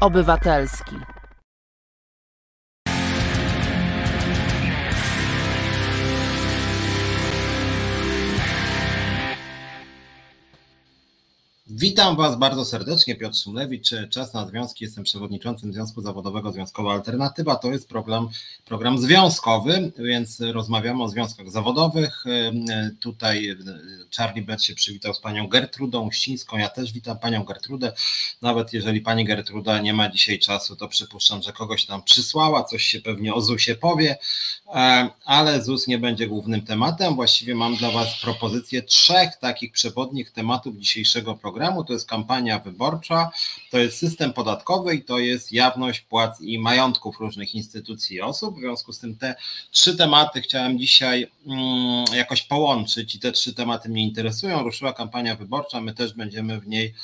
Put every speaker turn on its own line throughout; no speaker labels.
Obywatelski.
Witam Was bardzo serdecznie, Piotr Szumlewicz. Czas na związki. Jestem przewodniczącym Związku Zawodowego Związkowa Alternatywa. To jest program, program związkowy, więc rozmawiamy o związkach zawodowych. Tutaj Charlie Bert się przywitał z panią Gertrudą Uścińską. Ja też witam panią Gertrudę. Nawet jeżeli pani Gertruda nie ma dzisiaj czasu, to przypuszczam, że kogoś tam przysłała, coś się pewnie o ZUSie powie, ale ZUS nie będzie głównym tematem. Właściwie mam dla Was propozycję trzech takich przewodnich tematów dzisiejszego programu to jest kampania wyborcza, to jest system podatkowy i to jest jawność płac i majątków różnych instytucji i osób. W związku z tym te trzy tematy chciałem dzisiaj mm, jakoś połączyć i te trzy tematy mnie interesują. Ruszyła kampania wyborcza, my też będziemy w niej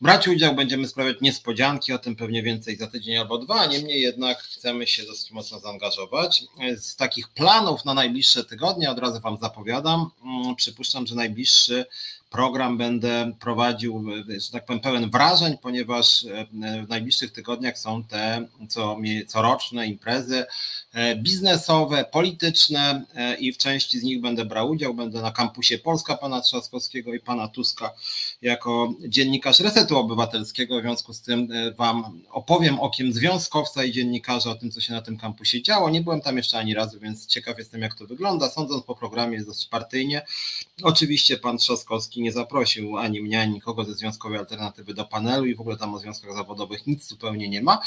brać udział, będziemy sprawiać niespodzianki, o tym pewnie więcej za tydzień albo dwa, niemniej jednak chcemy się dosyć mocno zaangażować. Z takich planów na najbliższe tygodnie, od razu Wam zapowiadam, mm, przypuszczam, że najbliższy program będę prowadził, że tak powiem, pełen wrażeń, ponieważ e, w najbliższych tygodniach są te co, coroczne imprezy e, biznesowe, polityczne e, i w części z nich będę brał udział. Będę na kampusie Polska pana Trzaskowskiego i pana Tuska jako dziennikarz Resetu Obywatelskiego. W związku z tym wam opowiem okiem związkowca i dziennikarza o tym, co się na tym kampusie działo. Nie byłem tam jeszcze ani razu, więc ciekaw jestem, jak to wygląda. Sądząc po programie jest dosyć partyjnie. Oczywiście pan Trzaskowski nie zaprosił ani mnie, ani nikogo ze Związkowej Alternatywy do panelu i w ogóle tam o związkach zawodowych nic zupełnie nie ma.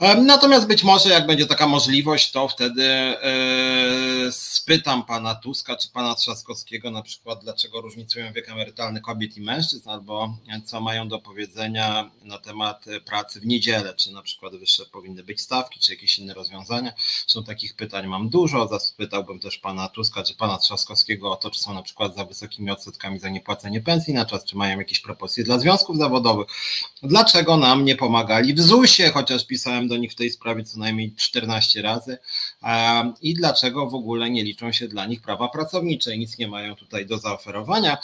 Natomiast być może jak będzie taka możliwość, to wtedy e, spytam pana Tuska czy pana Trzaskowskiego na przykład, dlaczego różnicują wiek emerytalny kobiet i mężczyzn, albo co mają do powiedzenia na temat pracy w niedzielę, czy na przykład wyższe powinny być stawki, czy jakieś inne rozwiązania. Są takich pytań mam dużo. Zapytałbym też pana Tuska czy pana Trzaskowskiego o to, czy są na przykład za wysokimi odsetkami za niepłacenie pensji na czas, czy mają jakieś propozycje dla związków zawodowych. Dlaczego nam nie pomagali w ZUS-ie, chociaż pisałem do nich w tej sprawie co najmniej 14 razy i dlaczego w ogóle nie liczą się dla nich prawa pracownicze i nic nie mają tutaj do zaoferowania.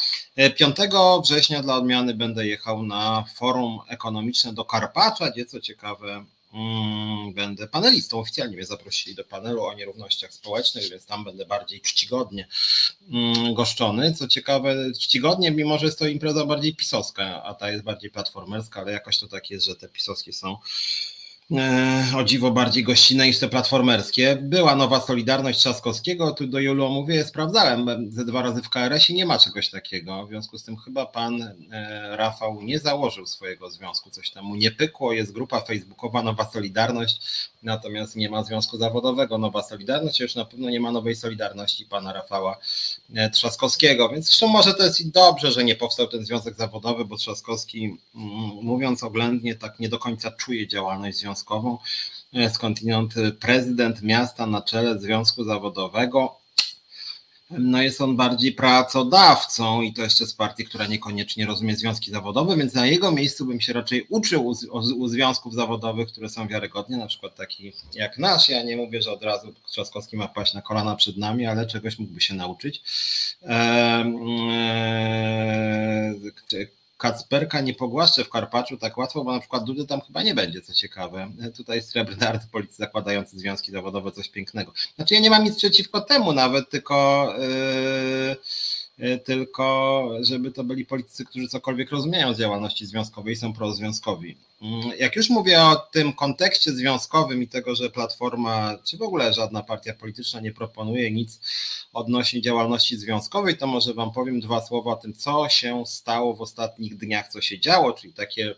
5 września dla odmiany będę jechał na forum ekonomiczne do Karpacza, gdzie co ciekawe mm, będę panelistą. Oficjalnie mnie zaprosili do panelu o nierównościach społecznych, więc tam będę bardziej czcigodnie mm, goszczony. Co ciekawe, czcigodnie, mimo że jest to impreza bardziej pisowska, a ta jest bardziej platformerska, ale jakoś to tak jest, że te pisowskie są E, o dziwo bardziej gościnne niż te platformerskie. Była nowa Solidarność Trzaskowskiego, tu do Julu mówię, sprawdzałem, ze dwa razy w KRS-ie nie ma czegoś takiego, w związku z tym chyba pan e, Rafał nie założył swojego związku, coś tam mu nie pykło, jest grupa facebookowa Nowa Solidarność, natomiast nie ma związku zawodowego Nowa Solidarność, już na pewno nie ma nowej Solidarności pana Rafała e, Trzaskowskiego, więc zresztą może to jest i dobrze, że nie powstał ten związek zawodowy, bo Trzaskowski mm, mówiąc oględnie tak nie do końca czuje działalność związku związkową, e, skądinąd prezydent miasta na czele związku zawodowego. No jest on bardziej pracodawcą i to jeszcze z partii, która niekoniecznie rozumie związki zawodowe, więc na jego miejscu bym się raczej uczył u, u związków zawodowych, które są wiarygodne, na przykład taki jak nasz. Ja nie mówię, że od razu Trzaskowski ma paść na kolana przed nami, ale czegoś mógłby się nauczyć. Eee, eee, Kacperka nie pogłaszczę w Karpaczu tak łatwo, bo na przykład Dudy tam chyba nie będzie, co ciekawe. Tutaj srebrny artypolicy zakładający związki zawodowe, coś pięknego. Znaczy ja nie mam nic przeciwko temu nawet, tylko... Yy tylko żeby to byli politycy, którzy cokolwiek rozumieją z działalności związkowej i są prozwiązkowi. Mm, jak już mówię o tym kontekście związkowym i tego, że Platforma, czy w ogóle żadna partia polityczna nie proponuje nic odnośnie działalności związkowej, to może Wam powiem dwa słowa o tym, co się stało w ostatnich dniach, co się działo, czyli takie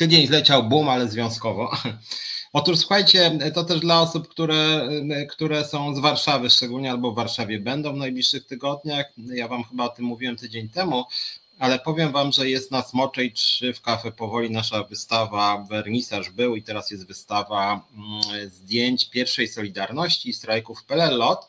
tydzień zleciał boom, ale związkowo. Otóż słuchajcie, to też dla osób, które, które są z Warszawy szczególnie albo w Warszawie będą w najbliższych tygodniach. Ja Wam chyba o tym mówiłem tydzień temu, ale powiem Wam, że jest na Smoczej 3 w Kafe Powoli nasza wystawa, wernisaż był i teraz jest wystawa mm, zdjęć pierwszej Solidarności i strajków PLL-LOT.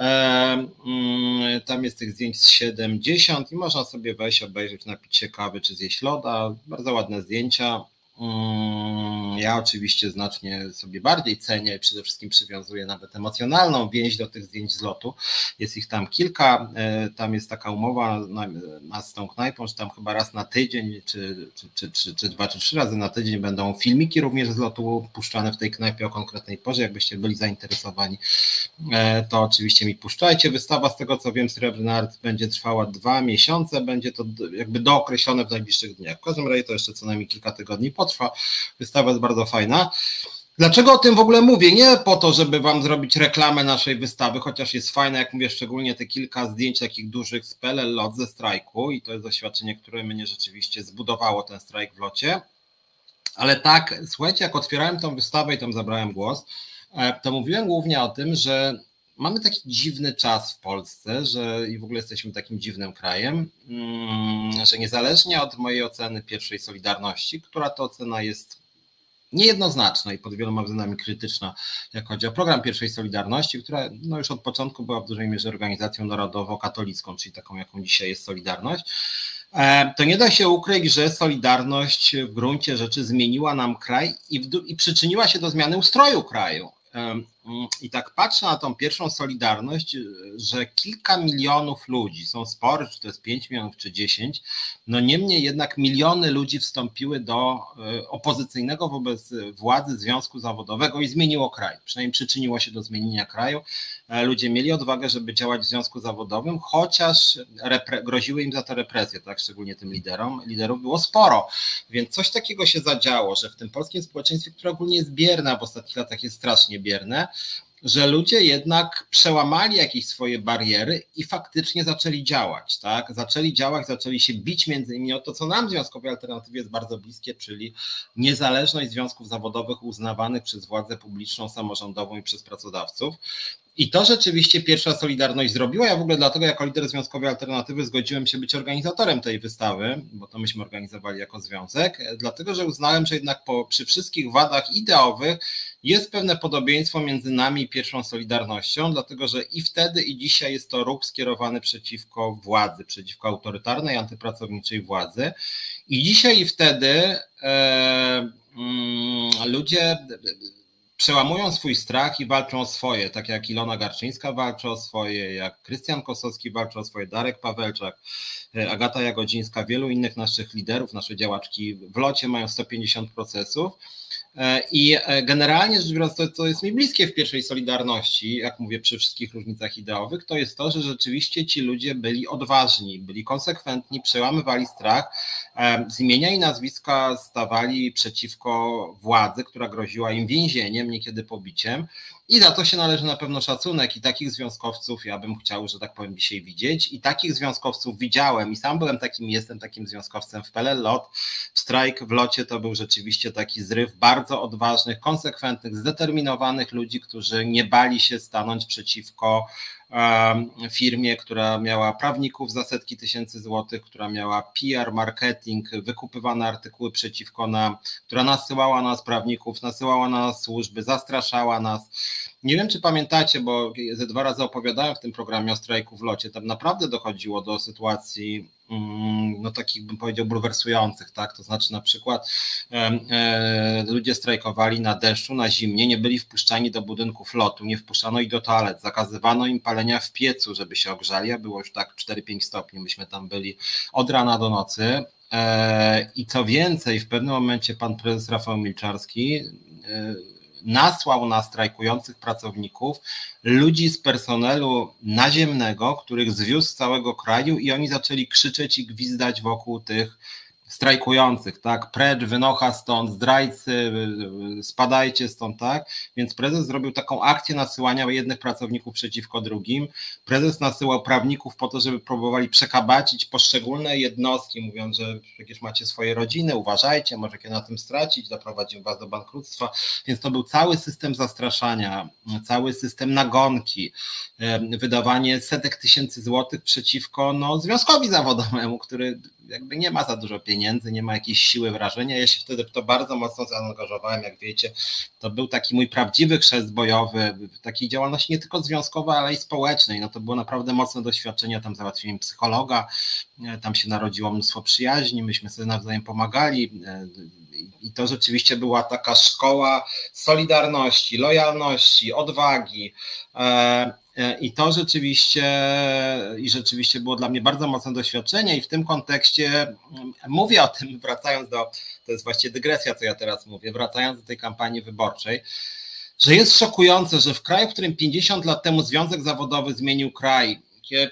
E, mm, tam jest tych zdjęć z 70 i można sobie wejść, obejrzeć, napić się kawy czy zjeść loda. Bardzo ładne zdjęcia. Mm, ja oczywiście znacznie sobie bardziej cenię i przede wszystkim przywiązuję nawet emocjonalną więź do tych zdjęć z lotu. Jest ich tam kilka. E, tam jest taka umowa na, z tą knajpą, że tam chyba raz na tydzień, czy, czy, czy, czy, czy dwa, czy trzy razy na tydzień będą filmiki również z lotu puszczane w tej knajpie o konkretnej porze. Jakbyście byli zainteresowani, e, to oczywiście mi puszczajcie. Wystawa, z tego co wiem, Srebrny Art będzie trwała dwa miesiące. Będzie to jakby dookreślone w najbliższych dniach. W każdym razie to jeszcze co najmniej kilka tygodni potrwa. Wystawa jest bardzo fajna. Dlaczego o tym w ogóle mówię? Nie po to, żeby wam zrobić reklamę naszej wystawy, chociaż jest fajne, jak mówię, szczególnie te kilka zdjęć takich dużych z PLL lot ze strajku i to jest doświadczenie, które mnie rzeczywiście zbudowało ten strajk w locie. Ale tak, słuchajcie, jak otwierałem tą wystawę i tam zabrałem głos, e, to mówiłem głównie o tym, że mamy taki dziwny czas w Polsce, że i w ogóle jesteśmy takim dziwnym krajem, mm, że niezależnie od mojej oceny pierwszej Solidarności, która to ocena jest niejednoznaczna i pod wieloma względami krytyczna, jak chodzi o program pierwszej Solidarności, która no już od początku była w dużej mierze organizacją narodowo-katolicką, czyli taką, jaką dzisiaj jest Solidarność. E, to nie da się ukryć, że Solidarność w gruncie rzeczy zmieniła nam kraj i, i przyczyniła się do zmiany ustroju kraju. I tak patrzę na tą pierwszą Solidarność, że kilka milionów ludzi, są spory, czy to jest 5 milionów, czy 10, no niemniej jednak miliony ludzi wstąpiły do e, opozycyjnego wobec władzy związku zawodowego i zmieniło kraj. Przynajmniej przyczyniło się do zmienienia kraju. E, ludzie mieli odwagę, żeby działać w związku zawodowym, chociaż groziły im za to represje, tak, szczególnie tym liderom. Liderów było sporo, więc coś takiego się zadziało, że w tym polskim społeczeństwie, które ogólnie jest bierne, a w ostatnich latach jest strasznie bierne, że ludzie jednak przełamali jakieś swoje bariery i faktycznie zaczęli działać, tak? Zaczęli działać, zaczęli się bić między innymi o to, co nam w Związkowej Alternatywie jest bardzo bliskie, czyli niezależność związków zawodowych uznawanych przez władzę publiczną, samorządową i przez pracodawców. I to rzeczywiście pierwsza Solidarność zrobiła. Ja w ogóle dlatego jako lider Związkowej Alternatywy zgodziłem się być organizatorem tej wystawy, bo to myśmy organizowali jako związek, dlatego że uznałem, że jednak po, przy wszystkich wadach ideowych jest pewne podobieństwo między nami i pierwszą Solidarnością, dlatego że i wtedy, i dzisiaj jest to ruch skierowany przeciwko władzy, przeciwko autorytarnej, antypracowniczej władzy. I dzisiaj i wtedy e, mm, ludzie przełamują swój strach i walczą o swoje, tak jak Ilona Garczyńska walczy o swoje, jak Krystian Kosowski walczy o swoje, Darek Pawelczak, e, Agata Jagodzińska, wielu innych naszych liderów, nasze działaczki w locie mają 150 procesów I e, generalnie rzecz biorąc, to, co jest mi bliskie w pierwszej Solidarności, jak mówię przy wszystkich różnicach ideowych, to jest to, że rzeczywiście ci ludzie byli odważni, byli konsekwentni, przełamywali strach, e, z imienia i nazwiska stawali przeciwko władzy, która groziła im więzieniem, niekiedy pobiciem. I za to się należy na pewno szacunek i takich związkowców ja bym chciał, że tak powiem, dzisiaj widzieć. I takich związkowców widziałem i sam byłem takim, jestem takim związkowcem w PLL LOT. W strajk w locie to był rzeczywiście taki zryw bardzo odważnych, konsekwentnych, zdeterminowanych ludzi, którzy nie bali się stanąć przeciwko firmie, która miała prawników za setki tysięcy złotych, która miała PR, marketing, wykupywane artykuły przeciwko nam, która nasyłała nas prawników, nasyłała na nas służby, zastraszała nas. Nie wiem, czy pamiętacie, bo ze dwa razy opowiadałem w tym programie o strajku w locie. Tam naprawdę dochodziło do sytuacji Mm, no takich bym powiedział bulwersujących, tak? To znaczy na przykład e, ludzie strajkowali na deszczu, na zimnie, nie byli wpuszczani do budynków lotu, nie wpuszczano ich do toalet, zakazywano im palenia w piecu, żeby się ogrzali, a było już tak 4-5 stopni, myśmy tam byli od rana do nocy. E, I co więcej, w pewnym momencie pan prezes Rafał Milczarski e, nasłał na strajkujących pracowników ludzi z personelu naziemnego, których zwiózł z całego kraju i oni zaczęli krzyczeć i gwizdać wokół tych strajkujących, tak, precz, wynocha stąd, zdrajcy, spadajcie stąd, tak, więc prezes zrobił taką akcję nasyłania jednych pracowników przeciwko drugim, prezes nasyłał prawników po to, żeby próbowali przekabacić poszczególne jednostki, mówiąc, że przecież macie swoje rodziny, uważajcie, możecie na tym stracić, doprowadzimy was do bankructwa, więc to był cały system zastraszania, cały system nagonki, wydawanie setek tysięcy złotych przeciwko no, związkowi zawodowemu, który jakby nie ma za dużo pieniędzy, pieniędzy, nie ma jakiejś siły wrażenia. Ja się wtedy w to bardzo mocno zaangażowałem, jak wiecie. To był taki mój prawdziwy chrzest bojowy, takiej działalności nie tylko związkowej, ale i społecznej. No to było naprawdę mocne doświadczenie, tam załatwiłem psychologa, e, tam się narodziło mnóstwo przyjaźni, myśmy sobie nawzajem pomagali e, i to rzeczywiście była taka szkoła solidarności, lojalności, odwagi. E, I to rzeczywiście, i rzeczywiście było dla mnie bardzo mocne doświadczenie, i w tym kontekście mm, mówię o tym, wracając do, to jest właściwie dygresja, co ja teraz mówię, wracając do tej kampanii wyborczej, że jest szokujące, że w kraju, w którym 50 lat temu Związek Zawodowy zmienił kraj,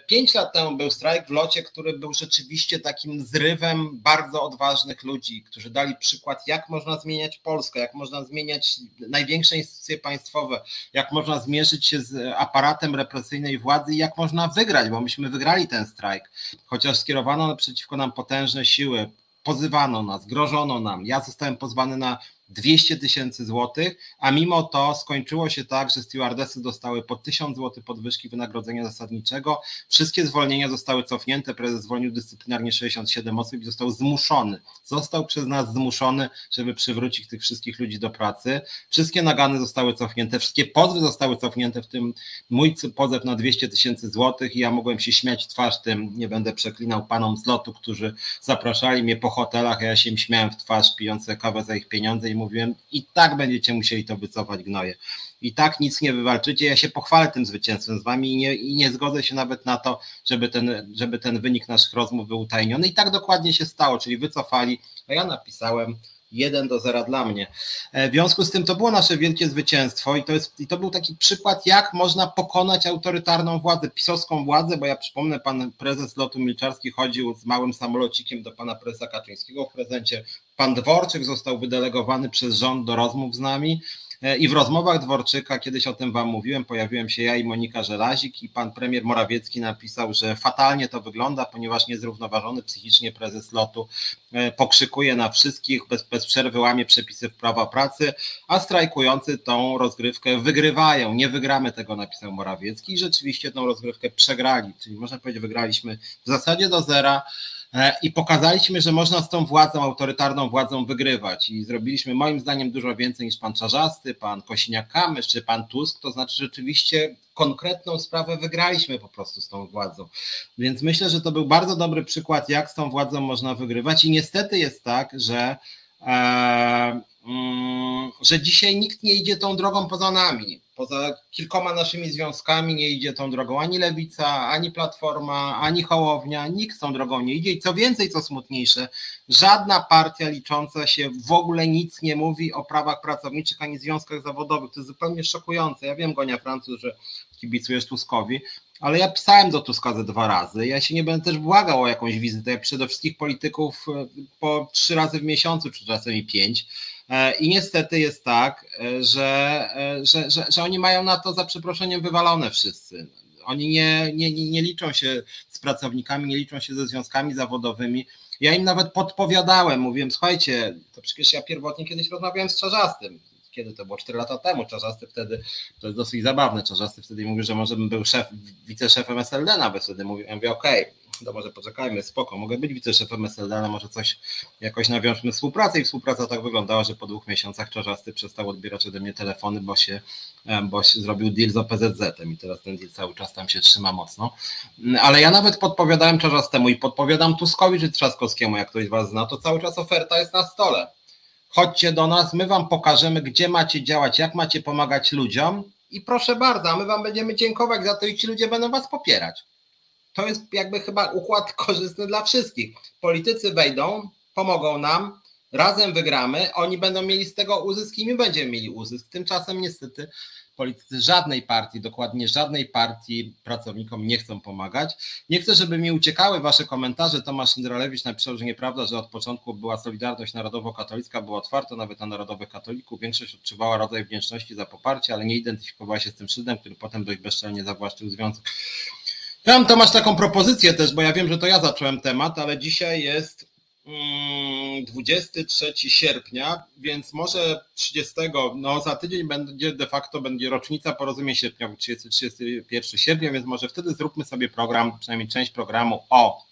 Pięć lat temu był strajk w locie, który był rzeczywiście takim zrywem bardzo odważnych ludzi, którzy dali przykład, jak można zmieniać Polskę, jak można zmieniać największe instytucje państwowe, jak można zmierzyć się z aparatem represyjnej władzy i jak można wygrać, bo myśmy wygrali ten strajk, chociaż skierowano przeciwko nam potężne siły, pozywano nas, grożono nam. Ja zostałem pozwany na 200 tysięcy złotych, a mimo to skończyło się tak, że stewardesy dostały po 1000 złotych podwyżki wynagrodzenia zasadniczego. Wszystkie zwolnienia zostały cofnięte, prezes zwolnił dyscyplinarnie 67 osób i został zmuszony. Został przez nas zmuszony, żeby przywrócić tych wszystkich ludzi do pracy. Wszystkie nagany zostały cofnięte, wszystkie pozwy zostały cofnięte, w tym mój pozew na 200 tysięcy złotych i ja mogłem się śmiać twarz tym, nie będę przeklinał panom z lotu, którzy zapraszali mnie po hotelach, a ja się im śmiałem w twarz, pijące kawę za ich pieniądze i mówiłem, i tak będziecie musieli to wycofać gnoje. I tak nic nie wywalczycie. Ja się pochwalę tym zwycięstwem z wami i nie, i nie zgodzę się nawet na to, żeby ten, żeby ten wynik naszych rozmów był utajniony. I tak dokładnie się stało, czyli wycofali, a ja napisałem 1 do 0 dla mnie. E, w związku z tym to było nasze wielkie zwycięstwo i to, jest, i to był taki przykład, jak można pokonać autorytarną władzę, pisowską władzę, bo ja przypomnę, pan prezes lotu Milczarski chodził z małym samolocikiem do pana prezesa Kaczyńskiego w prezencie. Pan Dworczyk został wydelegowany przez rząd do rozmów z nami. E, I w rozmowach Dworczyka, kiedyś o tym Wam mówiłem, pojawiłem się ja i Monika Żelazik i pan premier Morawiecki napisał, że fatalnie to wygląda, ponieważ niezrównoważony psychicznie prezes lotu e, pokrzykuje na wszystkich, bez, bez przerwy łamie przepisy prawa pracy, a strajkujący tą rozgrywkę wygrywają. Nie wygramy tego, napisał Morawiecki i rzeczywiście tą rozgrywkę przegrali, czyli można powiedzieć, wygraliśmy w zasadzie do zera. E, i pokazaliśmy, że można z tą władzą, autorytarną władzą wygrywać. I zrobiliśmy moim zdaniem dużo więcej niż pan Czarzasty, pan Kosiniak-Kamysz czy pan Tusk, to znaczy rzeczywiście konkretną sprawę wygraliśmy po prostu z tą władzą. Więc myślę, że to był bardzo dobry przykład, jak z tą władzą można wygrywać. I niestety jest tak, że e, mm, że dzisiaj nikt nie idzie tą drogą poza nami poza kilkoma naszymi związkami nie idzie tą drogą ani Lewica, ani Platforma, ani Hołownia, nikt tą drogą nie idzie i co więcej, co smutniejsze, żadna partia licząca się w ogóle nic nie mówi o prawach pracowniczych ani związkach zawodowych. To jest zupełnie szokujące. Ja wiem, Gonia Francuz, że kibicujesz Tuskowi, ale ja pisałem do Tuska ze dwa razy. Ja się nie będę też błagał o jakąś wizytę. Ja piszę do wszystkich polityków e, po trzy razy w miesiącu, czy czasami pięć E, I niestety jest tak, e, że, e, że, że, że oni mają na to za przeproszeniem wywalone wszyscy. Oni nie, nie, nie liczą się z pracownikami, nie liczą się ze związkami zawodowymi. Ja im nawet podpowiadałem, mówiłem, słuchajcie, to przecież ja pierwotnie kiedyś rozmawiałem z Czarzastym, kiedy to było? 4 lata temu, Czarzasty wtedy, to jest dosyć zabawne, Czarzasty wtedy mówił, że może bym był szef, wiceszefem SLD nawet wtedy mówił, ja mówię, okej, okay, to może poczekajmy, spoko, mogę być wiceszefem SLD, ale może coś jakoś nawiążmy współpracę i współpraca tak wyglądała, że po dwóch miesiącach Czarzasty przestał odbierać ode mnie telefony, bo się, bo się zrobił deal z OPZZ-em i teraz ten deal cały czas tam się trzyma mocno, ale ja nawet podpowiadałem Czarzastemu i podpowiadam Tuskowi czy Trzaskowskiemu, jak ktoś z Was zna, to cały czas oferta jest na stole. Chodźcie do nas, my Wam pokażemy, gdzie macie działać, jak macie pomagać ludziom i proszę bardzo, my Wam będziemy dziękować za to i ci ludzie będą Was popierać to jest jakby chyba układ korzystny dla wszystkich. Politycy wejdą, pomogą nam, razem wygramy, oni będą mieli z tego uzysk i my będziemy mieli uzysk. Tymczasem niestety politycy żadnej partii, dokładnie żadnej partii pracownikom nie chcą pomagać. Nie chcę, żeby mi uciekały wasze komentarze. Tomasz Indralewicz napisał, że nieprawda, że od początku była Solidarność Narodowo-Katolicka, była otwarta nawet na narodowych katolików. Większość odczuwała rodzaj wdzięczności za poparcie, ale nie identyfikowała się z tym szydem, który potem dość bezczelnie zawłaszczył związek. Ja mam Tomasz taką propozycję też, bo ja wiem, że to ja zacząłem temat, ale dzisiaj jest 23 mm, sierpnia, więc może 30, no za tydzień będzie de facto będzie rocznica porozumień sierpnia, 30, 31 sierpnia, więc może wtedy zróbmy sobie program, przynajmniej część programu o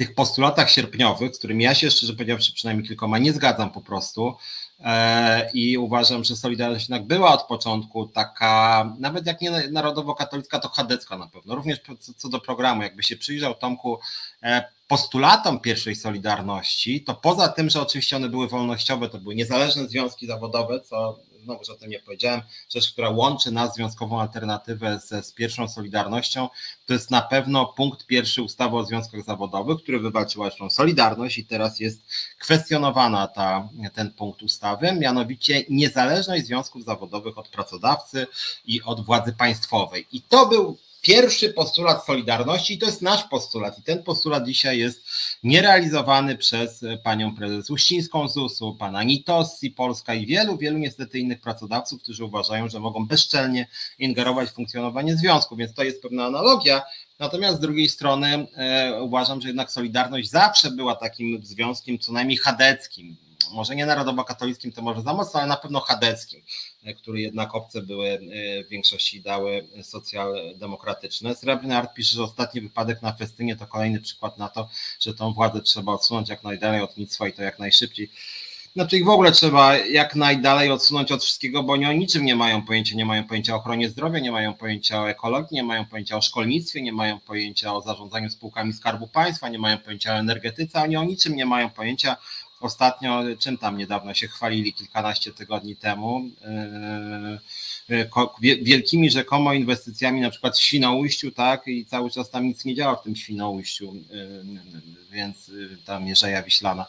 tych postulatach sierpniowych, z którymi ja się szczerze powiedziawszy przynajmniej kilkoma nie zgadzam po prostu e, i uważam, że Solidarność jednak była od początku taka, nawet jak nie narodowo-katolicka, to chadecka na pewno. Również co do programu, jakby się przyjrzał Tomku e, postulatom pierwszej Solidarności, to poza tym, że oczywiście one były wolnościowe, to były niezależne związki zawodowe, co znowu, że o tym nie powiedziałem, rzecz, która łączy nas, związkową alternatywę z, z pierwszą Solidarnością, to jest na pewno punkt pierwszy ustawy o związkach zawodowych, który wywalczyła zresztą Solidarność i teraz jest kwestionowana ta, ten punkt ustawy, mianowicie niezależność związków zawodowych od pracodawcy i od władzy państwowej. I to był pierwszy postulat Solidarności i to jest nasz postulat. I ten postulat dzisiaj jest nierealizowany przez panią prezes Uścińską ZUS-u, pana Nitossi Polska i wielu, wielu niestety innych pracodawców, którzy uważają, że mogą bezczelnie ingerować w funkcjonowanie związku, więc to jest pewna analogia, Natomiast z drugiej strony e, uważam, że jednak Solidarność zawsze była takim związkiem co najmniej chadeckim, może nie narodowo-katolickim, to może za mocno, ale na pewno chadeckim, e, który jednak obce były e, w większości dały socjaldemokratyczne. Srebrny Art pisze, że ostatni wypadek na festynie to kolejny przykład na to, że tą władzę trzeba odsunąć jak najdalej od nictwa i to jak najszybciej. Znaczy ich w ogóle trzeba jak najdalej odsunąć od wszystkiego, bo oni o niczym nie mają pojęcia. Nie mają pojęcia o ochronie zdrowia, nie mają pojęcia o ekologii, nie mają pojęcia o szkolnictwie, nie mają pojęcia o zarządzaniu spółkami Skarbu Państwa, nie mają pojęcia o energetyce, oni o niczym nie mają pojęcia. Ostatnio, czym tam niedawno się chwalili kilkanaście tygodni temu, yy, yy, wielkimi rzekomo inwestycjami, na przykład w Świnoujściu, tak, i cały czas tam nic nie działa w tym Świnoujściu, yy, więc ta Mierzeja Wiślana,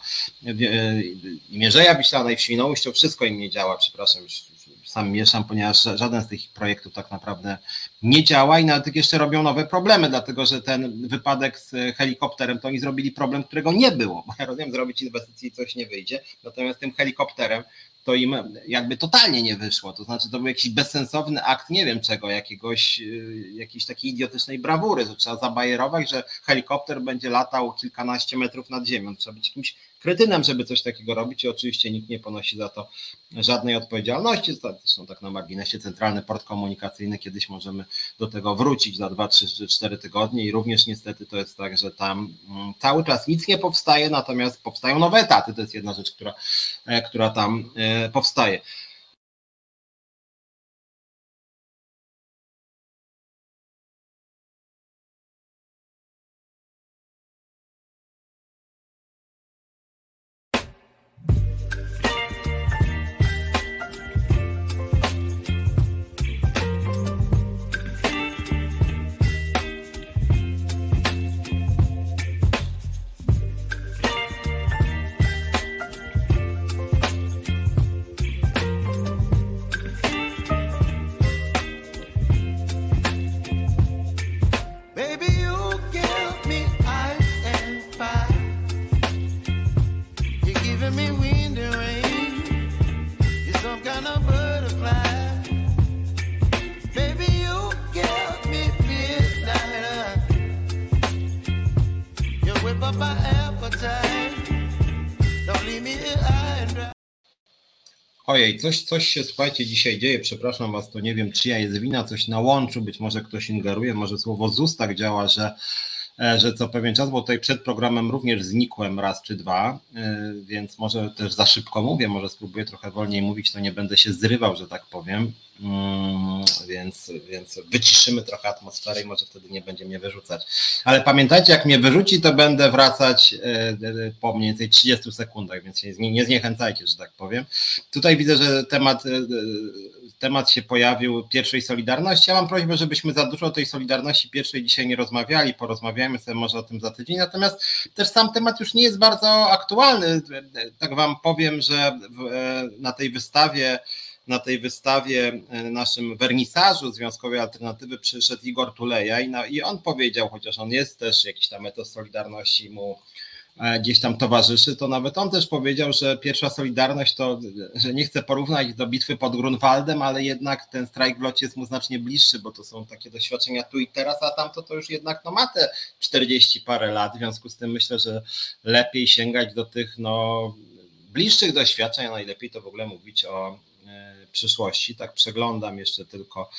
i Mierzeja Wiślana i w Świnoujściu wszystko im nie działa, przepraszam, już sam mieszam, ponieważ żaden z tych projektów tak naprawdę nie działa i nawet jeszcze robią nowe problemy, dlatego że ten wypadek z helikopterem to oni zrobili problem, którego nie było. Bo ja rozumiem, zrobić inwestycję i coś nie wyjdzie, natomiast tym helikopterem to im jakby totalnie nie wyszło. To znaczy, to był jakiś bezsensowny akt, nie wiem czego, jakiegoś, y, jakiejś takiej idiotycznej brawury, że trzeba zabajerować, że helikopter będzie latał kilkanaście metrów nad ziemią. Trzeba być jakimś kretynem, żeby coś takiego robić i oczywiście nikt nie ponosi za to żadnej odpowiedzialności. Zresztą tak na marginesie centralny port komunikacyjny, kiedyś możemy do tego wrócić za 2, 3, 4 tygodnie i również niestety to jest tak, że tam mm, cały czas nic nie powstaje, natomiast powstają nowe etaty. To jest jedna rzecz, która, e, która tam e, powstaje. Ojej, coś, coś się słuchajcie dzisiaj dzieje, przepraszam was, to nie wiem czyja jest wina, coś na łączu, być może ktoś ingeruje, może słowo ZUS tak działa, że że co pewien czas, bo tutaj przed programem również znikłem raz czy dwa, e, więc może też za szybko mówię, może spróbuję trochę wolniej mówić, to nie będę się zrywał, że tak powiem, mm, więc, więc wyciszymy trochę atmosferę i może wtedy nie będzie mnie wyrzucać. Ale pamiętajcie, jak mnie wyrzuci, to będę wracać e, po mniej więcej 30 sekundach, więc się nie zniechęcajcie, że tak powiem. Tutaj widzę, że temat temat się pojawił pierwszej Solidarności. Ja mam prośbę, żebyśmy za dużo o tej Solidarności pierwszej dzisiaj nie rozmawiali, porozmawiajmy sobie może o tym za tydzień, natomiast też sam temat już nie jest bardzo aktualny. Tak wam powiem, że na tej wystawie na tej wystawie naszym wernisażu Związkowej Alternatywy przyszedł Igor Tuleja i, na, i on powiedział, chociaż on jest też jakiś tam etos Solidarności mu E, gdzieś tam towarzyszy, to nawet on też powiedział, że pierwsza Solidarność to, że nie chce porównać do bitwy pod Grunwaldem, ale jednak ten strajk w locie jest mu znacznie bliższy, bo to są takie doświadczenia tu i teraz, a tamto to już jednak no, ma te 40 parę lat, w związku z tym myślę, że lepiej sięgać do tych no, bliższych doświadczeń, a najlepiej to w ogóle mówić o e, przyszłości. Tak przeglądam jeszcze tylko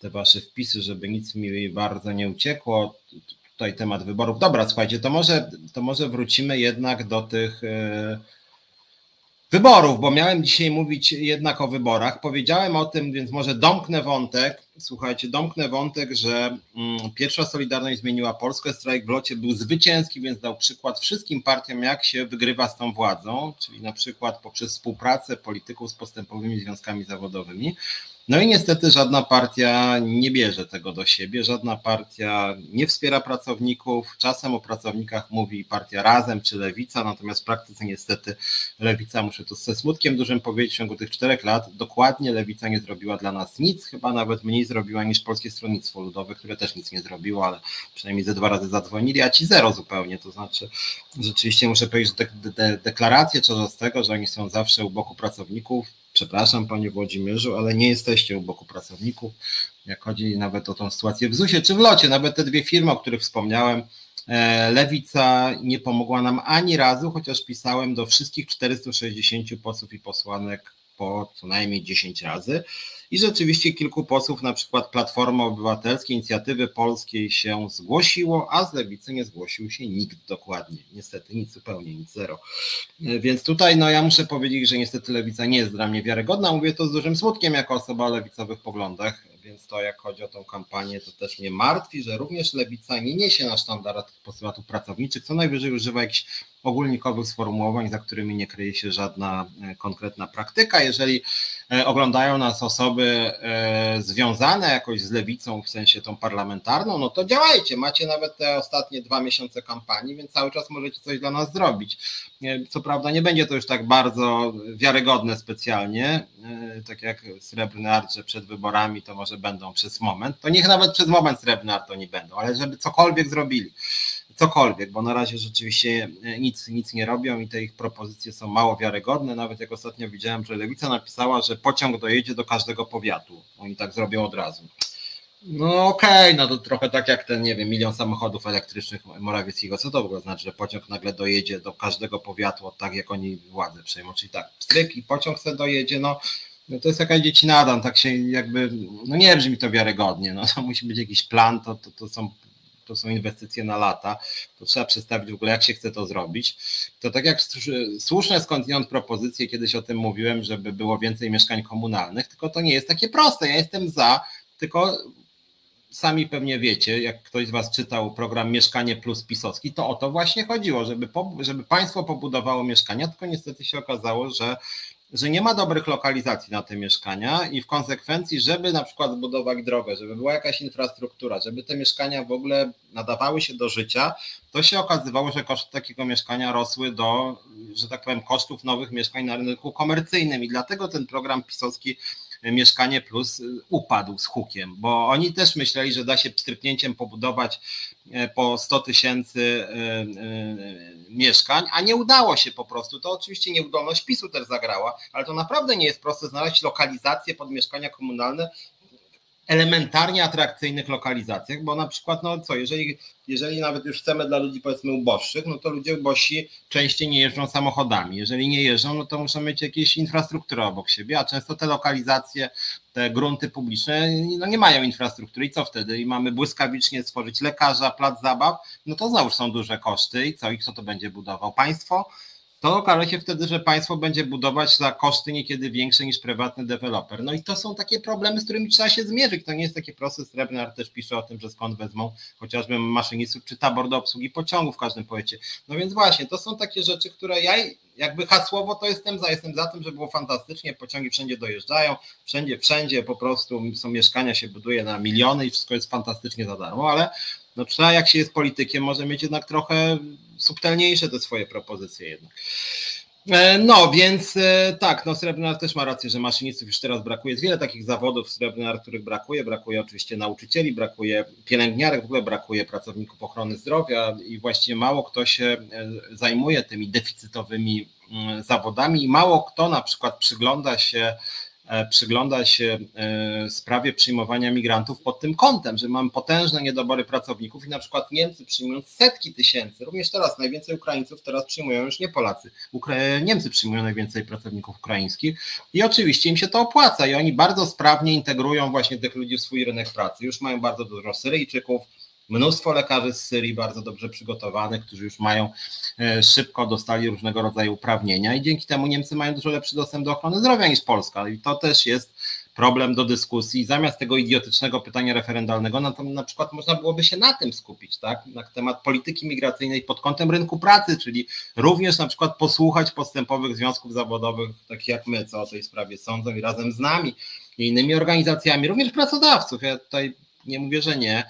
te wasze wpisy, żeby nic mi bardzo nie uciekło tutaj temat wyborów. Dobra, słuchajcie, to może, to może wrócimy jednak do tych yy, wyborów, bo miałem dzisiaj mówić jednak o wyborach. Powiedziałem o tym, więc może domknę wątek. Słuchajcie, domknę wątek, że mm, pierwsza Solidarność zmieniła Polskę. Strajk w locie był zwycięski, więc dał przykład wszystkim partiom, jak się wygrywa z tą władzą, czyli na przykład poprzez współpracę polityków z postępowymi związkami zawodowymi. No i niestety żadna partia nie bierze tego do siebie, żadna partia nie wspiera pracowników. Czasem o pracownikach mówi partia Razem czy Lewica, natomiast w praktyce niestety Lewica, muszę to ze smutkiem dużym powiedzieć, w ciągu tych czterech lat dokładnie Lewica nie zrobiła dla nas nic, chyba nawet mniej zrobiła niż Polskie Stronnictwo Ludowe, które też nic nie zrobiło, ale przynajmniej ze dwa razy zadzwonili, a ci zero zupełnie. To znaczy, rzeczywiście muszę powiedzieć, że te, te deklaracje tego, że oni są zawsze u boku pracowników, przepraszam panie Włodzimierzu, ale nie jesteście u boku pracowników, jak chodzi nawet o tą sytuację w ZUS-ie czy w locie, nawet te dwie firmy, o których wspomniałem, e, Lewica nie pomogła nam ani razu, chociaż pisałem do wszystkich 460 posłów i posłanek po co najmniej 10 razy. I rzeczywiście kilku posłów, na przykład Platformy Obywatelskiej, Inicjatywy Polskiej się zgłosiło, a z Lewicy nie zgłosił się nikt dokładnie. Niestety nic, zupełnie nic, zero. Więc tutaj no ja muszę powiedzieć, że niestety Lewica nie jest dla mnie wiarygodna. Mówię to z dużym smutkiem jako osoba o lewicowych poglądach, więc to jak chodzi o tą kampanię, to też mnie martwi, że również Lewica nie niesie na sztandar postulatów pracowniczych, co najwyżej używa jakichś ogólnikowych sformułowań, za którymi nie kryje się żadna e, konkretna praktyka. Jeżeli e, oglądają nas osoby e, związane jakoś z lewicą, w sensie tą parlamentarną, no to działajcie. Macie nawet te ostatnie dwa miesiące kampanii, więc cały czas możecie coś dla nas zrobić. Co prawda nie będzie to już tak bardzo wiarygodne specjalnie, tak jak Srebrny Art, że przed wyborami to może będą przez moment, to niech nawet przez moment Srebrny Art to nie będą, ale żeby cokolwiek zrobili cokolwiek, bo na razie rzeczywiście e, nic, nic nie robią i te ich propozycje są mało wiarygodne. Nawet jak ostatnio widziałem, że Lewica napisała, że pociąg dojedzie do każdego powiatu. Oni tak zrobią od razu. No okej, okay, no to trochę tak jak ten, nie wiem, milion samochodów elektrycznych Morawieckiego. Co to w ogóle znaczy, że pociąg nagle dojedzie do każdego powiatu, tak jak oni władzę przejmą? Czyli tak, stryk i pociąg sobie dojedzie, no, no to jest jakaś dziecinada, tak się jakby, no nie brzmi to wiarygodnie, no to musi być jakiś plan, to, to, to są to są inwestycje na lata, to trzeba przedstawić w ogóle, jak się chce to zrobić. To tak jak słuszne skądinąd propozycje, kiedyś o tym mówiłem, żeby było więcej mieszkań komunalnych, tylko to nie jest takie proste. Ja jestem za, tylko sami pewnie wiecie, jak ktoś z Was czytał program Mieszkanie Plus Pisowski, to o to właśnie chodziło, żeby, po, żeby państwo pobudowało mieszkania, tylko niestety się okazało, że że nie ma dobrych lokalizacji na te mieszkania i w konsekwencji, żeby na przykład zbudować drogę, żeby była jakaś infrastruktura, żeby te mieszkania w ogóle nadawały się do życia, to się okazywało, że koszty takiego mieszkania rosły do, że tak powiem, kosztów nowych mieszkań na rynku komercyjnym. I dlatego ten program pisowski Mieszkanie Plus upadł z hukiem, bo oni też myśleli, że da się pstryknięciem pobudować e, po 100 tysięcy e, e, mieszkań, a nie udało się po prostu. To oczywiście nieudolność PiSu też zagrała, ale to naprawdę nie jest proste znaleźć lokalizację pod mieszkania komunalne elementarnie atrakcyjnych lokalizacjach, bo na przykład, no co, jeżeli, jeżeli nawet już chcemy dla ludzi powiedzmy uboższych, no to ludzie ubożsi częściej nie jeżdżą samochodami. Jeżeli nie jeżdżą, no to muszą mieć jakieś infrastrukturę obok siebie, a często te lokalizacje, te grunty publiczne no nie mają infrastruktury i co wtedy? I mamy błyskawicznie stworzyć lekarza, plac zabaw, no to znowuż są duże koszty i co? I kto to będzie budował? Państwo? To okaże się wtedy, że państwo będzie budować za koszty niekiedy większe niż prywatny deweloper. No i to są takie problemy, z którymi trzeba się zmierzyć. To nie jest takie proste. Srebrny też pisze o tym, że skąd wezmą chociażby maszynistów czy tabor do obsługi pociągu w każdym powiecie. No więc właśnie, to są takie rzeczy, które ja jakby hasłowo to jestem za, jestem za tym, że było fantastycznie, pociągi wszędzie dojeżdżają, wszędzie, wszędzie po prostu są mieszkania, się buduje na miliony i wszystko jest fantastycznie za darmo, ale no trzeba jak się jest politykiem, może mieć jednak trochę subtelniejsze te swoje propozycje jednak. E, no, więc e, tak, no Srebrnar też ma rację, że maszynistów już teraz brakuje. Jest wiele takich zawodów Srebrnar, których brakuje. Brakuje oczywiście nauczycieli, brakuje pielęgniarek, w ogóle brakuje pracowników ochrony zdrowia i właściwie mało kto się e, zajmuje tymi deficytowymi mm, zawodami i mało kto na przykład przygląda się przygląda się e, sprawie przyjmowania migrantów pod tym kątem, że mamy potężne niedobory pracowników i na przykład Niemcy przyjmują setki tysięcy, również teraz najwięcej Ukraińców teraz przyjmują już nie Polacy, Ukra Niemcy przyjmują najwięcej pracowników ukraińskich i oczywiście im się to opłaca i oni bardzo sprawnie integrują właśnie tych ludzi w swój rynek pracy. Już mają bardzo dużo Syryjczyków, mnóstwo lekarzy z Syrii bardzo dobrze przygotowanych, którzy już mają e, szybko dostali różnego rodzaju uprawnienia i dzięki temu Niemcy mają dużo lepszy dostęp do ochrony zdrowia niż Polska i to też jest problem do dyskusji. Zamiast tego idiotycznego pytania referendalnego, no to na przykład można byłoby się na tym skupić, tak? Na temat polityki migracyjnej pod kątem rynku pracy, czyli również na przykład posłuchać postępowych związków zawodowych, takich jak my, co o tej sprawie sądzą i razem z nami i innymi organizacjami, również pracodawców. Ja tutaj nie mówię, że nie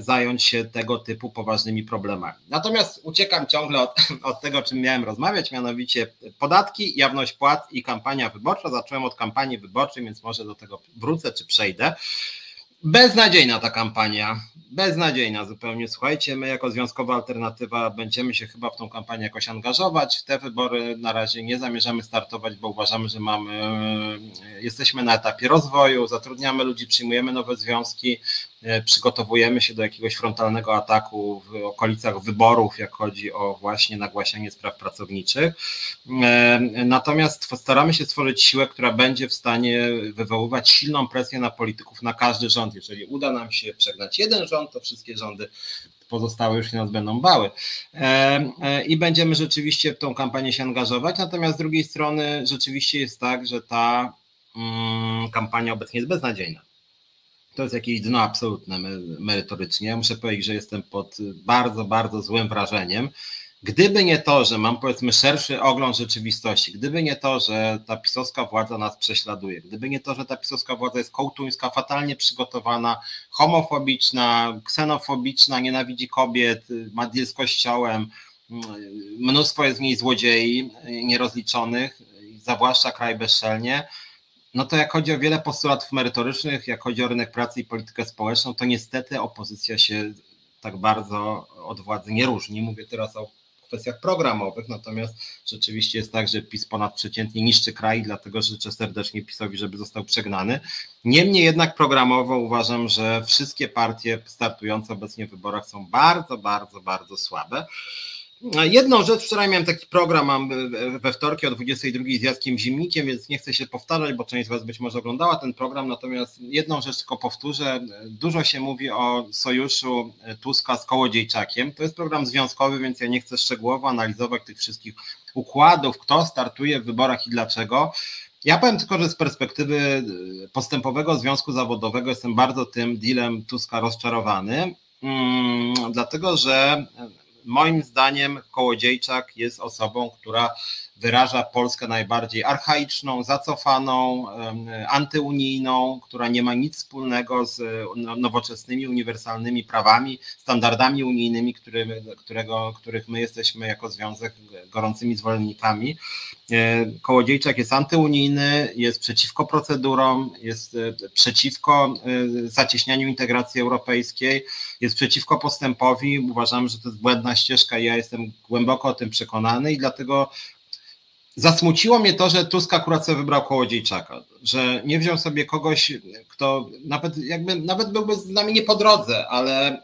zająć się tego typu poważnymi problemami. Natomiast uciekam ciągle od, od tego, czym miałem rozmawiać, mianowicie podatki, jawność płac i kampania wyborcza. Zacząłem od kampanii wyborczej, więc może do tego wrócę czy przejdę. Beznadziejna ta kampania, beznadziejna zupełnie. Słuchajcie, my jako Związkowa Alternatywa będziemy się chyba w tą kampanię jakoś angażować. W te wybory na razie nie zamierzamy startować, bo uważamy, że mamy, jesteśmy na etapie rozwoju, zatrudniamy ludzi, przyjmujemy nowe związki, E, przygotowujemy się do jakiegoś frontalnego ataku w okolicach wyborów, jak chodzi o właśnie nagłaśnianie spraw pracowniczych. E, natomiast staramy się stworzyć siłę, która będzie w stanie wywoływać silną presję na polityków, na każdy rząd. Jeżeli uda nam się przegnać jeden rząd, to wszystkie rządy pozostałe już się nas będą bały. E, I będziemy rzeczywiście w tą kampanię się angażować. Natomiast z drugiej strony rzeczywiście jest tak, że ta mm, kampania obecnie jest beznadziejna to jest jakieś dno absolutne merytorycznie. Ja muszę powiedzieć, że jestem pod bardzo, bardzo złym wrażeniem. Gdyby nie to, że mam powiedzmy szerszy ogląd rzeczywistości, gdyby nie to, że ta pisowska władza nas prześladuje, gdyby nie to, że ta pisowska władza jest kołtuńska, fatalnie przygotowana, homofobiczna, ksenofobiczna, nienawidzi kobiet, ma deal z kościołem, mnóstwo jest w niej złodziei nierozliczonych, zawłaszcza kraj bezczelnie, no to jak chodzi o wiele postulatów merytorycznych, jak chodzi o rynek pracy i politykę społeczną, to niestety opozycja się tak bardzo od władzy nie różni. Mówię teraz o kwestiach programowych, natomiast rzeczywiście jest tak, że PiS ponadprzeciętnie niszczy kraj, dlatego życzę serdecznie PiSowi, żeby został przegnany. Niemniej jednak programowo uważam, że wszystkie partie startujące obecnie w wyborach są bardzo, bardzo, bardzo słabe. Jedną rzecz, wczoraj miałem taki program, mam we wtorki o 22 z Jackiem Zimnikiem, więc nie chcę się powtarzać, bo część z Was być może oglądała ten program, natomiast jedną rzecz tylko powtórzę. Dużo się mówi o sojuszu Tuska z Kołodziejczakiem. To jest program związkowy, więc ja nie chcę szczegółowo analizować tych wszystkich układów, kto startuje w wyborach i dlaczego. Ja powiem tylko, że z perspektywy postępowego związku zawodowego jestem bardzo tym dealem Tuska rozczarowany, hmm, dlatego że moim zdaniem Kołodziejczak jest osobą, która wyraża Polskę najbardziej archaiczną, zacofaną, antyunijną, która nie ma nic wspólnego z no, nowoczesnymi, uniwersalnymi prawami, standardami unijnymi, którego, których my jesteśmy jako związek gorącymi zwolennikami. E, Kołodziejczak jest antyunijny, jest przeciwko procedurom, jest e, przeciwko e, zacieśnianiu integracji europejskiej, jest przeciwko postępowi. Uważam, że to jest błędna ścieżka i ja jestem głęboko o tym przekonany i dlatego Zasmuciło mnie to, że Tusk akurat sobie wybrał Kołodziejczaka, że nie wziął sobie kogoś, kto nawet jakby nawet byłby z nami nie po drodze, ale,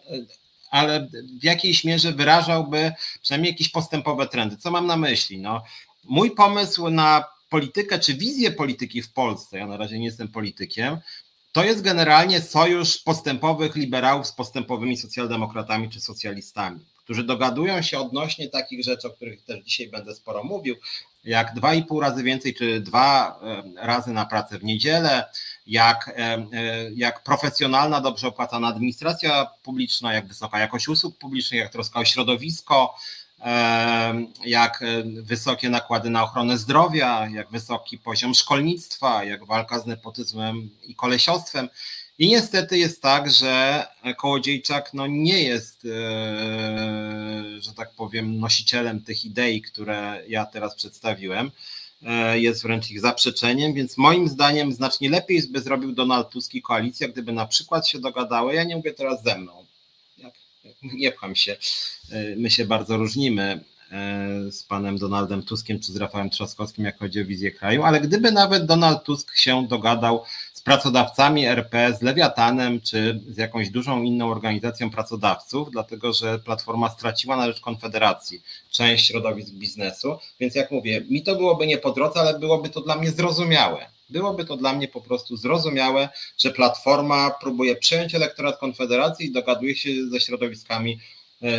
ale w jakiejś mierze wyrażałby przynajmniej jakieś postępowe trendy. Co mam na myśli? No, mój pomysł na politykę czy wizję polityki w Polsce, ja na razie nie jestem politykiem, to jest generalnie sojusz postępowych liberałów z postępowymi socjaldemokratami czy socjalistami, którzy dogadują się odnośnie takich rzeczy, o których też dzisiaj będę sporo mówił, jak dwa i pół razy więcej, czy dwa e, razy na pracę w niedzielę, jak, e, e, jak profesjonalna, dobrze opłacana administracja publiczna, jak wysoka jakość usług publicznych, jak troska o środowisko, jak wysokie nakłady na ochronę zdrowia, jak wysoki poziom szkolnictwa, jak walka z nepotyzmem i kolesiostwem. I niestety jest tak, że Kołodziejczak no nie jest, e, że tak powiem, nosicielem tych idei, które ja teraz przedstawiłem. E, jest wręcch ich zaprzeczeniem, więc moim zdaniem znacznie lepiej by zrobił Donald Tusk i koalicja, gdyby na przykład się dogadały, ja nie mówię teraz ze mną, nie pcham się, e, my się bardzo różnimy z panem Donaldem Tuskiem czy z Rafałem Trzaskowskim, jak chodzi o wizję kraju, ale gdyby nawet Donald Tusk się dogadał pracodawcami RP, z Lewiatanem czy z jakąś dużą inną organizacją pracodawców, dlatego że Platforma straciła na rzecz Konfederacji część środowisk biznesu, więc jak mówię, mi to byłoby nie po drodze, ale byłoby to dla mnie zrozumiałe. Byłoby to dla mnie po prostu zrozumiałe, że Platforma próbuje przejąć elektorat Konfederacji i dogaduje się ze środowiskami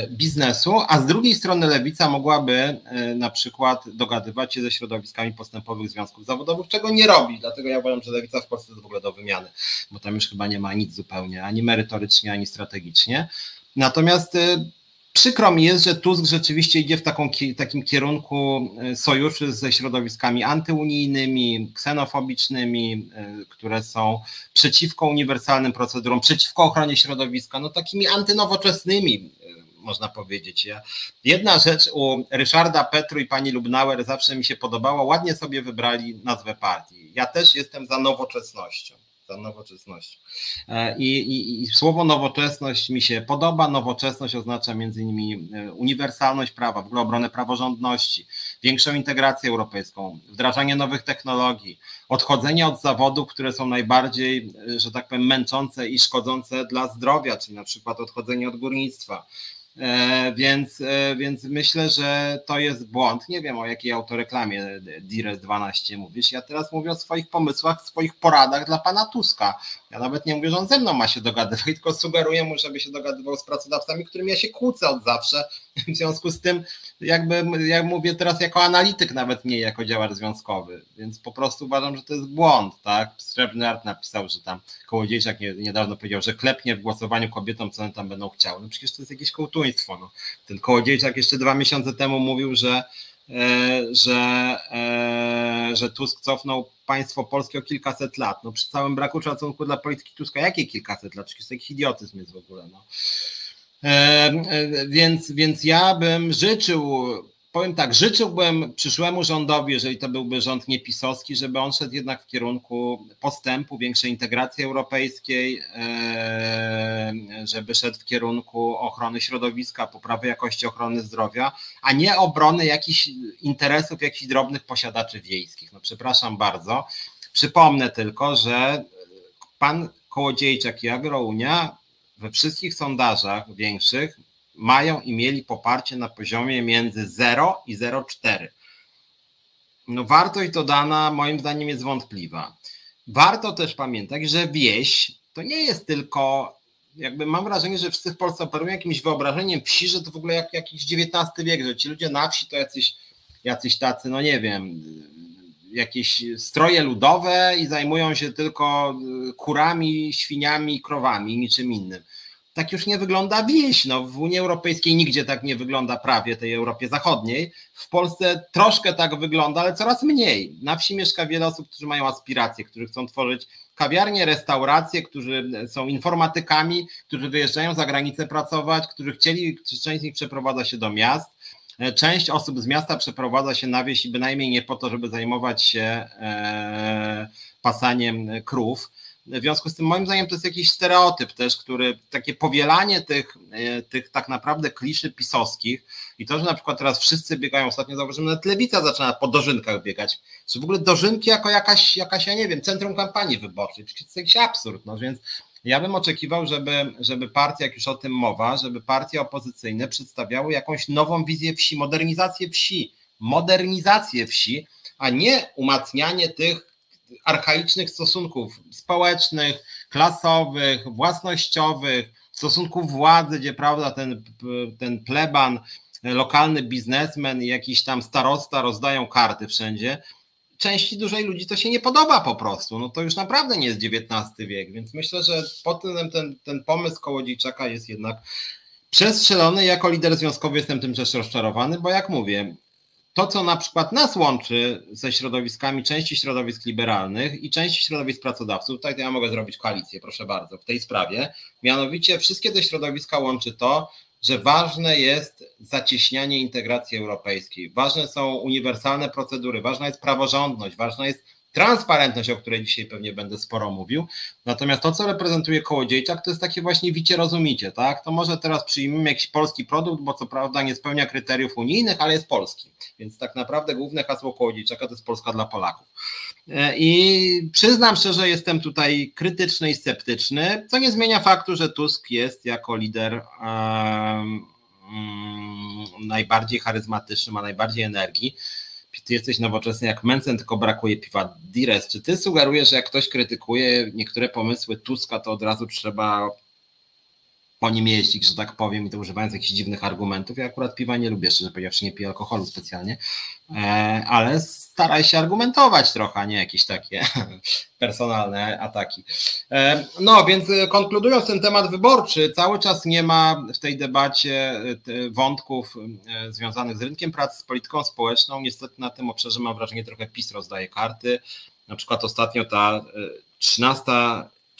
biznesu, a z drugiej strony lewica mogłaby e, na przykład dogadywać się ze środowiskami postępowych związków zawodowych, czego nie robi. Dlatego ja uważam, że lewica w Polsce jest w ogóle do wymiany, bo tam już chyba nie ma nic zupełnie, ani merytorycznie, ani strategicznie. Natomiast e, Przykro mi jest, że Tusk rzeczywiście idzie w taką, takim kierunku sojuszy ze środowiskami antyunijnymi, ksenofobicznymi, które są przeciwko uniwersalnym procedurom, przeciwko ochronie środowiska, no takimi antynowoczesnymi można powiedzieć. Ja, jedna rzecz u Ryszarda Petru i pani Lubnauer zawsze mi się podobała, ładnie sobie wybrali nazwę partii. Ja też jestem za nowoczesnością. Za nowoczesnością. E, I, i, I, słowo nowoczesność mi się podoba. Nowoczesność oznacza między innymi e, uniwersalność prawa, w ogóle obronę praworządności, większą integrację europejską, wdrażanie nowych technologii, odchodzenie od zawodów, które są najbardziej, e, że tak powiem, męczące i szkodzące dla zdrowia, czyli na przykład odchodzenie od górnictwa więc, e, więc myślę, że to jest błąd. Nie wiem o jakiej autoreklamie Dires 12 mówisz. Ja teraz mówię o swoich pomysłach, swoich poradach dla pana Tuska. Ja nawet nie mówię, że on ze mną ma się dogadywać, tylko sugeruję mu, żeby się dogadywał z pracodawcami, którym ja się kłócę od zawsze. W związku z tym, jakby jak mówię teraz jako analityk, nawet nie jako działacz związkowy, więc po prostu uważam, że to jest błąd, tak? Srebrny Art napisał, że tam Kołodziejczak niedawno powiedział, że klepnie w głosowaniu kobietom, co one tam będą chciały. No przecież to jest jakieś kołtuństwo. No. Ten Kołodziejczak jeszcze dwa miesiące temu mówił, że że, e, że Tusk cofnął państwo polskie o kilkaset lat. No przy całym braku szacunku dla polityki Tuska, jakie kilkaset lat? Przecież to jakiś idiotyzm jest w ogóle. No. E, więc, więc ja bym życzył powiem tak, życzyłbym przyszłemu rządowi, jeżeli to byłby rząd niepisowski, żeby on szedł jednak w kierunku postępu, większej integracji europejskiej, e, żeby szedł w kierunku ochrony środowiska, poprawy jakości ochrony zdrowia, a nie obrony jakichś interesów jakichś drobnych posiadaczy wiejskich. No przepraszam bardzo. Przypomnę tylko, że pan Kołodziejczak i Agrounia we wszystkich sondażach większych mają i mieli poparcie na poziomie między 0 i 0,4. No wartość dodana moim zdaniem jest wątpliwa. Warto też pamiętać, że wieś to nie jest tylko, jakby mam wrażenie, że wszyscy w Polsce operują jakimś wyobrażeniem wsi, że to w ogóle jak, jakiś XIX wiek, że ci ludzie na wsi to jacyś, jacyś tacy, no nie wiem, jakieś stroje ludowe i zajmują się tylko kurami, świniami, krowami, niczym innym tak już nie wygląda wieś. No, w Unii Europejskiej nigdzie tak nie wygląda prawie tej Europie Zachodniej. W Polsce troszkę tak wygląda, ale coraz mniej. Na wsi mieszka wiele osób, którzy mają aspiracje, którzy chcą tworzyć kawiarnie, restauracje, którzy są informatykami, którzy wyjeżdżają za granicę pracować, którzy chcieli, część z nich przeprowadza się do miast. Część osób z miasta przeprowadza się na wieś i bynajmniej nie po to, żeby zajmować się e, pasaniem krów. W związku z tym moim zdaniem to jest jakiś stereotyp też, który takie powielanie tych, e, tych tak naprawdę kliszy pisowskich i to, że na przykład teraz wszyscy biegają, ostatnio zauważyłem, nawet lewica zaczyna po dożynkach biegać, czy w ogóle dożynki jako jakaś, jakaś ja nie wiem, centrum kampanii wyborczej, to jest jakiś absurd, no więc ja bym oczekiwał, żeby, żeby partie, jak już o tym mowa, żeby partie opozycyjne przedstawiały jakąś nową wizję wsi, modernizację wsi, modernizację wsi, a nie umacnianie tych archaicznych stosunków społecznych, klasowych, własnościowych, stosunków władzy, gdzie prawda, ten, ten pleban, lokalny biznesmen i jakiś tam starosta rozdają karty wszędzie. Części dużej ludzi to się nie podoba po prostu. No to już naprawdę nie jest XIX wiek, więc myślę, że potem ten, ten pomysł Kołodziejczaka jest jednak przestrzelony. Jako lider związkowy jestem tym też rozczarowany, bo jak mówię, to, co na przykład nas łączy ze środowiskami części środowisk liberalnych i części środowisk pracodawców, tutaj ja mogę zrobić koalicję, proszę bardzo, w tej sprawie. Mianowicie wszystkie te środowiska łączy to, że ważne jest zacieśnianie integracji europejskiej, ważne są uniwersalne procedury, ważna jest praworządność, ważna jest transparentność, o której dzisiaj pewnie będę sporo mówił. Natomiast to, co reprezentuje Kołodziejczak, to jest takie właśnie wicie rozumicie, tak? To może teraz przyjmijmy jakiś polski produkt, bo co prawda nie spełnia kryteriów unijnych, ale jest polski. Więc tak naprawdę główne hasło Kołodziejczaka to jest Polska dla Polaków. E, I przyznam szczerze, jestem tutaj krytyczny i sceptyczny, co nie zmienia faktu, że Tusk jest jako lider um, najbardziej charyzmatyczny, ma najbardziej energii ty jesteś nowoczesny jak Mencen, tylko brakuje piwa Dires. Czy ty sugerujesz, że jak ktoś krytykuje niektóre pomysły Tuska, to od razu trzeba po nim jeździć, że tak powiem, i to używając jakichś dziwnych argumentów. Ja akurat piwa nie lubię, szczerze powiedziawszy, nie piję alkoholu specjalnie, e, ale staraj się argumentować trochę, a nie jakieś takie personalne ataki. E, no więc e, konkludując ten temat wyborczy, cały czas nie ma w tej debacie wątków związanych z rynkiem pracy, z polityką społeczną. Niestety na tym obszarze mam wrażenie trochę PiS rozdaje karty. Na przykład ostatnio ta 13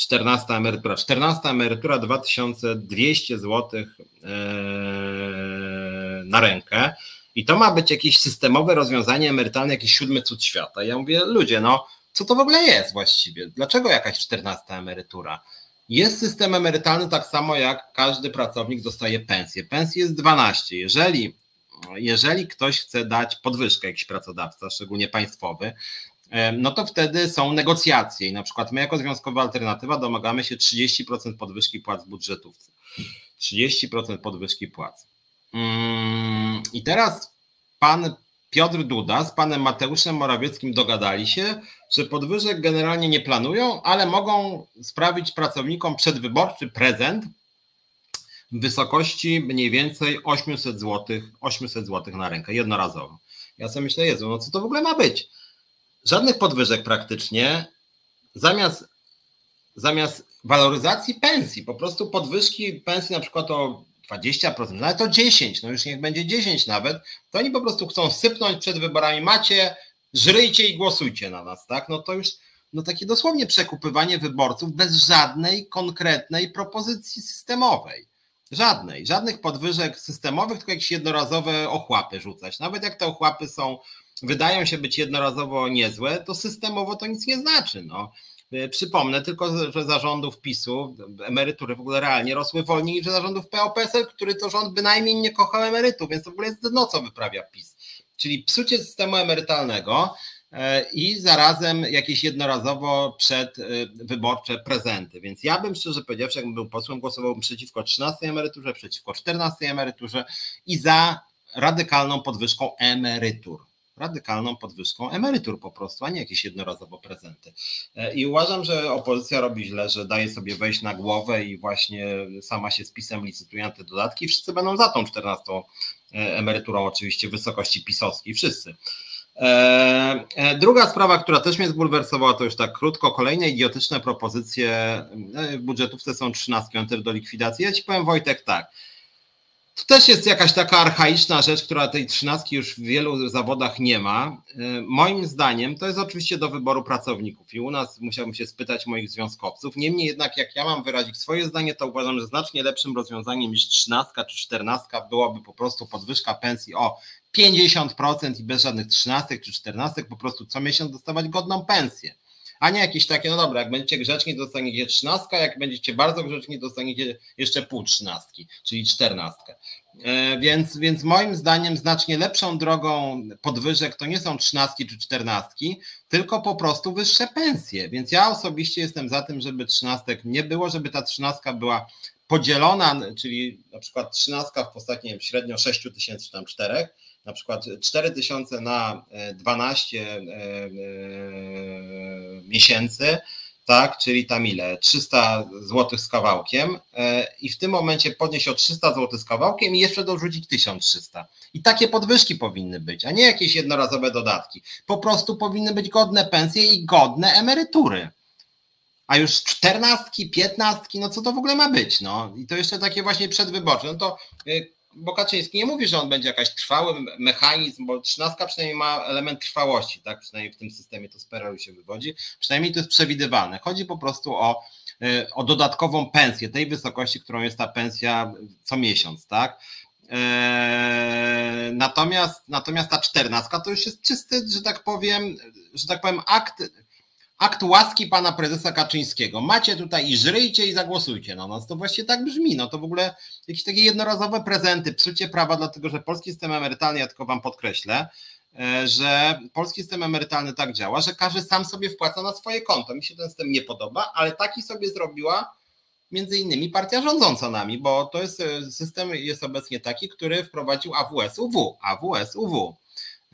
14 emerytura. 14 emerytura 2200 zł e, na rękę. I to ma być jakieś systemowe rozwiązanie emerytalne, jakiś siódmy cud świata. Ja mówię, ludzie, no co to w ogóle jest właściwie? Dlaczego jakaś 14 emerytura? Jest system emerytalny tak samo jak każdy pracownik dostaje pensję. Pensji jest 12. Jeżeli, jeżeli ktoś chce dać podwyżkę, jakiś pracodawca, szczególnie państwowy, no to wtedy są negocjacje i na przykład my jako Związkowa Alternatywa domagamy się 30% podwyżki płac w budżetówce. 30% podwyżki płac. Mm, I teraz pan Piotr Duda z panem Mateuszem Morawieckim dogadali się, że podwyżek generalnie nie planują, ale mogą sprawić pracownikom przedwyborczy prezent w wysokości mniej więcej 800 zł, 800 zł na rękę, jednorazowo. Ja sobie myślę, Jezu, no co to w ogóle ma być? Żadnych podwyżek praktycznie, zamiast, zamiast waloryzacji pensji, po prostu podwyżki pensji na przykład o 20%, nawet to 10, no już niech będzie 10 nawet, to oni po prostu chcą sypnąć przed wyborami, macie, żryjcie i głosujcie na nas, tak? No to już no takie dosłownie przekupywanie wyborców bez żadnej konkretnej propozycji systemowej. Żadnej, żadnych podwyżek systemowych, tylko jakieś jednorazowe ochłapy rzucać. Nawet jak te ochłapy są wydają się być jednorazowo niezłe, to systemowo to nic nie znaczy. No. E, przypomnę tylko, że zarządów PiSu emerytury w ogóle realnie rosły wolniej niż zarządów PO-PSL, który to rząd bynajmniej nie kochał emerytów, więc to w ogóle jest dno, co wyprawia PiS. Czyli psucie systemu emerytalnego e, i zarazem jakieś jednorazowo przedwyborcze prezenty. Więc ja bym szczerze powiedziawszy, jakbym był posłem, głosowałbym przeciwko 13 emeryturze, przeciwko 14 emeryturze i za radykalną podwyżką emerytur radykalną podwyżką emerytur po prostu, a nie jakieś jednorazowo prezenty. E, I uważam, że opozycja robi źle, że daje sobie wejść na głowę i właśnie sama się z pisem licytuje na te dodatki. Wszyscy będą za tą 14 e, emeryturą, oczywiście wysokości pisowskiej, wszyscy. E, druga sprawa, która też mnie zbulwersowała, to już tak krótko, kolejne idiotyczne propozycje w budżetówce są 13 do likwidacji. Ja ci powiem Wojtek tak, to też jest jakaś taka archaiczna rzecz, która tej trzynastki już w wielu zawodach nie ma. Y, moim zdaniem to jest oczywiście do wyboru pracowników i u nas musiałbym się spytać moich związkowców. Niemniej jednak, jak ja mam wyrazić swoje zdanie, to uważam, że znacznie lepszym rozwiązaniem niż trzynastka czy czternastka byłoby po prostu podwyżka pensji o 50% i bez żadnych trzynastek czy czternastek, po prostu co miesiąc dostawać godną pensję a nie jakieś takie, no dobra, jak będziecie grzeczni, dostaniecie trzynastka, jak będziecie bardzo grzeczni, dostaniecie jeszcze pół trzynastki, czyli czternastkę. E, więc, więc moim zdaniem znacznie lepszą drogą podwyżek to nie są trzynastki czy czternastki, tylko po prostu wyższe pensje. Więc ja osobiście jestem za tym, żeby trzynastek nie było, żeby ta trzynastka była podzielona, czyli na przykład trzynastka w postaci nie wiem, średnio 6 tysięcy czy tam 4, na przykład 4000 na 12 e, e, e, miesięcy, tak, czyli tam ile? 300 zł z kawałkiem i w tym momencie podnieść o 300 zł z kawałkiem i jeszcze dorzucić 1300. I takie podwyżki powinny być, a nie jakieś jednorazowe dodatki. Po prostu powinny być godne pensje i godne emerytury. A już czternastki, piętnastki, no co to w ogóle ma być? No i to jeszcze takie właśnie przedwyborcze. No to bo Kaczyński nie mówi, że on będzie jakaś trwały mechanizm, bo trzynastka przynajmniej ma element trwałości, tak? Przynajmniej w tym systemie to z PRL się wywodzi. Przynajmniej to jest przewidywalne. Chodzi po prostu o, y, o dodatkową pensję, tej wysokości, którą jest ta pensja co miesiąc, tak? Eee, natomiast, natomiast ta czternastka to już jest czysty, że tak powiem, że tak powiem, akt akt łaski pana prezesa Kaczyńskiego. Macie tutaj i żryjcie i zagłosujcie na nas. To właśnie tak brzmi. No to w ogóle jakieś takie jednorazowe prezenty, psucie prawa, dlatego że polski system emerytalny, ja tylko wam podkreślę, e, że polski system emerytalny tak działa, że każdy sam sobie wpłaca na swoje konto. Mi się ten system nie podoba, ale taki sobie zrobiła między innymi partia rządząca nami, bo to jest e, system jest obecnie taki, który wprowadził AWS-UW. AWS-UW.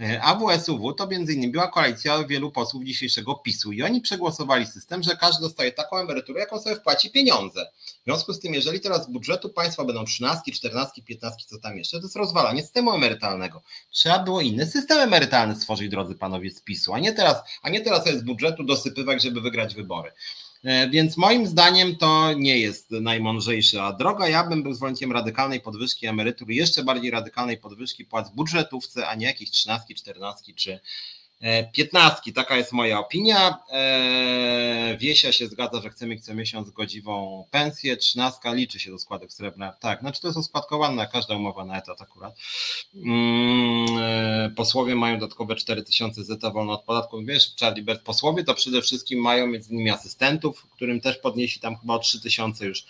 E, AWSUW to między innymi była koalicja wielu posłów dzisiejszego PiSu i oni przegłosowali system, że każdy dostaje taką emeryturę, jaką sobie wpłaci pieniądze. W związku z tym, jeżeli teraz z budżetu państwa będą 13, 14, 15, co tam jeszcze, to jest rozwalanie systemu emerytalnego. Trzeba było inny system emerytalny stworzyć, drodzy panowie z PiSu, a nie teraz, a nie teraz z budżetu dosypywać, żeby wygrać wybory. E, więc moim zdaniem to nie jest najmądrzejsza droga. Ja bym był zwolennikiem radykalnej podwyżki emerytur, jeszcze bardziej radykalnej podwyżki płac budżetówce, a nie jakichś 13, 14 czy piętnastki, taka jest moja opinia. E, Wiesia się zgadza, że chcemy co miesiąc godziwą pensję. Trzynastka liczy się do składek srebrnych. Tak, znaczy to jest oskładkowane, każda umowa na etat akurat. Mm, e, posłowie mają dodatkowe 4000 zeta wolno od podatku. Wiesz, Charlie Bert, posłowie to przede wszystkim mają między innymi asystentów, którym też podnieśli tam chyba o 3000 już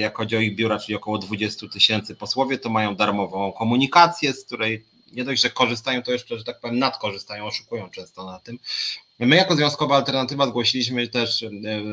jak chodzi o ich biura, czyli około 20 tysięcy. Posłowie to mają darmową komunikację, z której nie dość, że korzystają, to jeszcze, że tak powiem, nadkorzystają, oszukują często na tym. My jako Związkowa Alternatywa zgłosiliśmy też, e,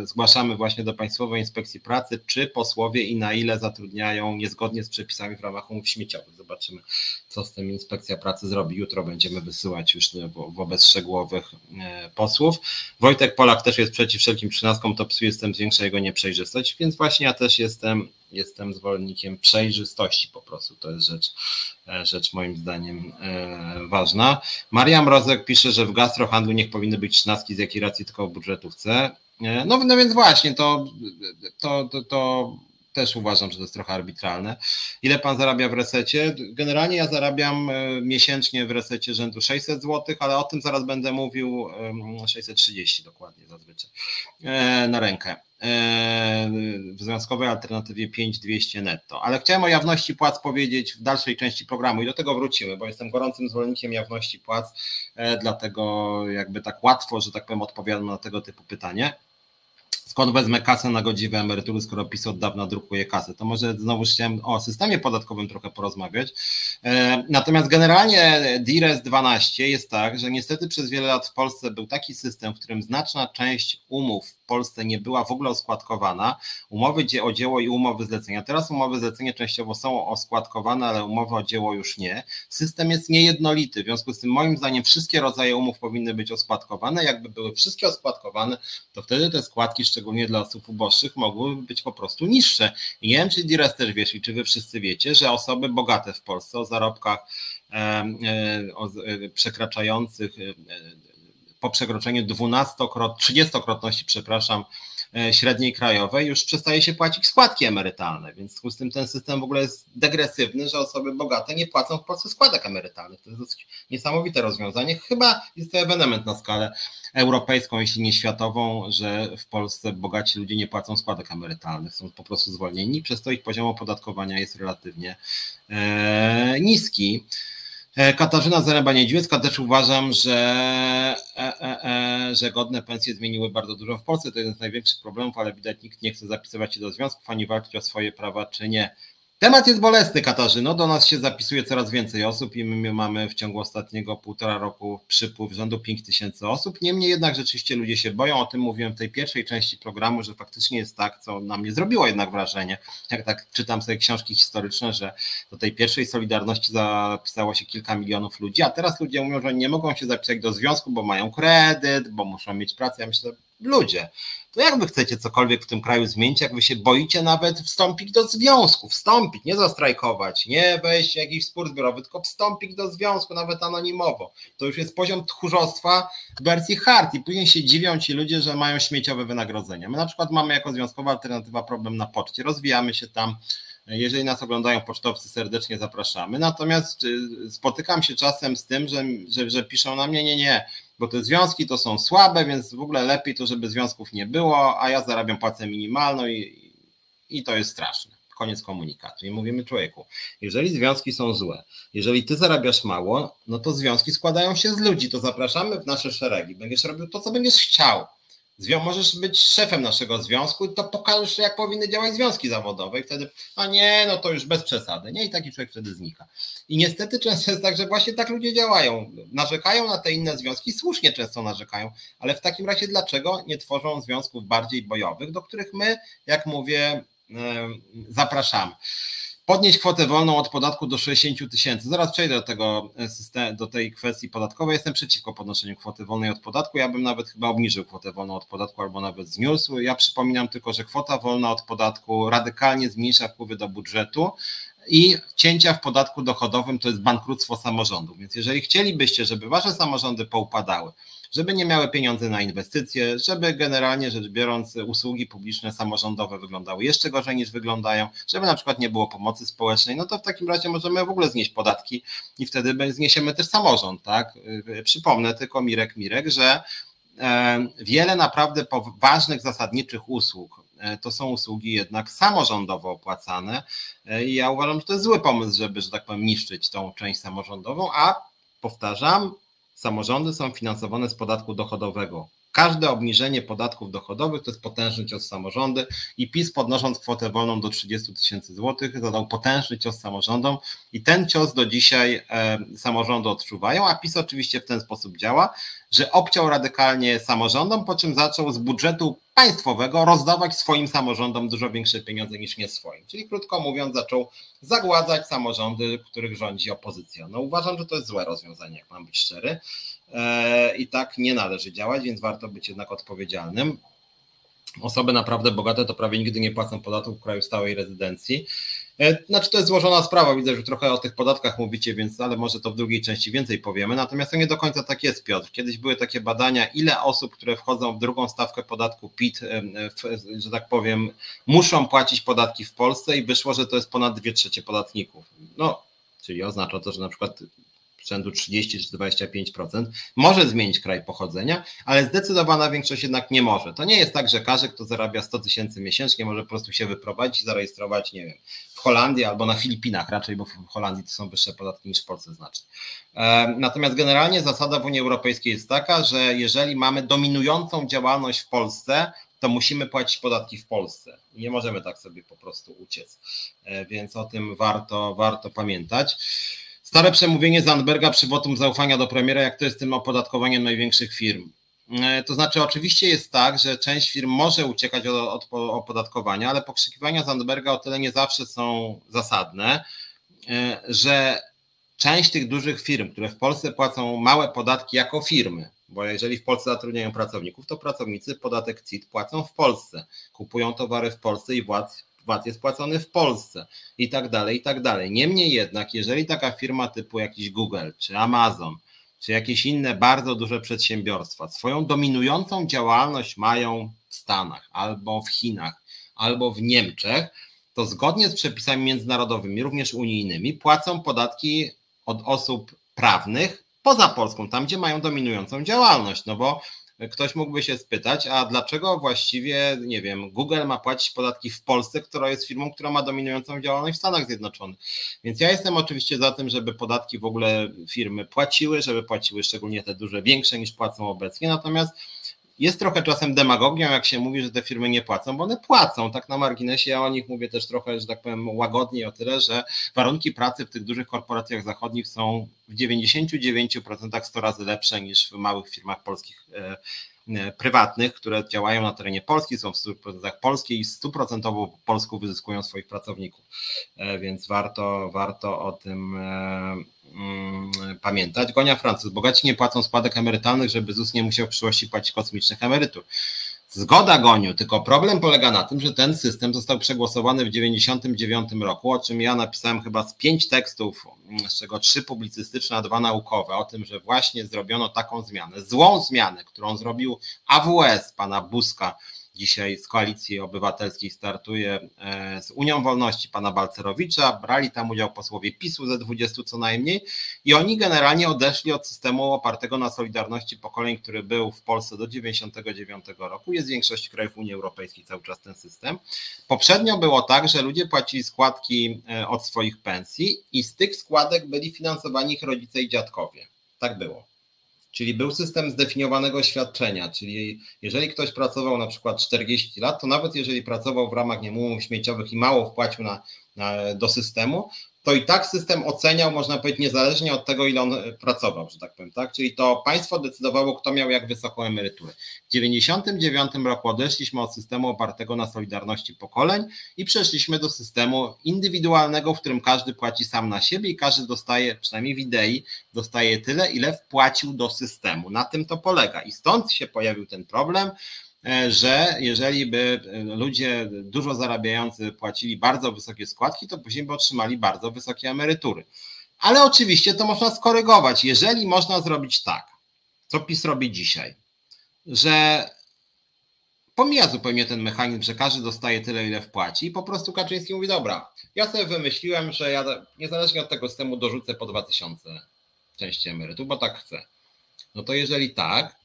zgłaszamy właśnie do Państwowej Inspekcji Pracy, czy posłowie i na ile zatrudniają niezgodnie z przepisami w ramach umów śmieciowych. Zobaczymy, co z tym Inspekcja Pracy zrobi. Jutro będziemy wysyłać już wobec szczegółowych e, posłów. Wojtek Polak też jest przeciw wszelkim trzynastkom, to psuje system, zwiększa jego nieprzejrzystość, więc właśnie ja też jestem jestem zwolennikiem przejrzystości po prostu. To jest rzecz, e, rzecz moim zdaniem ważna. Maria Mrozek pisze, że w gastrohandlu niech powinny być trzynastki, z jakiej racji tylko w budżetówce. No, no więc właśnie, to, to, to, to też uważam, że to jest trochę arbitralne. Ile pan zarabia w resecie? Generalnie ja zarabiam e, miesięcznie w resecie rzędu 600 zł, ale o tym zaraz będę mówił 630 dokładnie zazwyczaj e, na rękę. E, w związkowej alternatywie 5200 netto. Ale chciałem o jawności płac powiedzieć w dalszej części programu i do tego wrócimy, bo jestem gorącym zwolennikiem jawności płac, dlatego jakby tak łatwo, że tak powiem, odpowiadam na tego typu pytanie skąd wezmę kasę na godziwe emerytury, skoro PiS od dawna drukuje kasę. To może znowu chciałem o systemie podatkowym trochę porozmawiać. E, natomiast generalnie DIRES 12 jest tak, że niestety przez wiele lat w Polsce był taki system, w którym znaczna część umów Polsce nie była w ogóle oskładkowana. Umowy o dzieło i umowy zlecenia. Teraz umowy zlecenia częściowo są oskładkowane, ale umowy o dzieło już nie. System jest niejednolity, w związku z tym moim zdaniem wszystkie rodzaje umów powinny być oskładkowane. Jakby były wszystkie oskładkowane, to wtedy te składki, szczególnie dla osób uboższych, mogłyby być po prostu niższe. I nie wiem, czy Dires też wiesz i czy wy wszyscy wiecie, że osoby bogate w Polsce o zarobkach e, e, o, e, przekraczających po przekroczeniu 12-krot, 30-krotności, przepraszam, e, średniej krajowej już przestaje się płacić składki emerytalne, więc w związku z tym ten system w ogóle jest degresywny, że osoby bogate nie płacą w Polsce składek emerytalnych. To jest dosyć niesamowite rozwiązanie. Chyba jest to ewenement na skalę europejską, jeśli nie światową, że w Polsce bogaci ludzie nie płacą składek emerytalnych, są po prostu zwolnieni, przez to ich poziom opodatkowania jest relatywnie e, niski. E, Katarzyna Zaręba-Niedźwiecka też uważam, że, e, e, e, że godne pensje zmieniły bardzo dużo w Polsce. To jeden z największych problemów, ale widać nikt nie chce zapisywać się do związków ani walczyć o swoje prawa, czy nie. Temat jest bolesny, Katarzyno. Do nas się zapisuje coraz więcej osób i my mamy w ciągu ostatniego półtora roku przypływ rzędu 5 tysięcy osób. Niemniej jednak rzeczywiście ludzie się boją. O tym mówiłem w tej pierwszej części programu, że faktycznie jest tak, co na mnie zrobiło jednak wrażenie. Jak tak czytam sobie książki historyczne, że do tej pierwszej Solidarności zapisało się kilka milionów ludzi, a teraz ludzie mówią, że nie mogą się zapisać do związku, bo mają kredyt, bo muszą mieć pracę. Ja myślę, ludzie, to jak wy chcecie cokolwiek w tym kraju zmienić, jak wy się boicie nawet wstąpić do związku, wstąpić, nie zastrajkować, nie wejść w jakiś spór zbiorowy, tylko wstąpić do związku, nawet anonimowo. To już jest poziom tchórzostwa w wersji hard i później się dziwią ci ludzie, że mają śmieciowe wynagrodzenia. My na przykład mamy jako związkowa alternatywa problem na poczcie, rozwijamy się tam, jeżeli nas oglądają pocztowcy, serdecznie zapraszamy. Natomiast y, spotykam się czasem z tym, że, że, że piszą na mnie, nie, nie, bo te związki to są słabe, więc w ogóle lepiej to, żeby związków nie było, a ja zarabiam płacę minimalną i, i to jest straszne. Koniec komunikatu. I mówimy człowieku, jeżeli związki są złe, jeżeli ty zarabiasz mało, no to związki składają się z ludzi, to zapraszamy w nasze szeregi. Będziesz robił to, co będziesz chciał Zwią możesz być szefem naszego związku to pokażesz, jak powinny działać związki zawodowe i wtedy, a nie, no to już bez przesady, nie? I taki człowiek wtedy znika. I niestety często jest tak, że właśnie tak ludzie działają. Narzekają na te inne związki, słusznie często narzekają, ale w takim razie dlaczego nie tworzą związków bardziej bojowych, do których my, jak mówię, zapraszamy. Podnieść kwotę wolną od podatku do 60 tysięcy. Zaraz przejdę do tego e, systemu, do tej kwestii podatkowej. Jestem przeciwko podnoszeniu kwoty wolnej od podatku. Ja bym nawet chyba obniżył kwotę wolną od podatku albo nawet zniósł. Ja przypominam tylko, że kwota wolna od podatku radykalnie zmniejsza wpływy do budżetu i cięcia w podatku dochodowym to jest bankructwo samorządów. Więc jeżeli chcielibyście, żeby wasze samorządy poupadały, żeby nie miały pieniędzy na inwestycje, żeby generalnie rzecz biorąc usługi publiczne samorządowe wyglądały jeszcze gorzej niż wyglądają, żeby na przykład nie było pomocy społecznej, no to w takim razie możemy w ogóle znieść podatki i wtedy zniesiemy też samorząd, tak? Przypomnę tylko Mirek Mirek, że e, wiele naprawdę ważnych, zasadniczych usług, e, to są usługi jednak samorządowo opłacane e, i ja uważam, że to jest zły pomysł, żeby, że tak powiem, niszczyć tą część samorządową, a powtarzam, samorządy są finansowane z podatku dochodowego. Każde obniżenie podatków dochodowych to jest potężny cios samorządy i PiS podnosząc kwotę wolną do 30 tysięcy złotych zadał potężny cios samorządom i ten cios do dzisiaj e, samorządy odczuwają, a PiS oczywiście w ten sposób działa, że obciął radykalnie samorządom, po czym zaczął z budżetu państwowego rozdawać swoim samorządom dużo większe pieniądze niż nie swoim. Czyli krótko mówiąc, zaczął zagładzać samorządy, których rządzi opozycja. No uważam, że to jest złe rozwiązanie, jak mam być szczery. E, I tak nie należy działać, więc warto być jednak odpowiedzialnym. Osoby naprawdę bogate to prawie nigdy nie płacą podatków w kraju stałej rezydencji. E, znaczy to jest złożona sprawa, widzę, że trochę o tych podatkach mówicie, więc ale może to w drugiej części więcej powiemy. Natomiast to nie do końca tak jest, Piotr. Kiedyś były takie badania, ile osób, które wchodzą w drugą stawkę podatku PIT, że tak powiem, muszą płacić podatki w Polsce i wyszło, że to jest ponad 2 trzecie podatników. No, czyli oznacza to, że na przykład rzędu 30 czy 25%, może zmienić kraj pochodzenia, ale zdecydowana większość jednak nie może. To nie jest tak, że każdy, kto zarabia 100 tysięcy miesięcznie, może po prostu się wyprowadzić i zarejestrować, nie wiem, w Holandii albo na Filipinach raczej, bo w Holandii to są wyższe podatki niż w Polsce znacznie. E, natomiast generalnie zasada w Unii Europejskiej jest taka, że jeżeli mamy dominującą działalność w Polsce, to musimy płacić podatki w Polsce. Nie możemy tak sobie po prostu uciec. E, więc o tym warto, warto pamiętać. Stare przemówienie Zandberga przy wotum zaufania do premiera, jak to jest tym opodatkowaniem największych firm. E, to znaczy, oczywiście jest tak, że część firm może uciekać od, od opodatkowania, ale pokrzykiwania Zandberga o tyle nie zawsze są zasadne, e, że część tych dużych firm, które w Polsce płacą małe podatki jako firmy, bo jeżeli w Polsce zatrudniają pracowników, to pracownicy podatek CIT płacą w Polsce, kupują towary w Polsce i VAT VAT jest płacony w Polsce i tak dalej, i tak dalej. Niemniej jednak, jeżeli taka firma typu jakiś Google, czy Amazon, czy jakieś inne bardzo duże przedsiębiorstwa swoją dominującą działalność mają w Stanach, albo w Chinach, albo w Niemczech, to zgodnie z przepisami międzynarodowymi, również unijnymi, płacą podatki od osób prawnych poza Polską, tam gdzie mają dominującą działalność, no bo ktoś mógłby się spytać, a dlaczego właściwie, nie wiem, Google ma płacić podatki w Polsce, która jest firmą, która ma dominującą działalność w Stanach Zjednoczonych. Więc ja jestem oczywiście za tym, żeby podatki w ogóle firmy płaciły, żeby płaciły szczególnie te duże, większe niż płacą obecnie. Natomiast jest trochę czasem demagogią, jak się mówi, że te firmy nie płacą, bo one płacą. Tak na marginesie, ja o nich mówię też trochę, że tak powiem, łagodniej o tyle, że warunki pracy w tych dużych korporacjach zachodnich są w 99% 100 razy lepsze niż w małych firmach polskich e, e, prywatnych, które działają na terenie Polski, są w 100% polskie i stuprocentowo Polsku wyzyskują swoich pracowników. E, więc warto, warto o tym pamiętać. Gonia Francuz. Bogaci nie płacą składek emerytalnych, żeby ZUS nie musiał w przyszłości płacić kosmicznych emerytur. Zgoda, Goniu, tylko problem polega na tym, że ten system został przegłosowany w 1999 roku, o czym ja napisałem chyba z pięć tekstów, z czego trzy publicystyczne, a dwa naukowe, o tym, że właśnie zrobiono taką zmianę, złą zmianę, którą zrobił AWS pana Buska, dzisiaj z Koalicji Obywatelskiej startuje e, z Unią Wolności pana Balcerowicza. Brali tam udział posłowie PiSu ze 20 co najmniej i oni generalnie odeszli od systemu opartego na solidarności pokoleń, który był w Polsce do 99 roku. Jest w większości krajów Unii Europejskiej cały czas ten system. Poprzednio było tak, że ludzie płacili składki e, od swoich pensji i z tych składek byli finansowani ich rodzice i dziadkowie. Tak było. Czyli był system zdefiniowanego świadczenia, czyli jeżeli ktoś pracował na przykład 40 lat, to nawet jeżeli pracował w ramach nie umów śmieciowych i mało wpłacił na, do systemu, to i tak system oceniał, można powiedzieć, niezależnie od tego, ile on pracował, że tak powiem, tak? Czyli to państwo decydowało, kto miał jak wysoką emeryturę. W 1999 roku odeszliśmy od systemu opartego na solidarności pokoleń i przeszliśmy do systemu indywidualnego, w którym każdy płaci sam na siebie i każdy dostaje, przynajmniej w idei, dostaje tyle, ile wpłacił do systemu. Na tym to polega. I stąd się pojawił ten problem E, że jeżeli by e, ludzie dużo zarabiający płacili bardzo wysokie składki, to później by otrzymali bardzo wysokie emerytury. Ale oczywiście to można skorygować. Jeżeli można zrobić tak, co PiS robi dzisiaj, że pomija zupełnie ten mechanizm, że każdy dostaje tyle, ile wpłaci i po prostu Kaczyński mówi, dobra, ja sobie wymyśliłem, że ja niezależnie od tego systemu dorzucę po 2000 części emerytów, bo tak chcę. No to jeżeli tak,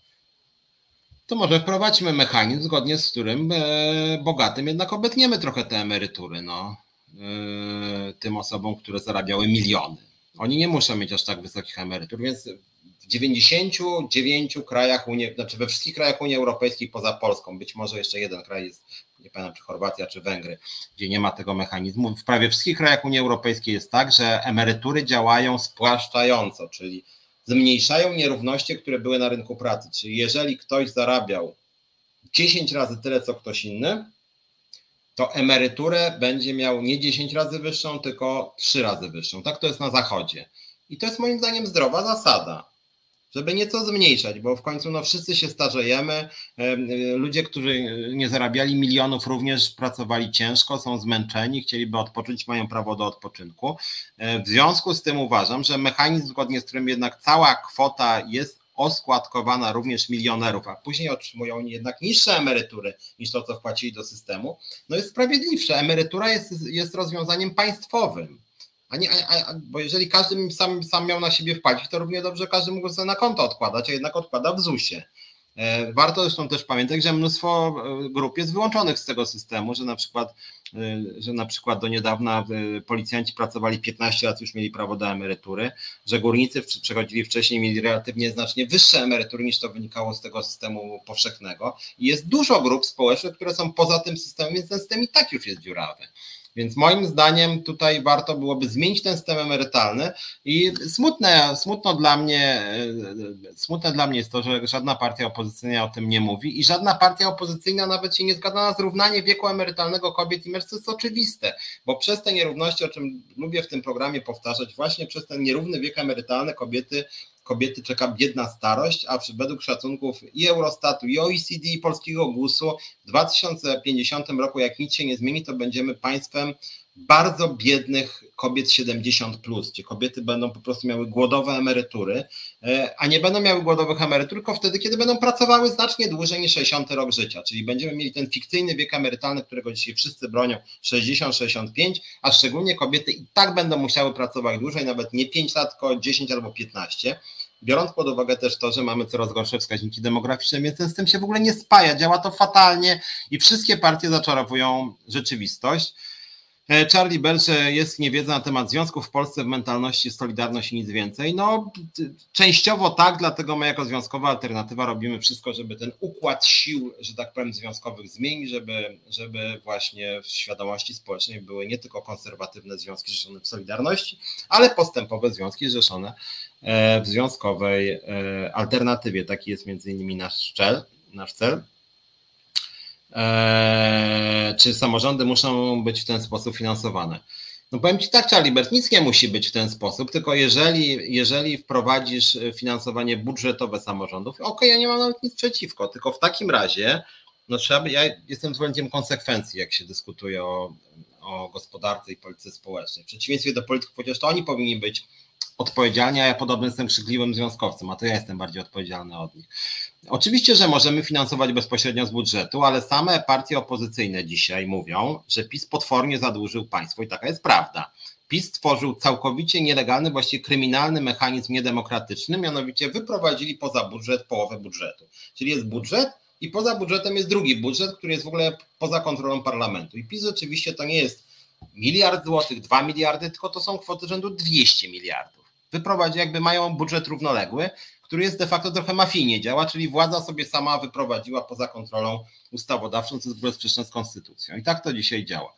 to może wprowadźmy mechanizm, zgodnie z którym e, bogatym jednak obetniemy trochę te emerytury, no, e, tym osobom, które zarabiały miliony. Oni nie muszą mieć aż tak wysokich emerytur, więc w 99 krajach Unii, znaczy we wszystkich krajach Unii Europejskiej poza Polską, być może jeszcze jeden kraj jest, nie pamiętam czy Chorwacja, czy Węgry, gdzie nie ma tego mechanizmu. W prawie wszystkich krajach Unii Europejskiej jest tak, że emerytury działają spłaszczająco, czyli zmniejszają nierówności, które były na rynku pracy. Czyli jeżeli ktoś zarabiał 10 razy tyle, co ktoś inny, to emeryturę będzie miał nie 10 razy wyższą, tylko 3 razy wyższą. Tak to jest na zachodzie. I to jest moim zdaniem zdrowa zasada żeby nieco zmniejszać, bo w końcu no, wszyscy się starzejemy. Ludzie, którzy nie zarabiali milionów, również pracowali ciężko, są zmęczeni, chcieliby odpocząć, mają prawo do odpoczynku. E, w związku z tym uważam, że mechanizm, zgodnie z którym jednak cała kwota jest oskładkowana również milionerów, a później otrzymują oni jednak niższe emerytury niż to, co wpłacili do systemu, no jest sprawiedliwsze. Emerytura jest, jest rozwiązaniem państwowym. A nie, a, a, bo jeżeli każdy sam, sam miał na siebie wpłacić, to równie dobrze każdy mógł sobie na konto odkładać, a jednak odkłada w ZUS-ie. E, warto zresztą też pamiętać, że mnóstwo e, grup jest wyłączonych z tego systemu, że na przykład, e, że na przykład do niedawna policjanci pracowali 15 lat, już mieli prawo do emerytury, że górnicy przechodzili wcześniej, mieli relatywnie znacznie wyższe emerytury niż to wynikało z tego systemu powszechnego. I jest dużo grup społecznych, które są poza tym systemem, więc ten system i tak już jest dziurawy. Więc moim zdaniem tutaj warto byłoby zmienić ten system emerytalny i smutne, smutno dla mnie, e, smutne dla mnie jest to, że żadna partia opozycyjna o tym nie mówi i żadna partia opozycyjna nawet się nie zgadza na zrównanie wieku emerytalnego kobiet i mężczyzn. Jest oczywiste, bo przez te nierówności, o czym lubię w tym programie powtarzać, właśnie przez ten nierówny wiek emerytalny kobiety kobiety czeka biedna starość, a według szacunków i Eurostatu, i OECD, i Polskiego GUS-u w 2050 roku, jak nic się nie zmieni, to będziemy państwem bardzo biednych kobiet 70, plus, gdzie kobiety będą po prostu miały głodowe emerytury, e, a nie będą miały głodowych emerytur tylko wtedy, kiedy będą pracowały znacznie dłużej niż 60 rok życia. Czyli będziemy mieli ten fikcyjny wiek emerytalny, którego dzisiaj wszyscy bronią 60-65, a szczególnie kobiety i tak będą musiały pracować dłużej, nawet nie 5 lat, tylko 10 albo 15 biorąc pod uwagę też to, że mamy coraz gorsze wskaźniki demograficzne, więc ten system się w ogóle nie spaja, działa to fatalnie i wszystkie partie zaczarowują rzeczywistość. E, Charlie Bell, że jest niewiedza na temat związków w Polsce w mentalności Solidarność i nic więcej. No, częściowo tak, dlatego my jako związkowa alternatywa robimy wszystko, żeby ten układ sił, że tak powiem, związkowych zmienić, żeby, żeby właśnie w świadomości społecznej były nie tylko konserwatywne związki zrzeszone w Solidarności, ale postępowe związki zrzeszone e, w związkowej e, alternatywie. Taki jest między innymi nasz cel. Nasz cel. Eee, czy samorządy muszą być w ten sposób finansowane. No powiem Ci tak, Charlie nic nie musi być w ten sposób, tylko jeżeli, jeżeli wprowadzisz finansowanie budżetowe samorządów, okej, okay, ja nie mam nawet nic przeciwko, tylko w takim razie, no trzeba ja jestem zwolennikiem konsekwencji, jak się dyskutuje o, o gospodarce i polityce społecznej. W przeciwieństwie do polityków, chociaż to oni powinni być odpowiedzialni, a ja podobno jestem krzykliwym związkowcem, a to ja jestem bardziej odpowiedzialny od nich. Oczywiście, że możemy finansować bezpośrednio z budżetu, ale same partie opozycyjne dzisiaj mówią, że PiS potwornie zadłużył państwo i taka jest prawda. PiS stworzył całkowicie nielegalny, właściwie kryminalny mechanizm niedemokratyczny, mianowicie wyprowadzili poza budżet połowę budżetu. Czyli jest budżet i poza budżetem jest drugi budżet, który jest w ogóle poza kontrolą parlamentu. I PiS rzeczywiście to nie jest miliard złotych, dwa miliardy, tylko to są kwoty rzędu 200 miliardów. Wyprowadzi, jakby mają budżet równoległy, który jest de facto trochę mafijnie działa, czyli władza sobie sama wyprowadziła poza kontrolą ustawodawczą, co jest w ogóle sprzeczne z konstytucją. I tak to dzisiaj działa.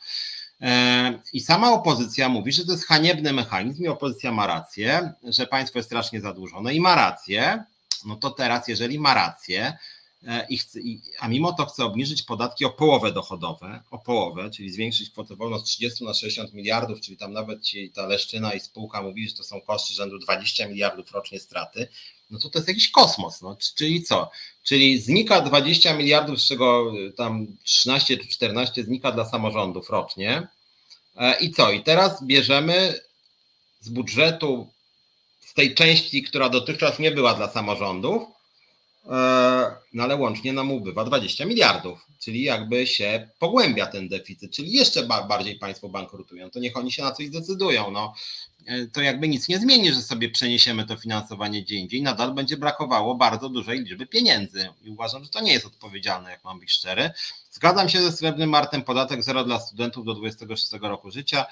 E, I sama opozycja mówi, że to jest haniebny mechanizm i opozycja ma rację, że państwo jest strasznie zadłużone i ma rację. No to teraz, jeżeli ma rację, e, i chce, a mimo to chce obniżyć podatki o połowę dochodowe, o połowę, czyli zwiększyć kwotę wolną z 30 na 60 miliardów, czyli tam nawet ci, ta Leszczyna i spółka mówi, że to są koszty rzędu 20 miliardów rocznie straty, no to to jest jakiś kosmos. No. Czyli co? Czyli znika 20 miliardów, z czego y, tam 13 czy 14 znika dla samorządów rocznie. E, I co? I teraz bierzemy z budżetu, z tej części, która dotychczas nie była dla samorządów, e, no ale łącznie nam ubywa 20 miliardów, czyli jakby się pogłębia ten deficyt, czyli jeszcze bardziej państwo bankrutują, to niech oni się na coś zdecydują. No, to jakby nic nie zmieni, że sobie przeniesiemy to finansowanie gdzie indziej. Nadal będzie brakowało bardzo dużej liczby pieniędzy i uważam, że to nie jest odpowiedzialne, jak mam być szczery. Zgadzam się ze Srebrnym Martem, podatek zero dla studentów do 26 roku życia.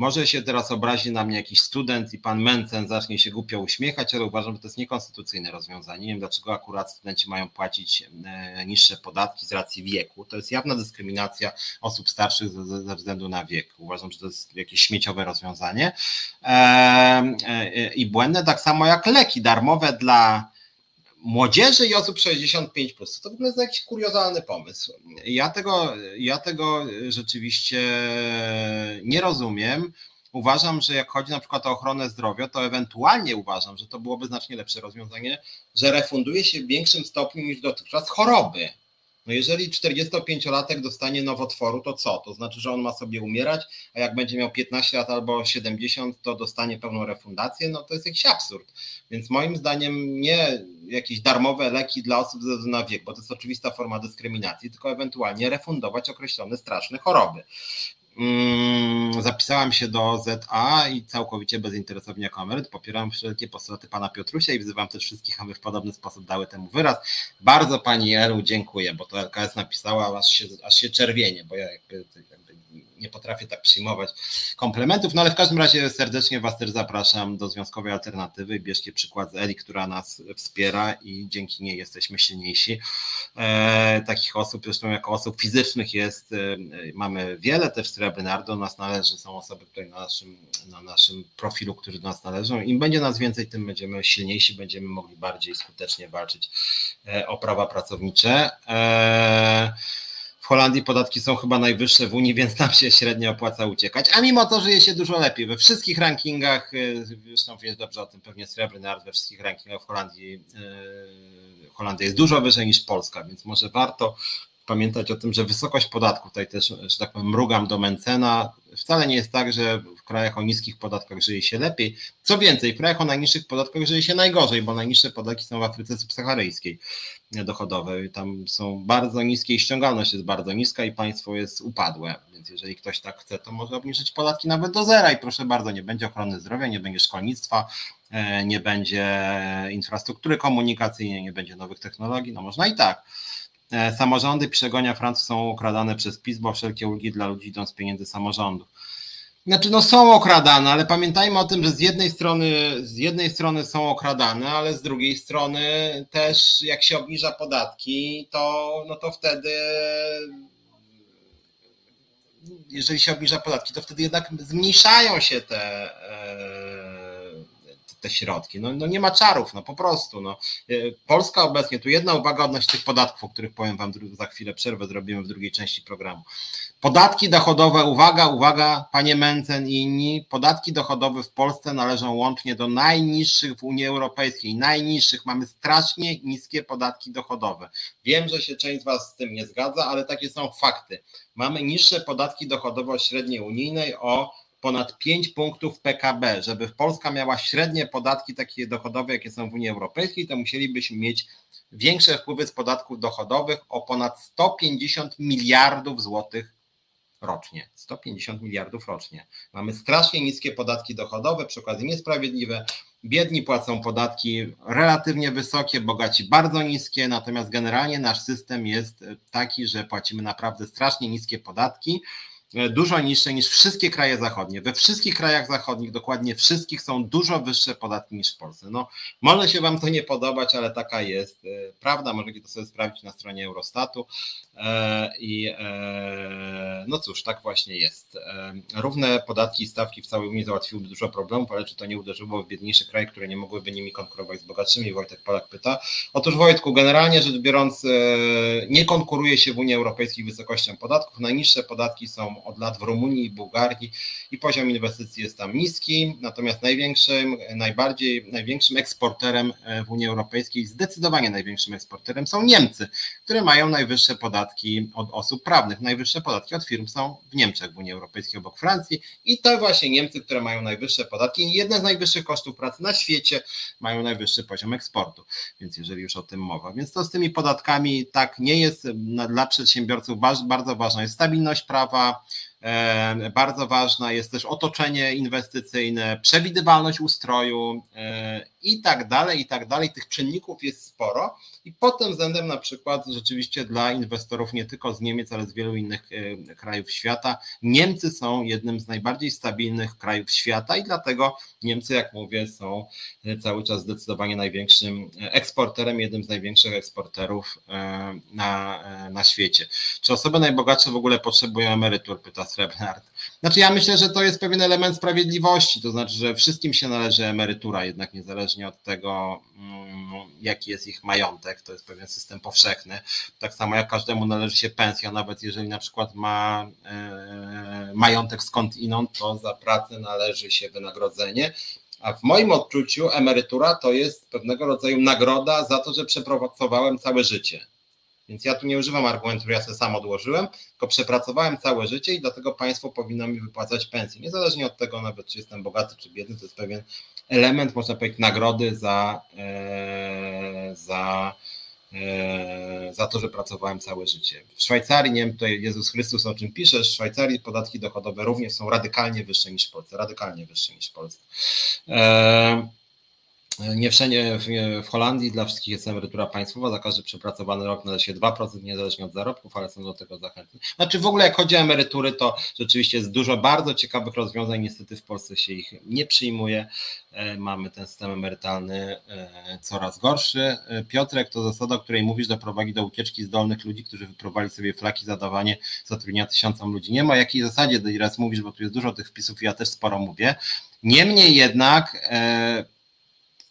Może się teraz obrazi na mnie jakiś student i pan Mencen zacznie się głupio uśmiechać, ale uważam, że to jest niekonstytucyjne rozwiązanie. Nie wiem, dlaczego akurat studenci mają płacić e, niższe podatki z racji wieku. To jest jawna dyskryminacja osób starszych ze, względu na wiek. Uważam, że to jest jakieś śmieciowe rozwiązanie e, e, i błędne, tak samo jak leki darmowe dla młodzieży i osób 65. Plus. To w ogóle jest jakiś kuriozalny pomysł. Ja tego, ja tego rzeczywiście nie rozumiem. Uważam, że jak chodzi na przykład o ochronę zdrowia, to ewentualnie uważam, że to byłoby znacznie lepsze rozwiązanie, że refunduje się w większym stopniu niż dotychczas choroby. No jeżeli 45-latek dostanie nowotworu, to co? To znaczy, że on ma sobie umierać, a jak będzie miał 15 lat albo 70, to dostanie pełną refundację? No to jest jakiś absurd. Więc moim zdaniem nie jakieś darmowe leki dla osób ze względu na wiek, bo to jest oczywista forma dyskryminacji, tylko ewentualnie refundować określone straszne choroby. Mm, zapisałam się do ZA i całkowicie bezinteresownie jako emeryt popieram wszelkie postulaty pana Piotrusia i wzywam też wszystkich, aby w podobny sposób dały temu wyraz. Bardzo pani Elu dziękuję, bo to LKS napisała, aż się, aż się czerwienie, bo ja jakby, jakby nie potrafię tak przyjmować komplementów, no ale w każdym razie serdecznie Was też zapraszam do Związkowej Alternatywy. Bierzcie przykład z Eli, która nas wspiera i dzięki niej jesteśmy silniejsi. E, takich osób, zresztą jako osób fizycznych jest, e, mamy wiele, też Srebrny do nas należy, są osoby tutaj na naszym, na naszym profilu, którzy do nas należą. Im będzie nas więcej, tym będziemy silniejsi, będziemy mogli bardziej skutecznie walczyć e, o prawa pracownicze. E, Holandii podatki są chyba najwyższe w Unii, więc tam się średnio opłaca uciekać. A mimo to żyje się dużo lepiej. We wszystkich rankingach, y, zresztą wiesz dobrze o tym, pewnie srebrny art we wszystkich rankingach w Holandii, y, Holandia jest dużo wyżej niż Polska, więc może warto pamiętać o tym, że wysokość podatku, tutaj też, że tak powiem, mrugam do Mencena, wcale nie jest tak, że w krajach o niskich podatkach żyje się lepiej. Co więcej, w krajach o najniższych podatkach żyje się najgorzej, bo najniższe podatki są w Afryce subsaharyjskiej dochodowe. Tam są bardzo niskie i ściągalność jest bardzo niska i państwo jest upadłe. Więc jeżeli ktoś tak chce, to może obniżyć podatki nawet do zera i proszę bardzo, nie będzie ochrony zdrowia, nie będzie szkolnictwa, e, nie będzie infrastruktury komunikacyjnej, nie będzie nowych technologii, no można i tak. E, samorządy, przegonia Francuz są okradane przez PiS, bo wszelkie ulgi dla ludzi idą z pieniędzy samorządów. Znaczy, no są okradane, ale pamiętajmy o tym, że z jednej strony, z jednej strony są okradane, ale z drugiej strony też jak się obniża podatki, to, no to wtedy jeżeli się obniża podatki, to wtedy jednak zmniejszają się te, e, te środki. No, no nie ma czarów, no po prostu. No. E, Polska obecnie, tu jedna uwaga odnośnie tych podatków, o których powiem Wam za chwilę przerwę, zrobimy w drugiej części programu. Podatki dochodowe, uwaga, uwaga, panie Mencen i inni, podatki dochodowe w Polsce należą łącznie do najniższych w Unii Europejskiej, najniższych. Mamy strasznie niskie podatki dochodowe. Wiem, że się część z Was z tym nie zgadza, ale takie są fakty. Mamy niższe podatki dochodowe od średniej unijnej o ponad 5 punktów PKB. Żeby Polska miała średnie podatki takie dochodowe, jakie są w Unii Europejskiej, to musielibyśmy mieć większe wpływy z podatków dochodowych o ponad 150 miliardów złotych rocznie. 150 miliardów rocznie. Mamy strasznie niskie podatki dochodowe, przy okazji niesprawiedliwe. Biedni płacą podatki relatywnie wysokie, bogaci bardzo niskie, natomiast generalnie nasz system jest taki, że płacimy naprawdę strasznie niskie podatki dużo niższe niż wszystkie kraje zachodnie. We wszystkich krajach zachodnich, dokładnie wszystkich, są dużo wyższe podatki niż w Polsce. No, może się Wam to nie podobać, ale taka jest e, prawda. Możecie to sobie sprawdzić na stronie Eurostatu. I no cóż, tak właśnie jest. Równe podatki i stawki w całej Unii załatwiłyby dużo problemów, ale czy to nie uderzyło w biedniejsze kraje, które nie mogłyby nimi konkurować z bogatszymi? Wojtek Polak pyta. Otóż Wojtku, generalnie rzecz biorąc, nie konkuruje się w Unii Europejskiej wysokością podatków. Najniższe podatki są od lat w Rumunii i Bułgarii i poziom inwestycji jest tam niski, natomiast największym, najbardziej, największym eksporterem e, w Unii Europejskiej, zdecydowanie największym eksporterem są Niemcy, które mają najwyższe podatki od osób prawnych. Najwyższe podatki od firm są w Niemczech w Unii Europejskiej obok Francji i to właśnie Niemcy, które mają najwyższe podatki i jedne z najwyższych kosztów pracy na świecie mają najwyższy poziom eksportu. Więc jeżeli już o tym mowa. Więc to z tymi podatkami tak nie jest dla przedsiębiorców bardzo ważna jest stabilność prawa, bardzo ważna jest też otoczenie inwestycyjne, przewidywalność ustroju e, i tak dalej, i tak dalej. Tych czynników jest sporo i pod tym względem na przykład rzeczywiście dla inwestorów nie tylko z Niemiec, ale z wielu innych e, krajów świata, Niemcy są jednym z najbardziej stabilnych krajów świata i dlatego Niemcy, jak mówię, są cały czas zdecydowanie największym eksporterem, jednym z największych eksporterów na, na świecie. Czy osoby najbogatsze w ogóle potrzebują emerytur? Pyta Srebrnard. Znaczy ja myślę, że to jest pewien element sprawiedliwości, to znaczy, że wszystkim się należy emerytura, jednak niezależnie od tego, mm, jaki jest ich majątek, to jest pewien system powszechny. Tak samo jak każdemu należy się pensja, nawet jeżeli na przykład ma e, majątek skąd inąd, to za pracę należy się wynagrodzenie. A w moim odczuciu emerytura to jest pewnego rodzaju nagroda za to, że przepracowałem całe życie. Więc ja tu nie używam argumentu, ja sobie sam odłożyłem, tylko przepracowałem całe życie i dlatego państwo powinno mi wypłacać pensję. Niezależnie od tego nawet, czy jestem bogaty, czy biedny, to jest pewien element, można powiedzieć, nagrody za, e, za, e, za to, że pracowałem całe życie. W Szwajcarii, nie wiem, tutaj Jezus Chrystus o czym pisze, w Szwajcarii podatki dochodowe również są radykalnie wyższe niż w Polsce, radykalnie wyższe niż w Polsce. E, nie wszędzie w, Holandii dla wszystkich jest emerytura państwowa, za każdy przepracowany rok należy się 2%, niezależnie od zarobków, ale są do tego zachętni. Znaczy w ogóle jak chodzi o emerytury, to rzeczywiście jest dużo bardzo ciekawych rozwiązań, niestety w Polsce się ich nie przyjmuje. E, mamy ten system emerytalny e, coraz gorszy. E, Piotrek, to zasada, o której mówisz, doprowadzi do ucieczki zdolnych ludzi, którzy wyprowadzili sobie flaki za dawanie zatrudnienia tysiącom ludzi. Nie ma jakiej zasadzie, raz mówisz, bo tu jest dużo tych wpisów i ja też sporo mówię. Niemniej jednak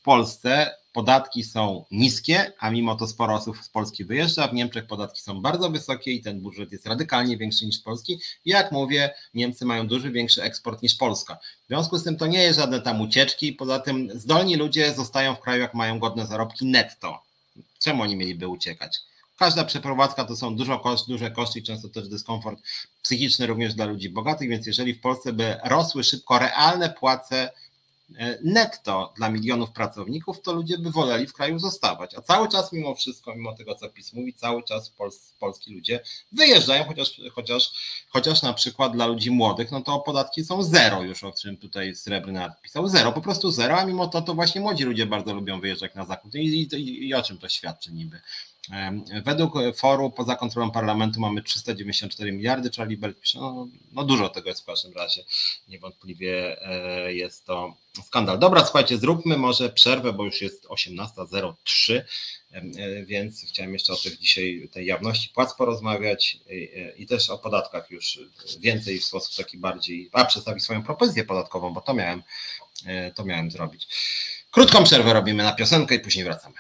Polsce podatki są niskie, a mimo to sporo osób z Polski wyjeżdża. W Niemczech podatki są bardzo wysokie i ten budżet jest radykalnie większy niż Polski. Jak mówię, Niemcy mają duży większy eksport niż Polska. W związku z tym to nie jest żadne tam ucieczki. Poza tym zdolni ludzie zostają w kraju, jak mają godne zarobki netto. Czemu oni mieliby uciekać? Każda przeprowadzka to są dużo koszt, duże koszty i często też dyskomfort psychiczny również dla ludzi bogatych, więc jeżeli w Polsce by rosły szybko realne płace netto dla milionów pracowników, to ludzie by woleli w kraju zostawać. A cały czas, mimo wszystko, mimo tego, co PiS mówi, cały czas Pols polski ludzie wyjeżdżają, chociaż, chociaż, chociaż na przykład dla ludzi młodych, no to podatki są zero już, o czym tutaj Srebrny napisał. Zero, po prostu zero, a mimo to, to właśnie młodzi ludzie bardzo lubią wyjeżdżać na zachód. I, i, i o czym to świadczy niby? Według forum poza kontrolą parlamentu mamy 394 miliardy, Charlie Bell pisze, no, no dużo tego jest w każdym razie, niewątpliwie e, jest to skandal. Dobra, słuchajcie, zróbmy może przerwę, bo już jest 18.03, e, więc chciałem jeszcze o tych dzisiaj, tej jawności płac porozmawiać e, i też o podatkach już więcej w sposób taki bardziej, a przedstawić swoją propozycję podatkową, bo to miałem, to miałem zrobić. Krótką przerwę robimy na piosenkę i później wracamy.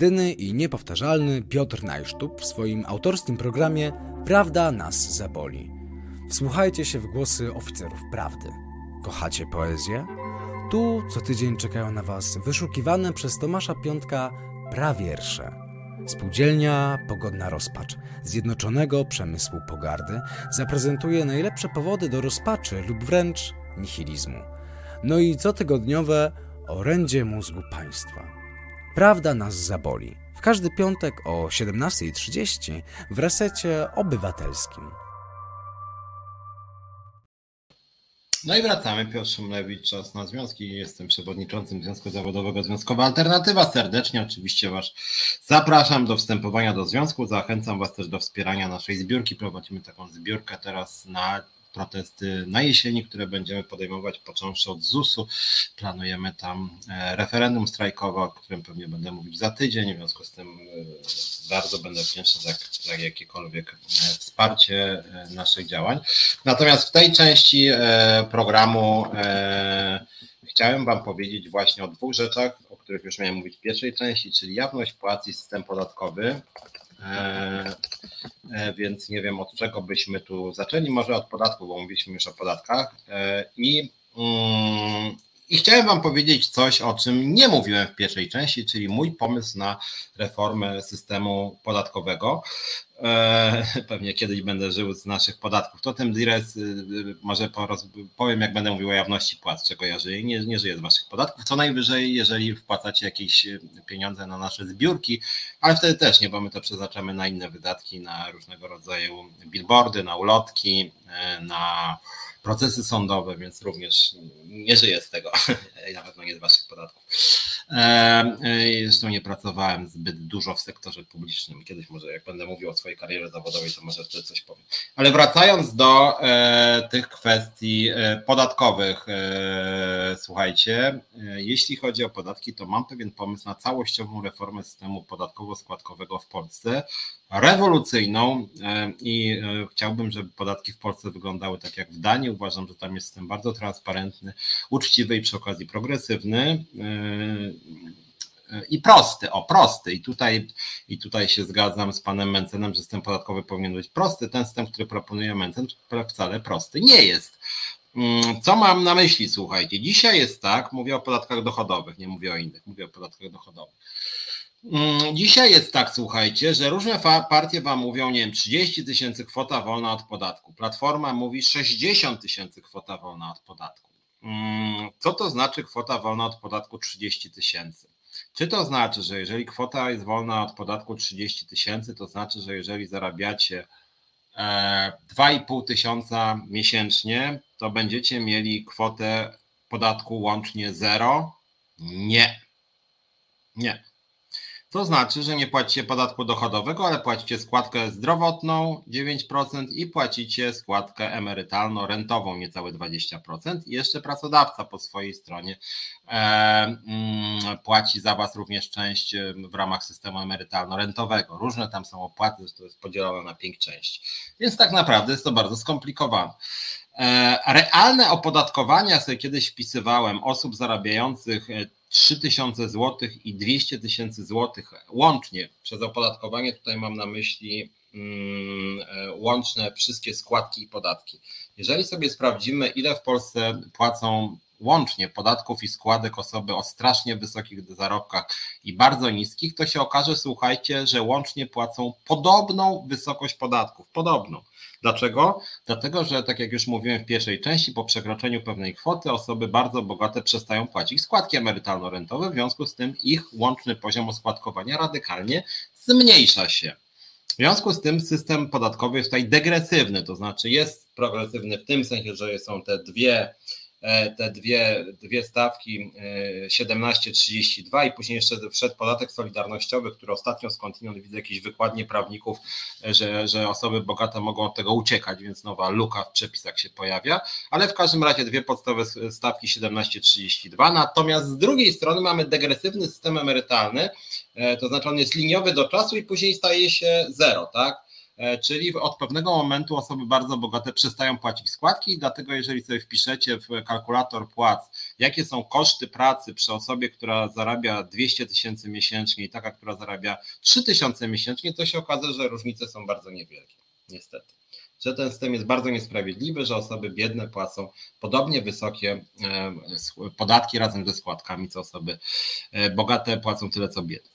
Jedyny i niepowtarzalny Piotr Najsztub w swoim autorskim programie Prawda nas zaboli. Wsłuchajcie się w głosy oficerów prawdy. Kochacie poezję? Tu co tydzień czekają na Was wyszukiwane przez Tomasza Piątka prawiersze. Spółdzielnia Pogodna Rozpacz Zjednoczonego Przemysłu Pogardy zaprezentuje najlepsze powody do rozpaczy lub wręcz nihilizmu. No i cotygodniowe orędzie mózgu państwa. Prawda nas zaboli. W każdy piątek o 17.30 w resecie obywatelskim.
No i wracamy. Piotr Szumlewicz, czas na związki. Jestem przewodniczącym Związku Zawodowego Związkowa Alternatywa. Serdecznie oczywiście Was zapraszam do wstępowania do związku. Zachęcam Was też do wspierania naszej zbiórki. Prowadzimy taką zbiórkę teraz na protesty na jesieni, które będziemy podejmować począwszy od ZUS-u. Planujemy tam e, referendum strajkowe, o którym pewnie będę mówić za tydzień, w związku z tym e, bardzo będę wdzięczny za, za jakiekolwiek e, wsparcie naszych działań. Natomiast w tej części programu chciałem Wam powiedzieć właśnie o dwóch rzeczach, o których już miałem mówić w pierwszej części, czyli jawność płac i system podatkowy. E, e, więc nie wiem od czego byśmy tu zaczęli, może od podatku, bo mówiliśmy już o podatkach. E, I, mm, i chciałem Wam powiedzieć coś, o czym nie mówiłem w pierwszej części, czyli mój pomysł na reformę systemu podatkowego. E, pewnie kiedyś będę żył z naszych podatków. To tym Dires y, y, może powiem, jak będę mówił o jawności płac, czego ja żyję. Nie, nie żyję z waszych podatków. Co najwyżej, jeżeli wpłacacie jakieś pieniądze na nasze zbiórki, ale wtedy też nie, bo my to przeznaczamy na inne wydatki, na różnego rodzaju billboardy, na ulotki, e, na procesy sądowe, więc również nie żyję z tego, na pewno nie z waszych podatków. E, zresztą nie pracowałem zbyt dużo w sektorze publicznym. Kiedyś może jak będę mówił o swojej karierze zawodowej, to może wtedy coś powiem. Ale wracając do e, tych kwestii e, podatkowych, słuchajcie, jeśli chodzi o podatki, to mam pewien pomysł na całościową reformę systemu podatkowo-składkowego w Polsce rewolucyjną e, i e, chciałbym, żeby podatki w Polsce wyglądały tak jak w Danii. Uważam, że tam jest system bardzo transparentny, uczciwy i przy okazji progresywny e, i prosty, o prosty. I tutaj, I tutaj się zgadzam z panem Mencenem, że system podatkowy powinien być prosty. Ten system, który proponuje Mencen, wcale prosty nie jest. Mm, co mam na myśli, słuchajcie? Dzisiaj jest tak, mówię o podatkach dochodowych, nie mówię o innych, mówię o podatkach dochodowych. Mm, dzisiaj jest tak, słuchajcie, że różne partie wam mówią, nie wiem, 30 tysięcy kwota wolna od podatku. Platforma mówi 60 tysięcy kwota wolna od podatku. Mm, co to znaczy kwota wolna od podatku 30 tysięcy? Czy to znaczy, że jeżeli kwota jest wolna od podatku 30 tysięcy, to znaczy, że jeżeli zarabiacie 2,5 e, tysiąca miesięcznie, to będziecie mieli kwotę podatku łącznie zero? Nie. Nie. To znaczy, że nie płacicie podatku dochodowego, ale płacicie składkę zdrowotną 9% i płacicie składkę emerytalno-rentową niecałe 20%. I jeszcze pracodawca po swojej stronie e, mm, płaci za Was również część e, w ramach systemu emerytalno-rentowego. Różne tam są opłaty, to jest podzielone na pięć części. Więc tak naprawdę jest to bardzo skomplikowane. E, realne opodatkowania sobie kiedyś wpisywałem osób zarabiających 3000 zł i 200 tysięcy złotych łącznie przez opodatkowanie, tutaj mam na myśli mm, e, łączne wszystkie składki i podatki. Jeżeli sobie sprawdzimy, ile w Polsce płacą łącznie podatków i składek osoby o strasznie wysokich zarobkach i bardzo niskich, to się okaże, słuchajcie, że łącznie płacą podobną wysokość podatków. Podobną. Dlaczego? Dlatego, że tak jak już mówiłem w pierwszej części, po przekroczeniu pewnej kwoty osoby bardzo bogate przestają płacić składki emerytalno-rentowe, w związku z tym ich łączny poziom oskładkowania radykalnie zmniejsza się. W związku z tym system podatkowy jest tutaj degresywny, to znaczy jest progresywny w tym sensie, że są te dwie te dwie, dwie stawki 17,32 e, i później jeszcze wszedł podatek solidarnościowy, który ostatnio skądinąd widzę jakieś wykładnie prawników, e, że, że osoby bogate mogą od tego uciekać, więc nowa luka w przepisach się pojawia, ale w każdym razie dwie podstawowe stawki 17,32, natomiast z drugiej strony mamy degresywny system emerytalny, to znaczy on jest liniowy do czasu i później staje się zero, tak? E, czyli od pewnego momentu osoby bardzo bogate przestają płacić składki dlatego jeżeli sobie wpiszecie w kalkulator płac, jakie są koszty pracy przy osobie, która zarabia 200 tysięcy miesięcznie i taka, która zarabia 3 tysiące miesięcznie, to się okaże, że różnice są bardzo niewielkie, niestety że ten system jest bardzo niesprawiedliwy, że osoby biedne płacą podobnie wysokie e, podatki razem ze składkami, co osoby e, bogate płacą tyle co biedne.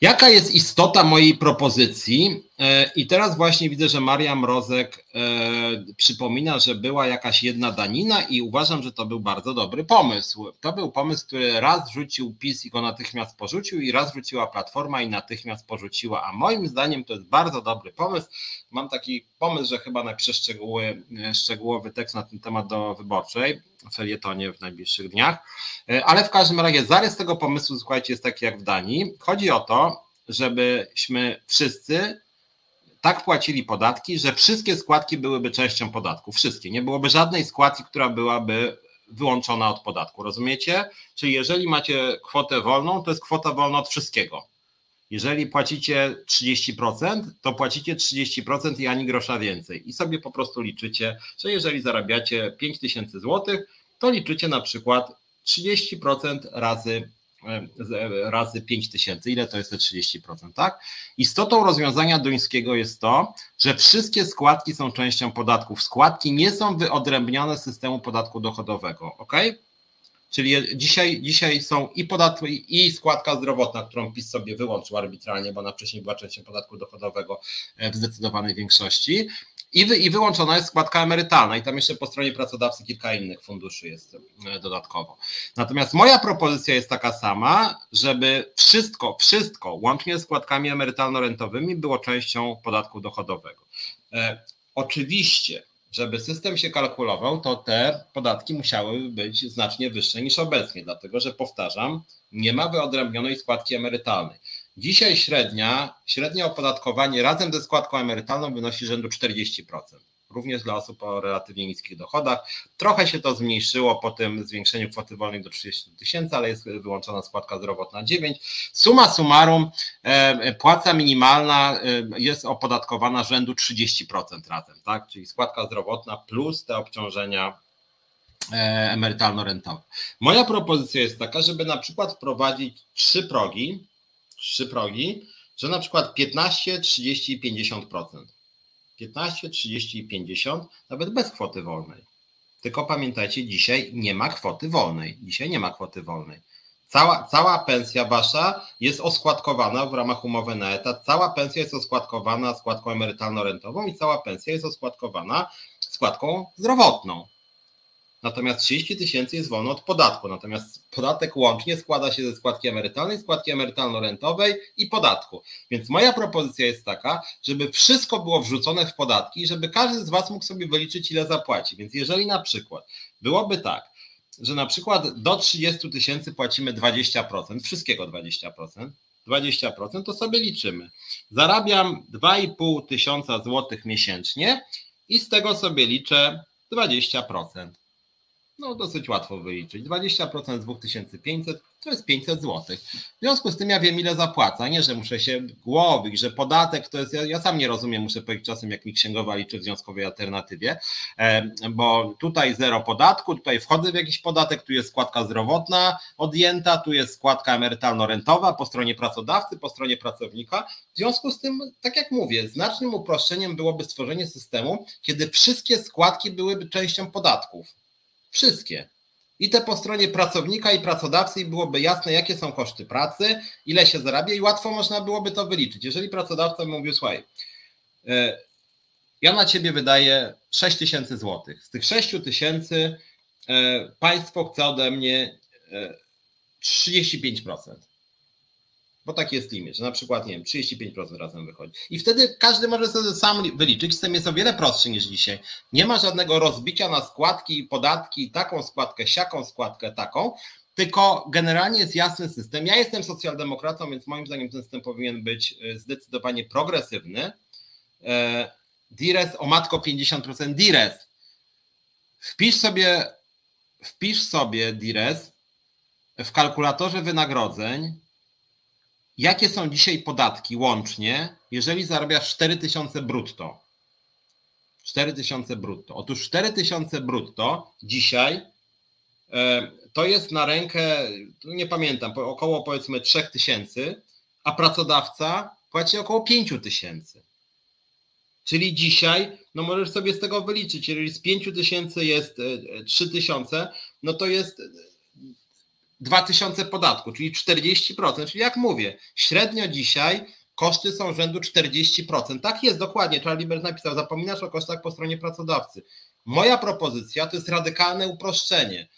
Jaka jest istota mojej propozycji? E, I teraz właśnie widzę, że Maria Mrozek e, przypomina, że była jakaś jedna danina i uważam, że to był bardzo dobry pomysł. To był pomysł, który raz rzucił PiS i go natychmiast porzucił i raz rzuciła Platforma i natychmiast porzuciła, a moim zdaniem to jest bardzo dobry pomysł. Mam taki pomysł, że chyba napiszę szczegóły, e, szczegółowy tekst na ten temat do wyborczej felietonie w najbliższych dniach. E, ale w każdym razie zarys tego pomysłu, słuchajcie, jest taki jak w Danii. Chodzi o to, żebyśmy wszyscy tak płacili podatki, że wszystkie składki byłyby częścią podatku. Wszystkie. Nie byłoby żadnej składki, która byłaby wyłączona od podatku. Rozumiecie? Czyli jeżeli macie kwotę wolną, to jest kwota wolna od wszystkiego. Jeżeli płacicie 30%, to płacicie 30% i ani grosza więcej. I sobie po prostu liczycie, że jeżeli zarabiacie 5000 zł, to liczycie na przykład 30% razy e, razy 5 tysięcy. Ile to jest te 30%, tak? Istotą rozwiązania duńskiego jest to, że wszystkie składki są częścią podatków. Składki nie są wyodrębnione z systemu podatku dochodowego, ok? Czyli dzisiaj, dzisiaj są i podatki, i składka zdrowotna, którą PiS sobie wyłączył arbitralnie, bo ona wcześniej była częścią podatku dochodowego e, w zdecydowanej większości. I, wy, I wyłączona jest składka emerytalna, i tam jeszcze po stronie pracodawcy kilka innych funduszy jest e, dodatkowo. Natomiast moja propozycja jest taka sama, żeby wszystko, wszystko, łącznie z składkami emerytalno-rentowymi, było częścią podatku dochodowego. E, oczywiście żeby system się kalkulował, to te podatki musiały być znacznie wyższe niż obecnie, dlatego że powtarzam, nie ma wyodrębnionej składki emerytalnej. Dzisiaj średnia, średnie opodatkowanie razem ze składką emerytalną wynosi rzędu 40% również dla osób o relatywnie niskich dochodach. Trochę się to zmniejszyło po tym zwiększeniu kwoty wolnej do 30 tysięcy, ale jest wyłączona składka zdrowotna 9. Suma summarum, e, płaca minimalna e, jest opodatkowana rzędu 30% razem, tak? czyli składka zdrowotna plus te obciążenia e, emerytalno-rentowe. Moja propozycja jest taka, żeby na przykład wprowadzić trzy progi, trzy progi, że na przykład 15, 30 i 50%. 15, 30 i 50, nawet bez kwoty wolnej. Tylko pamiętajcie, dzisiaj nie ma kwoty wolnej. Dzisiaj nie ma kwoty wolnej. Cała, cała pensja wasza jest oskładkowana w ramach umowy na etat, cała pensja jest oskładkowana składką emerytalno-rentową i cała pensja jest oskładkowana składką zdrowotną. Natomiast 30 tysięcy jest wolno od podatku. Natomiast podatek łącznie składa się ze składki emerytalnej, składki emerytalno-rentowej i podatku. Więc moja propozycja jest taka, żeby wszystko było wrzucone w podatki i żeby każdy z Was mógł sobie wyliczyć, ile zapłaci. Więc jeżeli na przykład byłoby tak, że na przykład do 30 tysięcy płacimy 20%, wszystkiego 20%, 20%, to sobie liczymy. Zarabiam 2,5 tysiąca złotych miesięcznie i z tego sobie liczę 20%. No dosyć łatwo wyliczyć. 20% z 2500 to jest 500 zł. W związku z tym ja wiem ile zapłacę, nie, że muszę się głowić, że podatek to jest, ja, ja sam nie rozumiem, muszę powiedzieć czasem jak mi księgowa liczy w związkowej alternatywie, bo tutaj zero podatku, tutaj wchodzę w jakiś podatek, tu jest składka zdrowotna odjęta, tu jest składka emerytalno-rentowa po stronie pracodawcy, po stronie pracownika. W związku z tym, tak jak mówię, znacznym uproszczeniem byłoby stworzenie systemu, kiedy wszystkie składki byłyby częścią podatków Wszystkie. I te po stronie pracownika i pracodawcy i byłoby jasne, jakie są koszty pracy, ile się zarabia i łatwo można byłoby to wyliczyć. Jeżeli pracodawca mówił, słuchaj, e, ja na ciebie wydaję 6 tysięcy złotych. Z tych 6 tysięcy e, państwo chce ode mnie 35%. Bo taki jest limit, że na przykład, nie wiem, 35% razem wychodzi. I wtedy każdy może sobie sam wyliczyć, system jest o wiele prostszy niż dzisiaj. Nie ma żadnego rozbicia na składki, podatki, taką składkę, siaką składkę, taką, tylko generalnie jest jasny system. Ja jestem socjaldemokratą, więc moim zdaniem ten system powinien być e, zdecydowanie progresywny. E, Dires o matko 50% Dires. Wpisz sobie, wpisz sobie Dires w kalkulatorze wynagrodzeń jakie są dzisiaj podatki łącznie, jeżeli zarabiasz 4000 brutto. 4000 brutto. Otóż 4000 brutto dzisiaj e, to jest na rękę, nie pamiętam, około powiedzmy 3000, a pracodawca płaci około 5000. Czyli dzisiaj, no możesz sobie z tego wyliczyć, jeżeli z 5000 jest 3000, e, no to jest 2000 podatku, czyli 40%. Czyli jak mówię, średnio dzisiaj koszty są rzędu 40%. Tak jest, dokładnie. Charlie Bert napisał, zapominasz o kosztach po stronie pracodawcy. Moja propozycja to jest radykalne uproszczenie.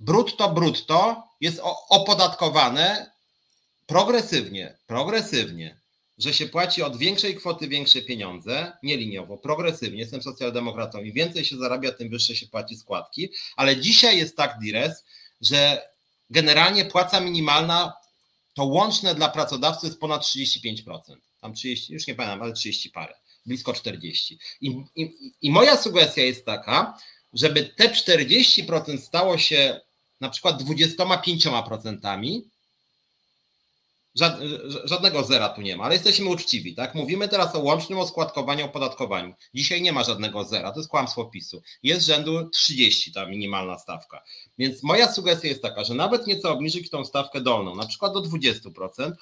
Brutto, brutto jest opodatkowane progresywnie, progresywnie, że się płaci od większej kwoty większe pieniądze, nie liniowo, progresywnie. Jestem socjaldemokratą i więcej się zarabia, tym wyższe się płaci składki, ale dzisiaj jest tak, Dires, że generalnie płaca minimalna to łączne dla pracodawcy jest ponad 35%. Tam 30, już nie pamiętam, ale 30 parę, blisko 40. I, i, i moja sugestia jest taka, żeby te 40% stało się na przykład 25%, Żadnego zera tu nie ma, ale jesteśmy uczciwi, tak? Mówimy teraz o łącznym oskładkowaniu, opodatkowaniu. Dzisiaj nie ma żadnego zera, to jest kłamstwo PiSu. Jest rzędu 30 ta minimalna stawka. Więc moja sugestia jest taka, że nawet nieco obniżyć tą stawkę dolną, na przykład do 20%,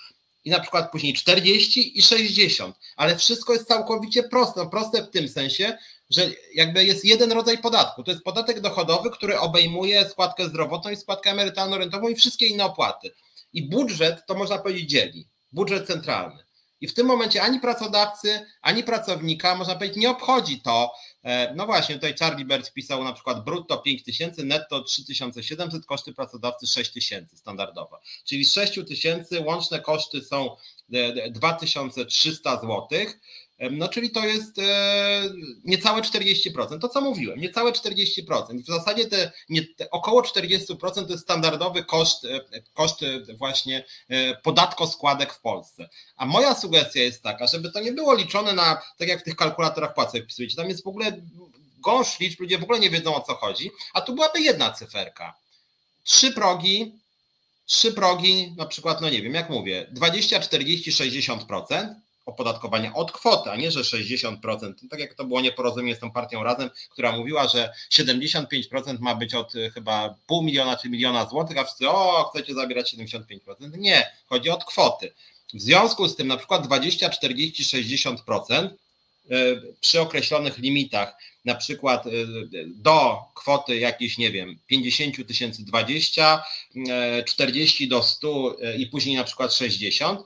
i na przykład później 40 i 60, ale wszystko jest całkowicie proste. No proste w tym sensie, że jakby jest jeden rodzaj podatku. To jest podatek dochodowy, który obejmuje składkę zdrowotną i składkę emerytalno-rentową i wszystkie inne opłaty i budżet to można powiedzieć dzieli, budżet centralny. I w tym momencie ani pracodawcy, ani pracownika, można powiedzieć, nie obchodzi to. E, no właśnie, tutaj Charlie Bert pisał na przykład brutto 5 tysięcy, netto 3700, koszty pracodawcy 6 tysięcy standardowo. Czyli z 6 tysięcy łączne koszty są 2300 e, złotych no czyli to jest e, niecałe 40%. To co mówiłem, niecałe 40%. I w zasadzie te, nie, te około 40% to jest standardowy koszt, e, koszt właśnie e, podatko składek w Polsce. A moja sugestia jest taka, żeby to nie było liczone na, tak jak w tych kalkulatorach płacy wpisujecie, tam jest w ogóle gąszcz liczb, ludzie w ogóle nie wiedzą o co chodzi, a tu byłaby jedna cyferka. Trzy progi, trzy progi, na przykład, no nie wiem, jak mówię, 20, 40, 60%, opodatkowania od kwoty, a nie, że 60%. Tak jak to było nieporozumienie z tą partią razem, która mówiła, że 75% ma być od e, chyba pół miliona czy miliona złotych, a wszyscy, o, chcecie zabierać 75%. Nie, chodzi od kwoty. W związku z tym na przykład 20, 40, 60% przy określonych limitach, na przykład e, do kwoty jakiejś, nie wiem, 50 tysięcy 20, 40 do 100 e, i później na przykład 60,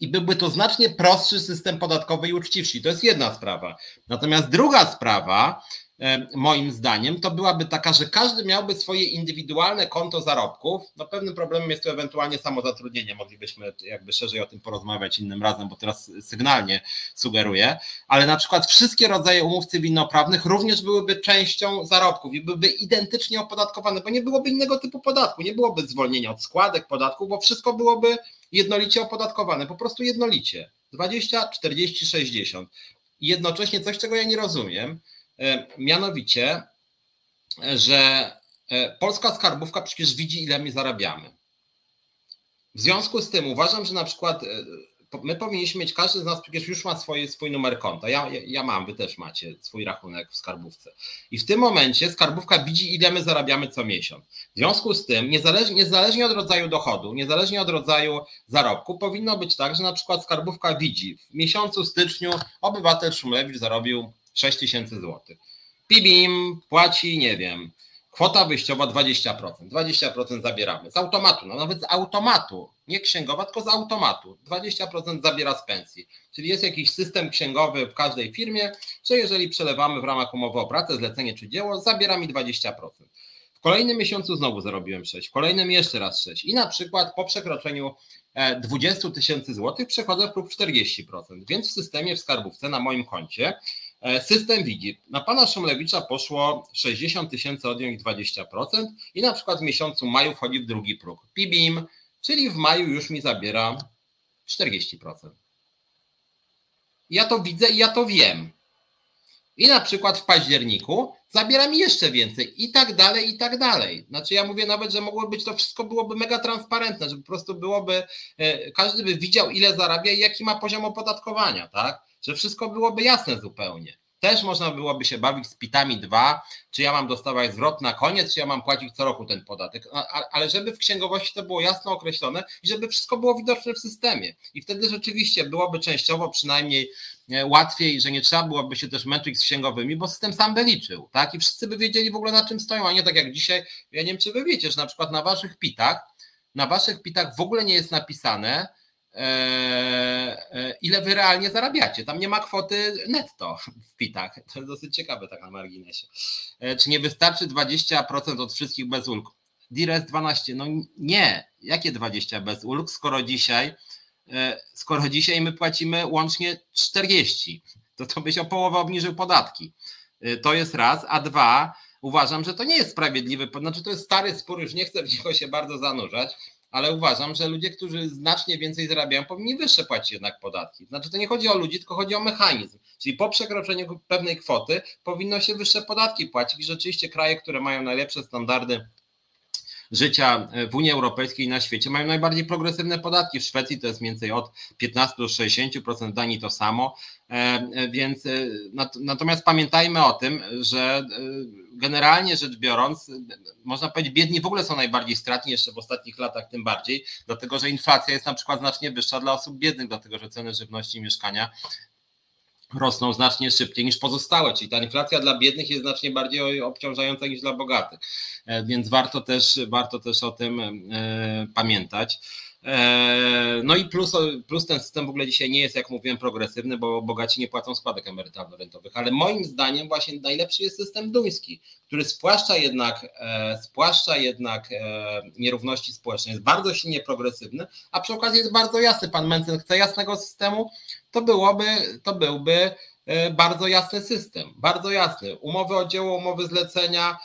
i byłby to znacznie prostszy system podatkowy i uczciwszy. To jest jedna sprawa. Natomiast druga sprawa, moim zdaniem, to byłaby taka, że każdy miałby swoje indywidualne konto zarobków. No pewnym problemem jest to ewentualnie samozatrudnienie. Moglibyśmy jakby szerzej o tym porozmawiać innym razem, bo teraz sygnalnie sugeruję, ale na przykład wszystkie rodzaje umów cywilnoprawnych również byłyby częścią zarobków i byłyby identycznie opodatkowane, bo nie byłoby innego typu podatku, nie byłoby zwolnienia od składek, podatków, bo wszystko byłoby jednolicie opodatkowane, po prostu jednolicie. 20, 40, 60. I jednocześnie coś, czego ja nie rozumiem, e, mianowicie, że e, polska skarbówka przecież widzi, ile my zarabiamy. W związku z tym uważam, że na przykład e, my powinniśmy mieć, każdy z nas przecież już ma swoje, swój numer konta. Ja, ja mam, wy też macie swój rachunek w skarbówce. I w tym momencie skarbówka widzi, ile my zarabiamy co miesiąc. W związku z tym, niezależnie, niezależnie od rodzaju dochodu, niezależnie od rodzaju zarobku, powinno być tak, że na przykład skarbówka widzi, w miesiącu styczniu obywatel Szumlewicz zarobił 6 tysięcy. Pibim płaci, nie wiem, Kwota wyjściowa 20%. 20% zabieramy z automatu, no nawet z automatu, nie księgowa, tylko z automatu. 20% zabiera z pensji. Czyli jest jakiś system księgowy w każdej firmie, że jeżeli przelewamy w ramach umowy o pracę, zlecenie czy dzieło, zabiera mi 20%. W kolejnym miesiącu znowu zarobiłem 6, w kolejnym jeszcze raz 6 i na przykład po przekroczeniu 20 e, tysięcy złotych przechodzę w próg 40%, więc w systemie w skarbówce na moim koncie system widzi, na pana Szumlewicza poszło 60 tysięcy odjąć 20% i na przykład w miesiącu maju wchodzi w drugi próg. PIBIM, czyli w maju już mi zabiera 40%. Ja to widzę i ja to wiem. I na przykład w październiku zabiera mi jeszcze więcej i tak dalej, i tak dalej. Znaczy ja mówię nawet, że mogłoby być to wszystko byłoby mega transparentne, że po prostu byłoby, e, każdy by widział ile zarabia i jaki ma poziom opodatkowania, tak? Że wszystko byłoby jasne zupełnie. Też można byłoby się bawić z pitami dwa, czy ja mam dostawać zwrot na koniec, czy ja mam płacić co roku ten podatek. Ale żeby w księgowości to było jasno określone i żeby wszystko było widoczne w systemie. I wtedy rzeczywiście byłoby częściowo przynajmniej e, łatwiej, że nie trzeba byłoby się też męczyć z księgowymi, bo system sam by liczył, tak? I wszyscy by wiedzieli w ogóle na czym stoją, a nie tak jak dzisiaj. Ja nie wiem, czy wy wiecie, że na przykład na waszych pitach, na waszych pitach w ogóle nie jest napisane, ile wy realnie zarabiacie. Tam nie ma kwoty netto w pitach. To jest dosyć ciekawe tak na marginesie. E, czy nie wystarczy 20% od wszystkich bez ulg? Dires 12. No nie. Jakie 20 bez ulg, skoro dzisiaj skoro dzisiaj my płacimy łącznie 40, to to byś o połowę obniżył podatki. To jest raz, a dwa, uważam, że to nie jest sprawiedliwe, znaczy to jest stary spór, już nie chcę w niego się bardzo zanurzać, ale uważam, że ludzie, którzy znacznie więcej zarabiają, powinni wyższe płacić jednak podatki. Znaczy to nie chodzi o ludzi, tylko chodzi o mechanizm. Czyli po przekroczeniu pewnej kwoty powinno się wyższe podatki płacić i rzeczywiście kraje, które mają najlepsze standardy życia w Unii Europejskiej i na świecie mają najbardziej progresywne podatki. W Szwecji to jest mniej więcej od 15 do 60%, w Danii to samo. E, e, więc e, natomiast pamiętajmy o tym, że generalnie rzecz biorąc, można powiedzieć, biedni w ogóle są najbardziej stratni, jeszcze w ostatnich latach tym bardziej, dlatego że inflacja jest na przykład znacznie wyższa dla osób biednych, dlatego że ceny żywności i mieszkania rosną znacznie szybciej niż pozostałe, czyli ta inflacja dla biednych jest znacznie bardziej obciążająca niż dla bogatych. Więc warto też, warto też o tym pamiętać. E, no i plus, plus ten system w ogóle dzisiaj nie jest, jak mówiłem, progresywny, bo bogaci nie płacą składek emerytalno-rentowych, ale moim zdaniem właśnie najlepszy jest system duński, który spłaszcza jednak, e, spłaszcza jednak e, nierówności społeczne, jest bardzo silnie progresywny, a przy okazji jest bardzo jasny. Pan Mencen chce jasnego systemu, to byłoby, to byłby bardzo jasny system, bardzo jasny. Umowy o dzieło, umowy zlecenia,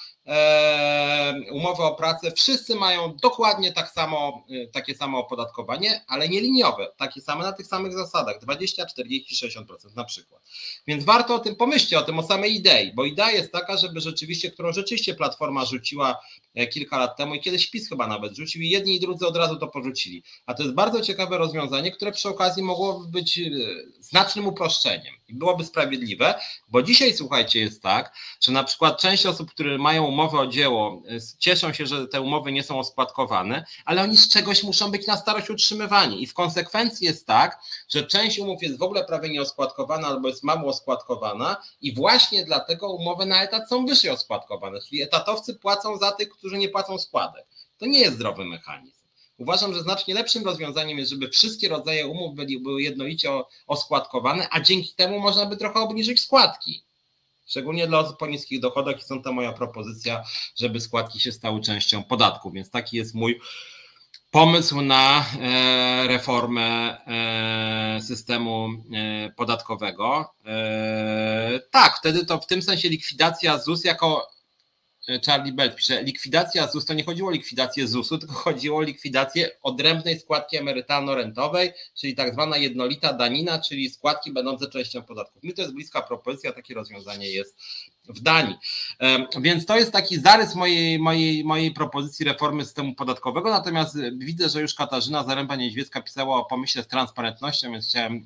umowy o pracę, wszyscy mają dokładnie tak samo, y, takie samo opodatkowanie, ale nie liniowe, takie same na tych samych zasadach, 20, 40, 60% na przykład. Więc warto o tym pomyśleć, o tym, o samej idei, bo idea jest taka, żeby rzeczywiście, którą rzeczywiście Platforma rzuciła e, kilka lat temu i kiedyś PiS chyba nawet rzucił i jedni i drudzy od razu to porzucili. A to jest bardzo ciekawe rozwiązanie, które przy okazji mogłoby być e, znacznym uproszczeniem i byłoby sprawiedliwe, bo dzisiaj słuchajcie jest tak, że na przykład część osób, które mają umowy o dzieło, y, cieszą się, że te umowy nie są oskładkowane, ale oni z czegoś muszą być na starość utrzymywani. I w konsekwencji jest tak, że część umów jest w ogóle prawie nieoskładkowana albo jest mało oskładkowana, i właśnie dlatego umowy na etat są wyżej oskładkowane. Czyli etatowcy płacą za tych, którzy nie płacą składek. To nie jest zdrowy mechanizm. Uważam, że znacznie lepszym rozwiązaniem jest, żeby wszystkie rodzaje umów byli, były jednolicie oskładkowane, a dzięki temu można by trochę obniżyć składki szczególnie dla osób po niskich dochodach i są to moja propozycja, żeby składki się stały częścią podatku, więc taki jest mój pomysł na e, reformę e, systemu e, podatkowego. Tak, wtedy to w tym sensie likwidacja ZUS jako Charlie Belt pisze, likwidacja ZUS, to nie chodziło o likwidację ZUS-u, tylko chodziło o likwidację odrębnej składki emerytalno-rentowej, czyli tak zwana jednolita danina, czyli składki będące częścią podatków. Mi to jest bliska propozycja, takie rozwiązanie jest w Danii. Więc to jest taki zarys mojej, mojej, mojej propozycji reformy systemu podatkowego, natomiast widzę, że już Katarzyna Zaręba-Niedźwiecka pisała o pomyśle z transparentnością, więc chciałem, e,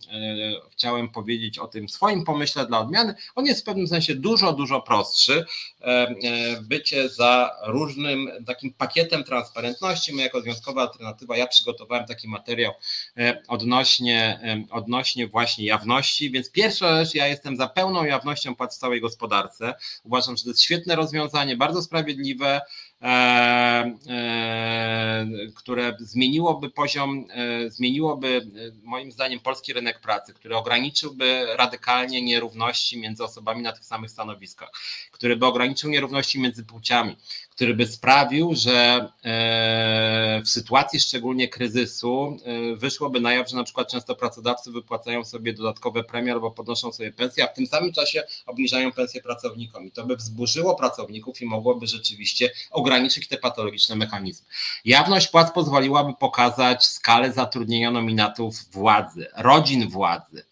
chciałem powiedzieć o tym swoim pomyśle dla odmiany. On jest w pewnym sensie dużo, dużo prostszy. E, bycie za różnym takim pakietem transparentności. My jako Związkowa Alternatywa, ja przygotowałem taki materiał e, odnośnie, odnośnie właśnie jawności, więc pierwsza rzecz, ja jestem za pełną jawnością płac w całej gospodarce, Uważam, że to jest świetne rozwiązanie, bardzo sprawiedliwe, e, e, które zmieniłoby poziom, e, zmieniłoby moim zdaniem polski rynek pracy, który ograniczyłby radykalnie nierówności między osobami na tych samych stanowiskach, który by ograniczył nierówności między płciami, który by sprawił, że e, w sytuacji szczególnie kryzysu e, wyszłoby na jaw, że na przykład często pracodawcy wypłacają sobie dodatkowe premie albo podnoszą sobie pensje, a w tym samym czasie obniżają pensje pracownikom. I to by wzburzyło pracowników i mogłoby rzeczywiście ograniczyć te patologiczne mechanizmy. Jawność płac pozwoliłaby pokazać skalę zatrudnienia nominatów władzy, rodzin władzy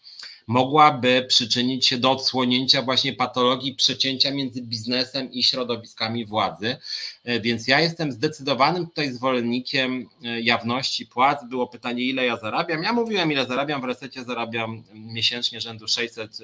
mogłaby przyczynić się do odsłonięcia właśnie patologii przecięcia między biznesem i środowiskami władzy. E, więc ja jestem zdecydowanym tutaj zwolennikiem e, jawności płac. Było pytanie, ile ja zarabiam. Ja mówiłem, ile zarabiam. W resecie zarabiam miesięcznie rzędu 600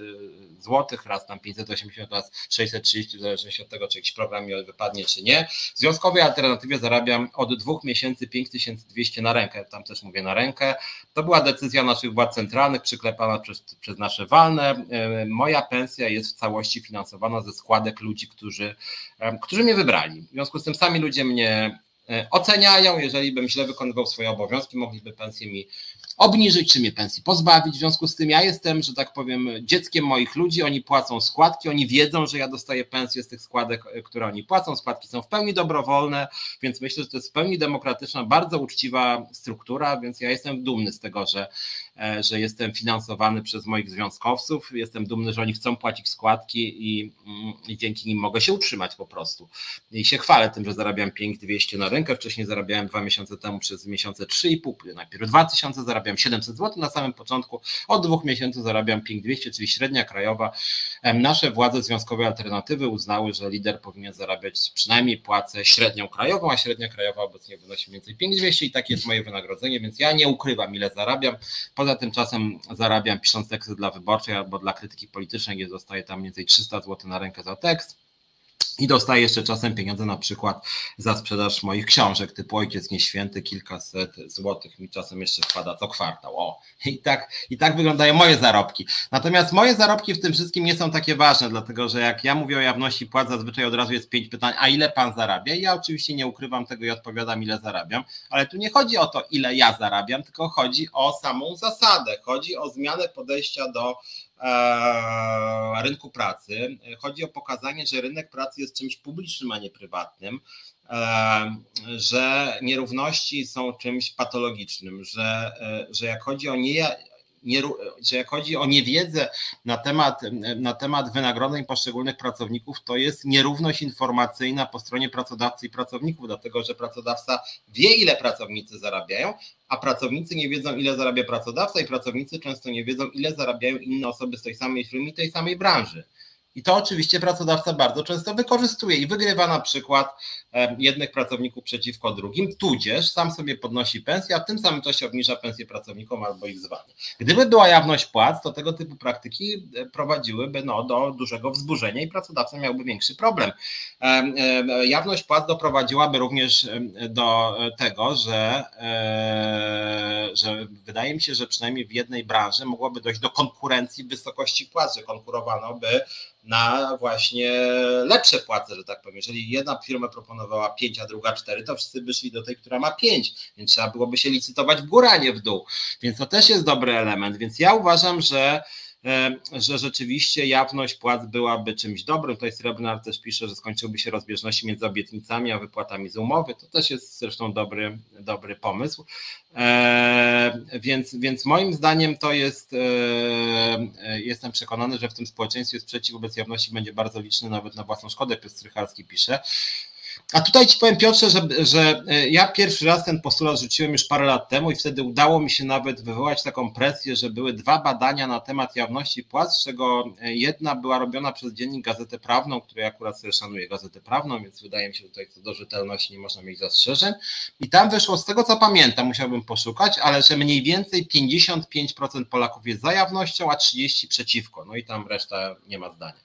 zł, raz tam 580, raz 630, w zależności od tego, czy jakiś program mi wypadnie, czy nie. W związkowej alternatywie zarabiam od dwóch miesięcy 5200 na rękę. Tam też mówię na rękę. To była decyzja naszych władz centralnych, przyklepana przez, przez nasze walne. E, moja pensja jest w całości finansowana ze składek ludzi, którzy, którzy mnie wybrali. W związku z tym sami ludzie mnie e, oceniają. Jeżeli bym źle wykonywał swoje obowiązki, mogliby pensję mi obniżyć, czy mnie pensji pozbawić. W związku z tym ja jestem, że tak powiem, dzieckiem moich ludzi, oni płacą składki, oni wiedzą, że ja dostaję pensję z tych składek, e, które oni płacą. Składki są w pełni dobrowolne, więc myślę, że to jest w pełni demokratyczna, bardzo uczciwa struktura, więc ja jestem dumny z tego, że E, że jestem finansowany przez moich związkowców. Jestem dumny, że oni chcą płacić składki i, mm, i dzięki nim mogę się utrzymać po prostu. I się chwalę tym, że zarabiam 5200 na rękę. Wcześniej zarabiałem dwa miesiące temu przez miesiące 3,5, najpierw 2000, zarabiam 700 zł na samym początku. Od dwóch miesięcy zarabiam 5200, czyli średnia krajowa. Nasze władze związkowe alternatywy uznały, że lider powinien zarabiać przynajmniej płacę średnią krajową, a średnia krajowa obecnie wynosi mniej więcej 5200 i takie jest moje wynagrodzenie, więc ja nie ukrywam, ile zarabiam. Poza tym czasem zarabiam pisząc teksty dla wyborczej albo dla krytyki politycznej, gdzie zostaje tam mniej więcej 300 zł na rękę za tekst. I dostaję jeszcze czasem pieniądze na przykład za sprzedaż moich książek, typu Ojciec Nieświęty, kilkaset złotych mi czasem jeszcze wpada co kwartał. O, i tak, i tak wyglądają moje zarobki. Natomiast moje zarobki w tym wszystkim nie są takie ważne, dlatego że jak ja mówię o jawności płac, zazwyczaj od razu jest pięć pytań, a ile pan zarabia? Ja oczywiście nie ukrywam tego i odpowiadam, ile zarabiam, ale tu nie chodzi o to, ile ja zarabiam, tylko chodzi o samą zasadę, chodzi o zmianę podejścia do rynku pracy. Chodzi o pokazanie, że rynek pracy jest czymś publicznym, a nie prywatnym, e, że nierówności są czymś patologicznym, że, e, że jak chodzi o nie, nie, że jak chodzi o niewiedzę na temat, na temat wynagrodzeń poszczególnych pracowników, to jest nierówność informacyjna po stronie pracodawcy i pracowników, dlatego że pracodawca wie, ile pracownicy zarabiają, a pracownicy nie wiedzą, ile zarabia pracodawca, i pracownicy często nie wiedzą, ile zarabiają inne osoby z tej samej firmy tej samej branży. I to oczywiście pracodawca bardzo często wykorzystuje i wygrywa na przykład jednych pracowników przeciwko drugim, tudzież sam sobie podnosi pensję, a w tym samym czasie obniża pensję pracownikom albo ich zwanie. Gdyby była jawność płac, to tego typu praktyki e, prowadziłyby no, do dużego wzburzenia i pracodawca miałby większy problem. Jawność płac doprowadziłaby również do tego, że, e, że wydaje mi się, że przynajmniej w jednej branży mogłoby dojść do konkurencji wysokości płac, że konkurowano by na właśnie lepsze płace, że tak powiem. Jeżeli jedna firma proponowała 5, a druga 4, to wszyscy by szli do tej, która ma 5, więc trzeba byłoby się licytować w górę, a nie w dół. Więc to też jest dobry element. Więc ja uważam, że że rzeczywiście jawność płac byłaby czymś dobrym. Tutaj Srebrnar też pisze, że skończyłby się rozbieżności między obietnicami a wypłatami z umowy. To też jest zresztą dobry, dobry pomysł. E, więc, więc moim zdaniem to jest, e, jestem przekonany, że w tym społeczeństwie sprzeciw wobec jawności będzie bardzo liczny, nawet na własną szkodę, pies Strycharski pisze. A tutaj ci powiem Piotrze, że, że e, ja pierwszy raz ten postulat rzuciłem już parę lat temu i wtedy udało mi się nawet wywołać taką presję, że były dwa badania na temat jawności płac, z czego e, jedna była robiona przez dziennik Gazetę Prawną, który akurat sobie szanuję Gazetę Prawną, więc wydaje mi się, że tutaj co do rzetelności nie można mieć zastrzeżeń. I tam wyszło z tego, co pamiętam, musiałbym poszukać, ale że mniej więcej 55% Polaków jest za jawnością, a 30% przeciwko. No i tam reszta nie ma zdania.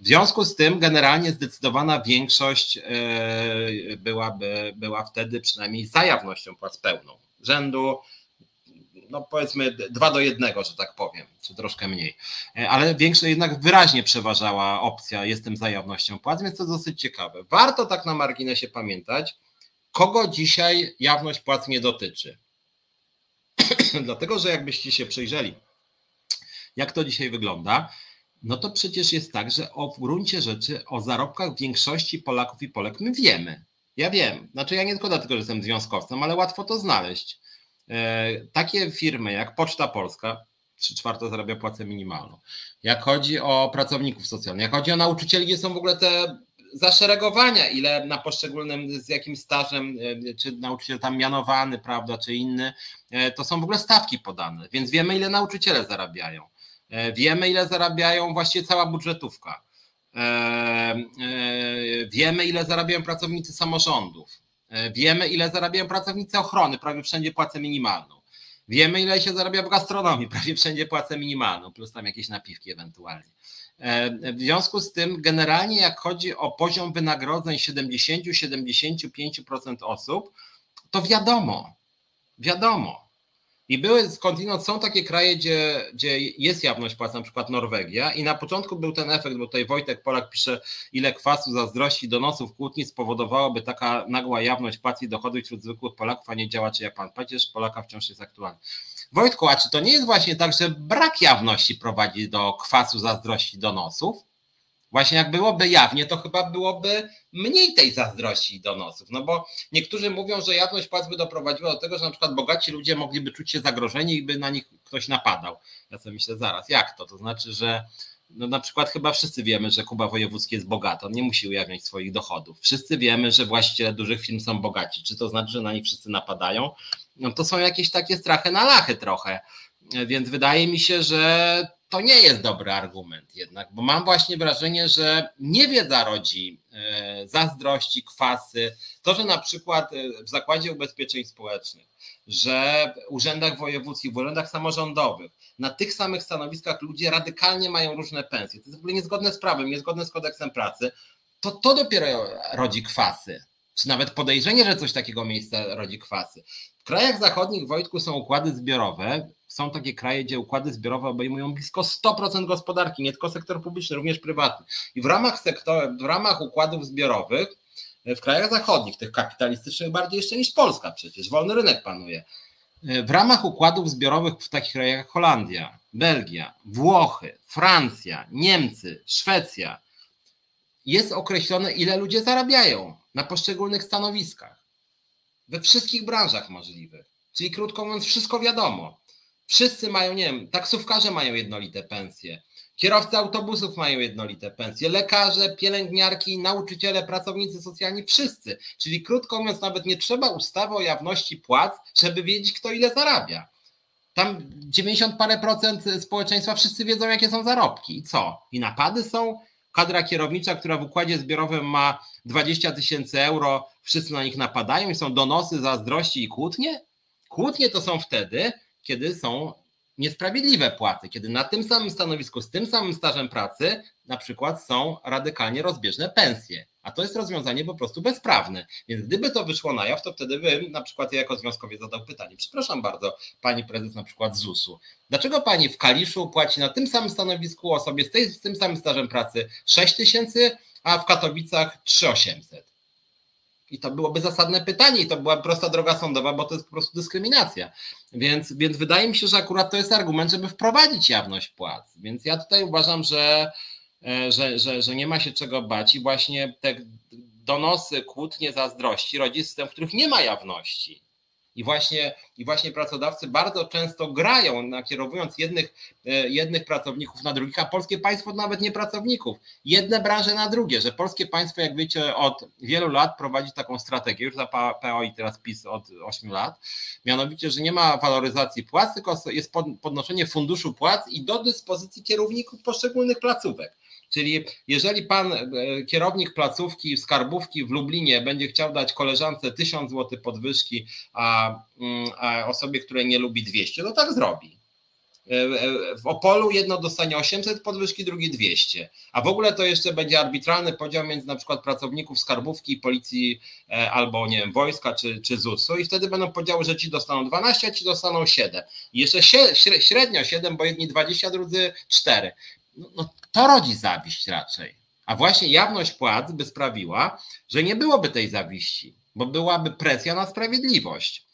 W związku z tym generalnie zdecydowana większość e, byłaby, była wtedy przynajmniej za jawnością płac pełną. Rzędu no powiedzmy dwa do jednego, że tak powiem, czy troszkę mniej. Ale większość jednak wyraźnie przeważała opcja jestem za jawnością płac, więc to dosyć ciekawe. Warto tak na marginesie pamiętać, kogo dzisiaj jawność płac nie dotyczy. Dlatego, że jakbyście się przyjrzeli, jak to dzisiaj wygląda, no to przecież jest tak, że o, w gruncie rzeczy o zarobkach większości Polaków i Polek my wiemy. Ja wiem. Znaczy ja nie tylko dlatego, że jestem związkowcem, ale łatwo to znaleźć. E, takie firmy jak Poczta Polska, 3 czwarte zarabia płacę minimalną. Jak chodzi o pracowników socjalnych, jak chodzi o nauczycieli, gdzie są w ogóle te zaszeregowania, ile na poszczególnym, z jakim stażem, e, czy nauczyciel tam mianowany, prawda, czy inny, e, to są w ogóle stawki podane, więc wiemy, ile nauczyciele zarabiają. Wiemy, ile zarabiają właściwie cała budżetówka. Wiemy, ile zarabiają pracownicy samorządów. Wiemy, ile zarabiają pracownicy ochrony, prawie wszędzie płacę minimalną. Wiemy, ile się zarabia w gastronomii, prawie wszędzie płacę minimalną, plus tam jakieś napiwki ewentualnie. W związku z tym, generalnie, jak chodzi o poziom wynagrodzeń 70-75% osób, to wiadomo, wiadomo. I były skądinąd, są takie kraje, gdzie, gdzie jest jawność płac, na przykład Norwegia, i na początku był ten efekt, bo tutaj Wojtek Polak pisze, ile kwasu, zazdrości, donosów, kłótni spowodowałoby taka nagła jawność płac i dochodów wśród zwykłych Polaków, a nie działaczy jak pan. Przecież Polaka wciąż jest aktualny. Wojtku, a czy to nie jest właśnie tak, że brak jawności prowadzi do kwasu, zazdrości, donosów? Właśnie jak byłoby jawnie, to chyba byłoby mniej tej zazdrości i donosów. No bo niektórzy mówią, że jawność płac by doprowadziła do tego, że na przykład bogaci ludzie mogliby czuć się zagrożeni i by na nich ktoś napadał. Ja sobie myślę, zaraz, jak to? To znaczy, że no na przykład chyba wszyscy wiemy, że Kuba Wojewódzki jest bogaty, on nie musi ujawniać swoich dochodów. Wszyscy wiemy, że właściciele dużych firm są bogaci. Czy to znaczy, że na nich wszyscy napadają? No to są jakieś takie strachy na lachy trochę. Więc wydaje mi się, że to nie jest dobry argument jednak, bo mam właśnie wrażenie, że niewiedza rodzi e, zazdrości, kwasy. To, że na przykład e, w Zakładzie Ubezpieczeń Społecznych, że w urzędach wojewódzkich, w urzędach samorządowych, na tych samych stanowiskach ludzie radykalnie mają różne pensje. To jest w ogóle niezgodne z prawem, niezgodne z kodeksem pracy. To to dopiero rodzi kwasy. Czy nawet podejrzenie, że coś takiego miejsca rodzi kwasy. W krajach zachodnich, Wojtku, są układy zbiorowe, są takie kraje, gdzie układy zbiorowe obejmują blisko 100% gospodarki, nie tylko sektor publiczny, również prywatny. I w ramach sektor, w ramach układów zbiorowych w krajach zachodnich, tych kapitalistycznych bardziej jeszcze niż Polska przecież, wolny rynek panuje. W ramach układów zbiorowych w takich krajach jak Holandia, Belgia, Włochy, Francja, Niemcy, Szwecja jest określone, ile ludzie zarabiają na poszczególnych stanowiskach. We wszystkich branżach możliwych. Czyli krótko mówiąc, wszystko wiadomo. Wszyscy mają, nie wiem, taksówkarze mają jednolite pensje, kierowcy autobusów mają jednolite pensje, lekarze, pielęgniarki, nauczyciele, pracownicy socjalni, wszyscy. Czyli krótko mówiąc, nawet nie trzeba ustawy o jawności płac, żeby wiedzieć, kto ile zarabia. Tam 90 parę procent społeczeństwa wszyscy wiedzą, jakie są zarobki. I co? I napady są? Kadra kierownicza, która w układzie zbiorowym ma 20 tysięcy euro, wszyscy na nich napadają i są donosy, zazdrości i kłótnie? Kłótnie to są wtedy, kiedy są niesprawiedliwe płacy, kiedy na tym samym stanowisku, z tym samym stażem pracy, na przykład są radykalnie rozbieżne pensje. A to jest rozwiązanie po prostu bezprawne. Więc gdyby to wyszło na jaw, to wtedy bym na przykład ja jako związkowiec zadał pytanie. Przepraszam bardzo, pani prezes na przykład ZUS-u. Dlaczego pani w Kaliszu płaci na tym samym stanowisku osobie z, z tym samym stażem pracy 6 tysięcy, a w Katowicach 3800? I to byłoby zasadne pytanie, i to była prosta droga sądowa, bo to jest po prostu dyskryminacja. Więc, więc wydaje mi się, że akurat to jest argument, żeby wprowadzić jawność płac. Więc ja tutaj uważam, że, e, że, że, że nie ma się czego bać i właśnie te donosy, kłótnie, zazdrości rodzi w których nie ma jawności. I właśnie, I właśnie pracodawcy bardzo często grają, nakierowując jednych, e, jednych pracowników na drugich, a polskie państwo nawet nie pracowników, jedne branże na drugie, że polskie państwo, jak wiecie, od wielu lat prowadzi taką strategię, już za PO i teraz PiS od 8 lat, mianowicie, że nie ma waloryzacji płac, tylko jest podnoszenie funduszu płac i do dyspozycji kierowników poszczególnych placówek. Czyli jeżeli pan e, kierownik placówki skarbówki w Lublinie będzie chciał dać koleżance 1000 zł podwyżki, a, mm, a osobie, której nie lubi 200, to tak zrobi. E, e, w Opolu jedno dostanie 800 podwyżki, drugi 200. A w ogóle to jeszcze będzie arbitralny podział między na przykład pracowników skarbówki, policji albo nie wiem, wojska czy, czy ZUS-u i wtedy będą podziały, że ci dostaną 12, a ci dostaną 7. I jeszcze średnio 7, bo jedni 20, drudzy 4 no, no, to rodzi zawiść raczej. A właśnie jawność płac by sprawiła, że nie byłoby tej zawiści, bo byłaby presja na sprawiedliwość.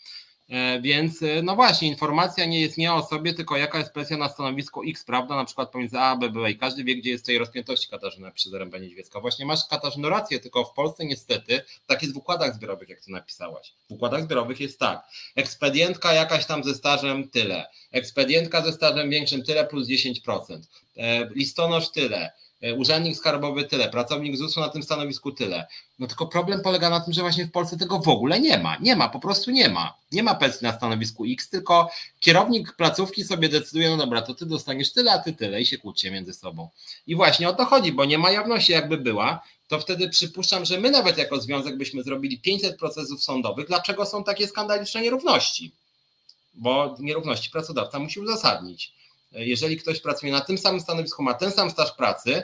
E, więc e, no właśnie, informacja nie jest nie o sobie, tylko jaka jest presja na stanowisku X, prawda, na przykład pomiędzy A B, B i każdy wie, gdzie jest tej rozpiętości Katarzyna przy Zaręba Niedźwiecka. Właśnie masz Katarzyno rację, tylko w Polsce niestety tak jest w układach zbiorowych, jak ty napisałaś. W układach zbiorowych jest tak, ekspedientka jakaś tam ze stażem tyle, ekspedientka ze stażem większym tyle plus 10%, e, listonosz tyle, urzędnik skarbowy tyle, pracownik ZUS-u na tym stanowisku tyle. No tylko problem polega na tym, że właśnie w Polsce tego w ogóle nie ma. Nie ma, po prostu nie ma. Nie ma pensji na stanowisku X, tylko kierownik placówki sobie decyduje, no dobra, to ty dostaniesz tyle, a ty tyle i się kłócie między sobą. I właśnie o to chodzi, bo nie ma jawności jakby była, to wtedy przypuszczam, że my nawet jako związek byśmy zrobili 500 procesów sądowych. Dlaczego są takie skandaliczne nierówności? Bo nierówności pracodawca musi uzasadnić jeżeli ktoś pracuje na tym samym stanowisku, ma ten sam staż pracy,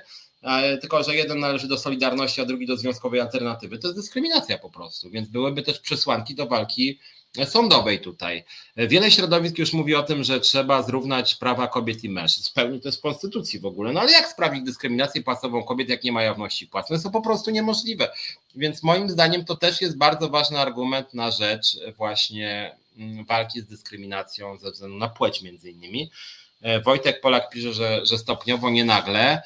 tylko że jeden należy do Solidarności, a drugi do Związkowej Alternatywy, to jest dyskryminacja po prostu, więc byłyby też przesłanki do walki sądowej tutaj. Wiele środowisk już mówi o tym, że trzeba zrównać prawa kobiet i mężczyzn. W pełni to w konstytucji w ogóle. No ale jak sprawić dyskryminację płacową kobiet, jak nie ma jawności płac? No to po prostu niemożliwe. Więc moim zdaniem to też jest bardzo ważny argument na rzecz właśnie mm, walki z dyskryminacją ze względu na płeć między innymi. E, Wojtek Polak pisze, że, że stopniowo, nie nagle.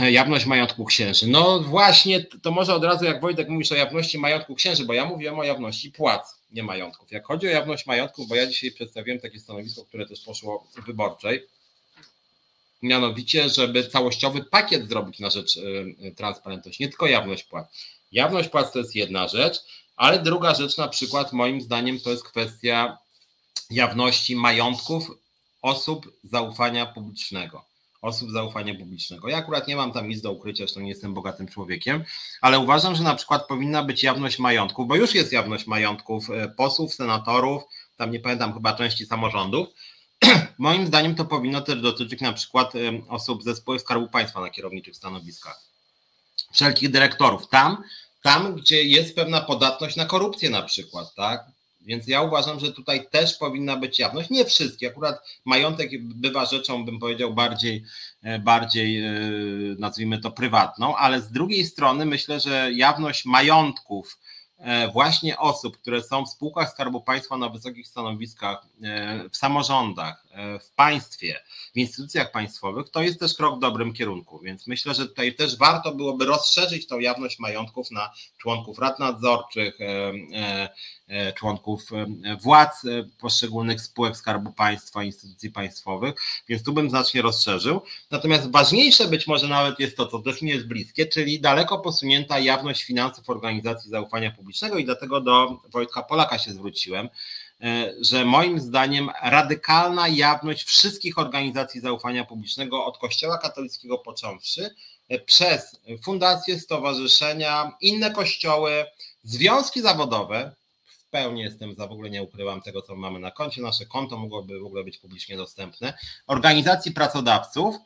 E, jawność majątku księży. No właśnie, to może od razu jak Wojtek mówisz o jawności majątku księży, bo ja mówiłem o jawności płac, nie majątków. Jak chodzi o jawność majątków, bo ja dzisiaj przedstawiłem takie stanowisko, które też poszło w wyborczej, mianowicie, żeby całościowy pakiet zrobić na rzecz e, transparentności, nie tylko jawność płac. Jawność płac to jest jedna rzecz, ale druga rzecz na przykład moim zdaniem to jest kwestia jawności majątków osób zaufania publicznego. Osób zaufania publicznego. Ja akurat nie mam tam nic do ukrycia, zresztą nie jestem bogatym człowiekiem, ale uważam, że na przykład powinna być jawność majątków, bo już jest jawność majątków e, posłów, senatorów, tam nie pamiętam chyba części samorządów. Moim zdaniem to powinno też dotyczyć na przykład osób ze spółek Skarbu Państwa na kierowniczych stanowiskach, wszelkich dyrektorów. Tam, tam, gdzie jest pewna podatność na korupcję na przykład, tak? Więc ja uważam, że tutaj też powinna być jawność. Nie wszystkie, akurat majątek bywa rzeczą, bym powiedział, bardziej, e, bardziej e, nazwijmy to prywatną, ale z drugiej strony myślę, że jawność majątków, E, właśnie osób, które są w spółkach Skarbu Państwa na wysokich stanowiskach, w samorządach, w państwie, w instytucjach państwowych, to jest też krok w dobrym kierunku. Więc myślę, że tutaj też warto byłoby rozszerzyć tą jawność majątków na członków rad nadzorczych, członków władz poszczególnych spółek Skarbu Państwa, instytucji państwowych, więc tu bym znacznie rozszerzył. Natomiast ważniejsze być może nawet jest to, co też mi jest bliskie, czyli daleko posunięta jawność finansów organizacji zaufania publicznego i dlatego do Wojtka Polaka się zwróciłem, e, że moim zdaniem radykalna jawność wszystkich organizacji zaufania publicznego, od Kościoła katolickiego począwszy, e, przez fundacje, stowarzyszenia, inne kościoły, związki zawodowe, w pełni jestem za, w ogóle nie ukrywam tego, co mamy na koncie, nasze konto mogłoby w ogóle być publicznie dostępne, organizacji pracodawców,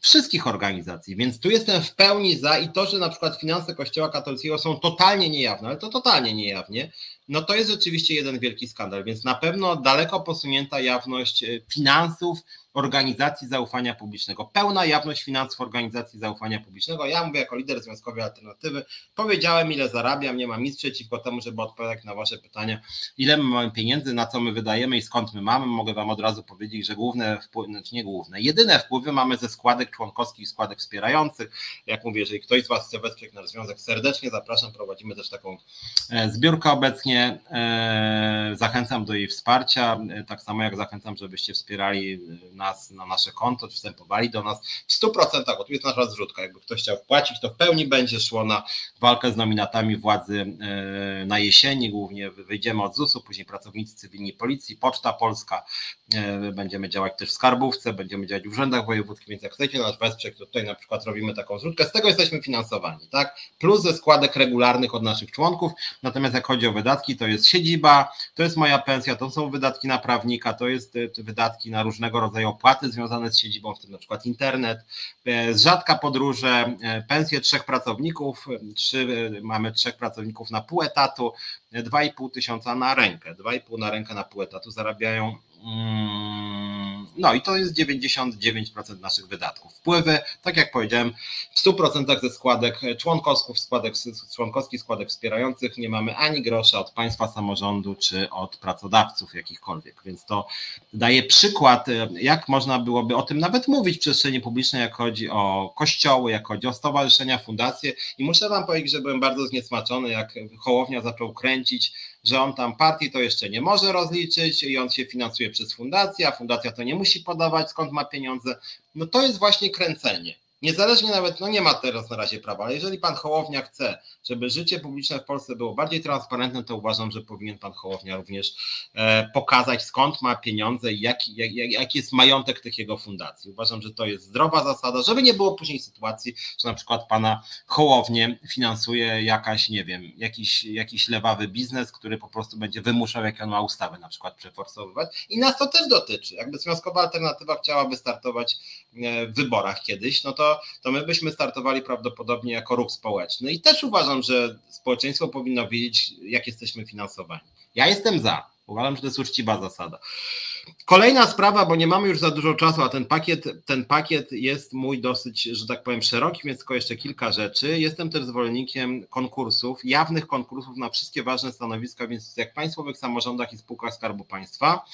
wszystkich organizacji, więc tu jestem w pełni za i to, że na przykład finanse Kościoła katolickiego są totalnie niejawne, ale to totalnie niejawnie, no to jest rzeczywiście jeden wielki skandal, więc na pewno daleko posunięta jawność e, finansów organizacji zaufania publicznego, pełna jawność finansów organizacji zaufania publicznego. Ja mówię jako lider Związkowej Alternatywy, powiedziałem ile zarabiam, nie mam nic przeciwko temu, żeby odpowiadać na wasze pytania, ile my mamy pieniędzy, na co my wydajemy i skąd my mamy. Mogę wam od razu powiedzieć, że główne wpływy, znaczy nie główne, jedyne wpływy mamy ze składek członkowskich składek wspierających. Jak mówię, jeżeli ktoś z was chce wesprzeć nasz związek, serdecznie zapraszam, prowadzimy też taką e, zbiórkę obecnie E, zachęcam do jej wsparcia, e, tak samo jak zachęcam, żebyście wspierali nas na nasze konto, wstępowali do nas w 100%, bo tu jest nasza zrzutka. Jakby ktoś chciał wpłacić, to w pełni będzie szło na walkę z nominatami władzy e, na jesieni. Głównie wyjdziemy od ZUS-u, później pracownicy cywilni policji, Poczta Polska, będziemy działać też w skarbówce, będziemy działać w urzędach wojewódzkich, więc jak chcecie nas wesprzeć, to tutaj na przykład robimy taką zrzutkę. Z tego jesteśmy finansowani, tak? Plus ze składek regularnych od naszych członków. Natomiast jak chodzi o wydatki, to jest siedziba, to jest moja pensja, to są wydatki na prawnika, to jest e, wydatki na różnego rodzaju opłaty związane z siedzibą, w tym na przykład internet, e, rzadka podróże, e, pensje trzech pracowników, trzy, mamy trzech pracowników na pół etatu, 2,5 tysiąca na rękę, 2,5 na rękę na pół etatu zarabiają Mm, no i to jest 99% naszych wydatków. Wpływy, tak jak powiedziałem, w 100% ze składek członkowskich, składek, członkowskich, składek wspierających nie mamy ani grosza od państwa, samorządu czy od pracodawców jakichkolwiek. Więc to daje przykład, jak można byłoby o tym nawet mówić w przestrzeni publicznej, jak chodzi o kościoły, jak chodzi o stowarzyszenia, fundacje. I muszę Wam powiedzieć, że byłem bardzo zniesmaczony, jak Hołownia zaczął kręcić że on tam partii to jeszcze nie może rozliczyć i on się finansuje przez fundację, a fundacja to nie musi podawać skąd ma pieniądze. No to jest właśnie kręcenie. Niezależnie nawet, no nie ma teraz na razie prawa, ale jeżeli pan Hołownia chce, żeby życie publiczne w Polsce było bardziej transparentne, to uważam, że powinien pan Hołownia również e, pokazać skąd ma pieniądze i jaki, jak, jaki jest majątek tych jego fundacji. Uważam, że to jest zdrowa zasada, żeby nie było później sytuacji, że na przykład pana Hołownię finansuje jakaś, nie wiem, jakiś, jakiś lewawy biznes, który po prostu będzie wymuszał, jak on ma ustawy na przykład przeforsowywać i nas to też dotyczy. Jakby Związkowa Alternatywa chciała wystartować e, w wyborach kiedyś, no to, to my byśmy startowali prawdopodobnie jako ruch społeczny i też uważam, że społeczeństwo powinno wiedzieć, jak jesteśmy finansowani. Ja jestem za. Uważam, że to jest uczciwa zasada. Kolejna sprawa, bo nie mamy już za dużo czasu, a ten pakiet, ten pakiet jest mój dosyć, że tak powiem, szeroki, więc tylko jeszcze kilka rzeczy. Jestem też zwolennikiem konkursów, jawnych konkursów na wszystkie ważne stanowiska, więc jak państwowych samorządach i spółkach Skarbu Państwa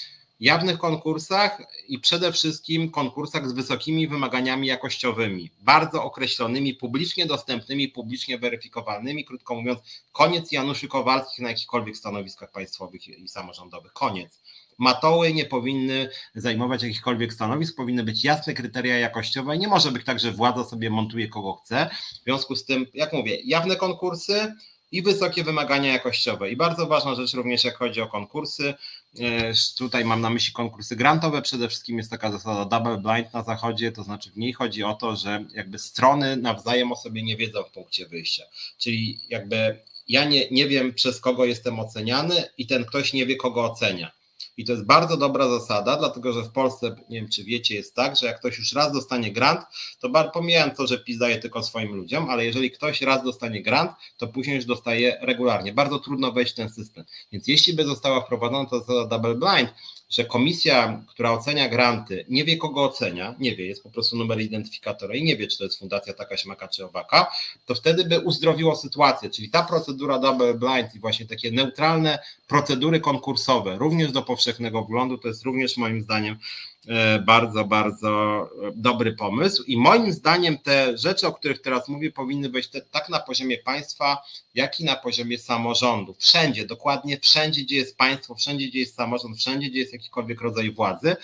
jawnych konkursach i przede wszystkim konkursach z wysokimi wymaganiami jakościowymi, bardzo określonymi, publicznie dostępnymi, publicznie weryfikowalnymi. Krótko mówiąc, koniec Januszy Kowalskich na jakichkolwiek stanowiskach państwowych i samorządowych. Koniec. Matoły nie powinny zajmować jakichkolwiek stanowisk, powinny być jasne kryteria jakościowe i nie może być tak, że władza sobie montuje kogo chce. W związku z tym, jak mówię, jawne konkursy, i wysokie wymagania jakościowe. I bardzo ważna rzecz również, jak chodzi o konkursy. Tutaj mam na myśli konkursy grantowe. Przede wszystkim jest taka zasada double blind na zachodzie, to znaczy w niej chodzi o to, że jakby strony nawzajem o sobie nie wiedzą w punkcie wyjścia. Czyli jakby ja nie, nie wiem, przez kogo jestem oceniany, i ten ktoś nie wie, kogo ocenia. I to jest bardzo dobra zasada, dlatego że w Polsce, nie wiem czy wiecie, jest tak, że jak ktoś już raz dostanie grant, to pomijając to, że PiS daje tylko swoim ludziom, ale jeżeli ktoś raz dostanie grant, to później już dostaje regularnie. Bardzo trudno wejść w ten system. Więc jeśli by została wprowadzona to zasada double blind, że komisja, która ocenia granty, nie wie kogo ocenia, nie wie, jest po prostu numer identyfikatora i nie wie, czy to jest fundacja taka, śmaka czy owaka, to wtedy by uzdrowiło sytuację, czyli ta procedura double blind i właśnie takie neutralne procedury konkursowe, również do powszechnego wglądu, to jest również moim zdaniem bardzo, bardzo dobry pomysł. I moim zdaniem te rzeczy, o których teraz mówię, powinny być te, tak na poziomie państwa, jak i na poziomie samorządu. Wszędzie, dokładnie wszędzie, gdzie jest państwo, wszędzie, gdzie jest samorząd, wszędzie, gdzie jest jakikolwiek rodzaj władzy.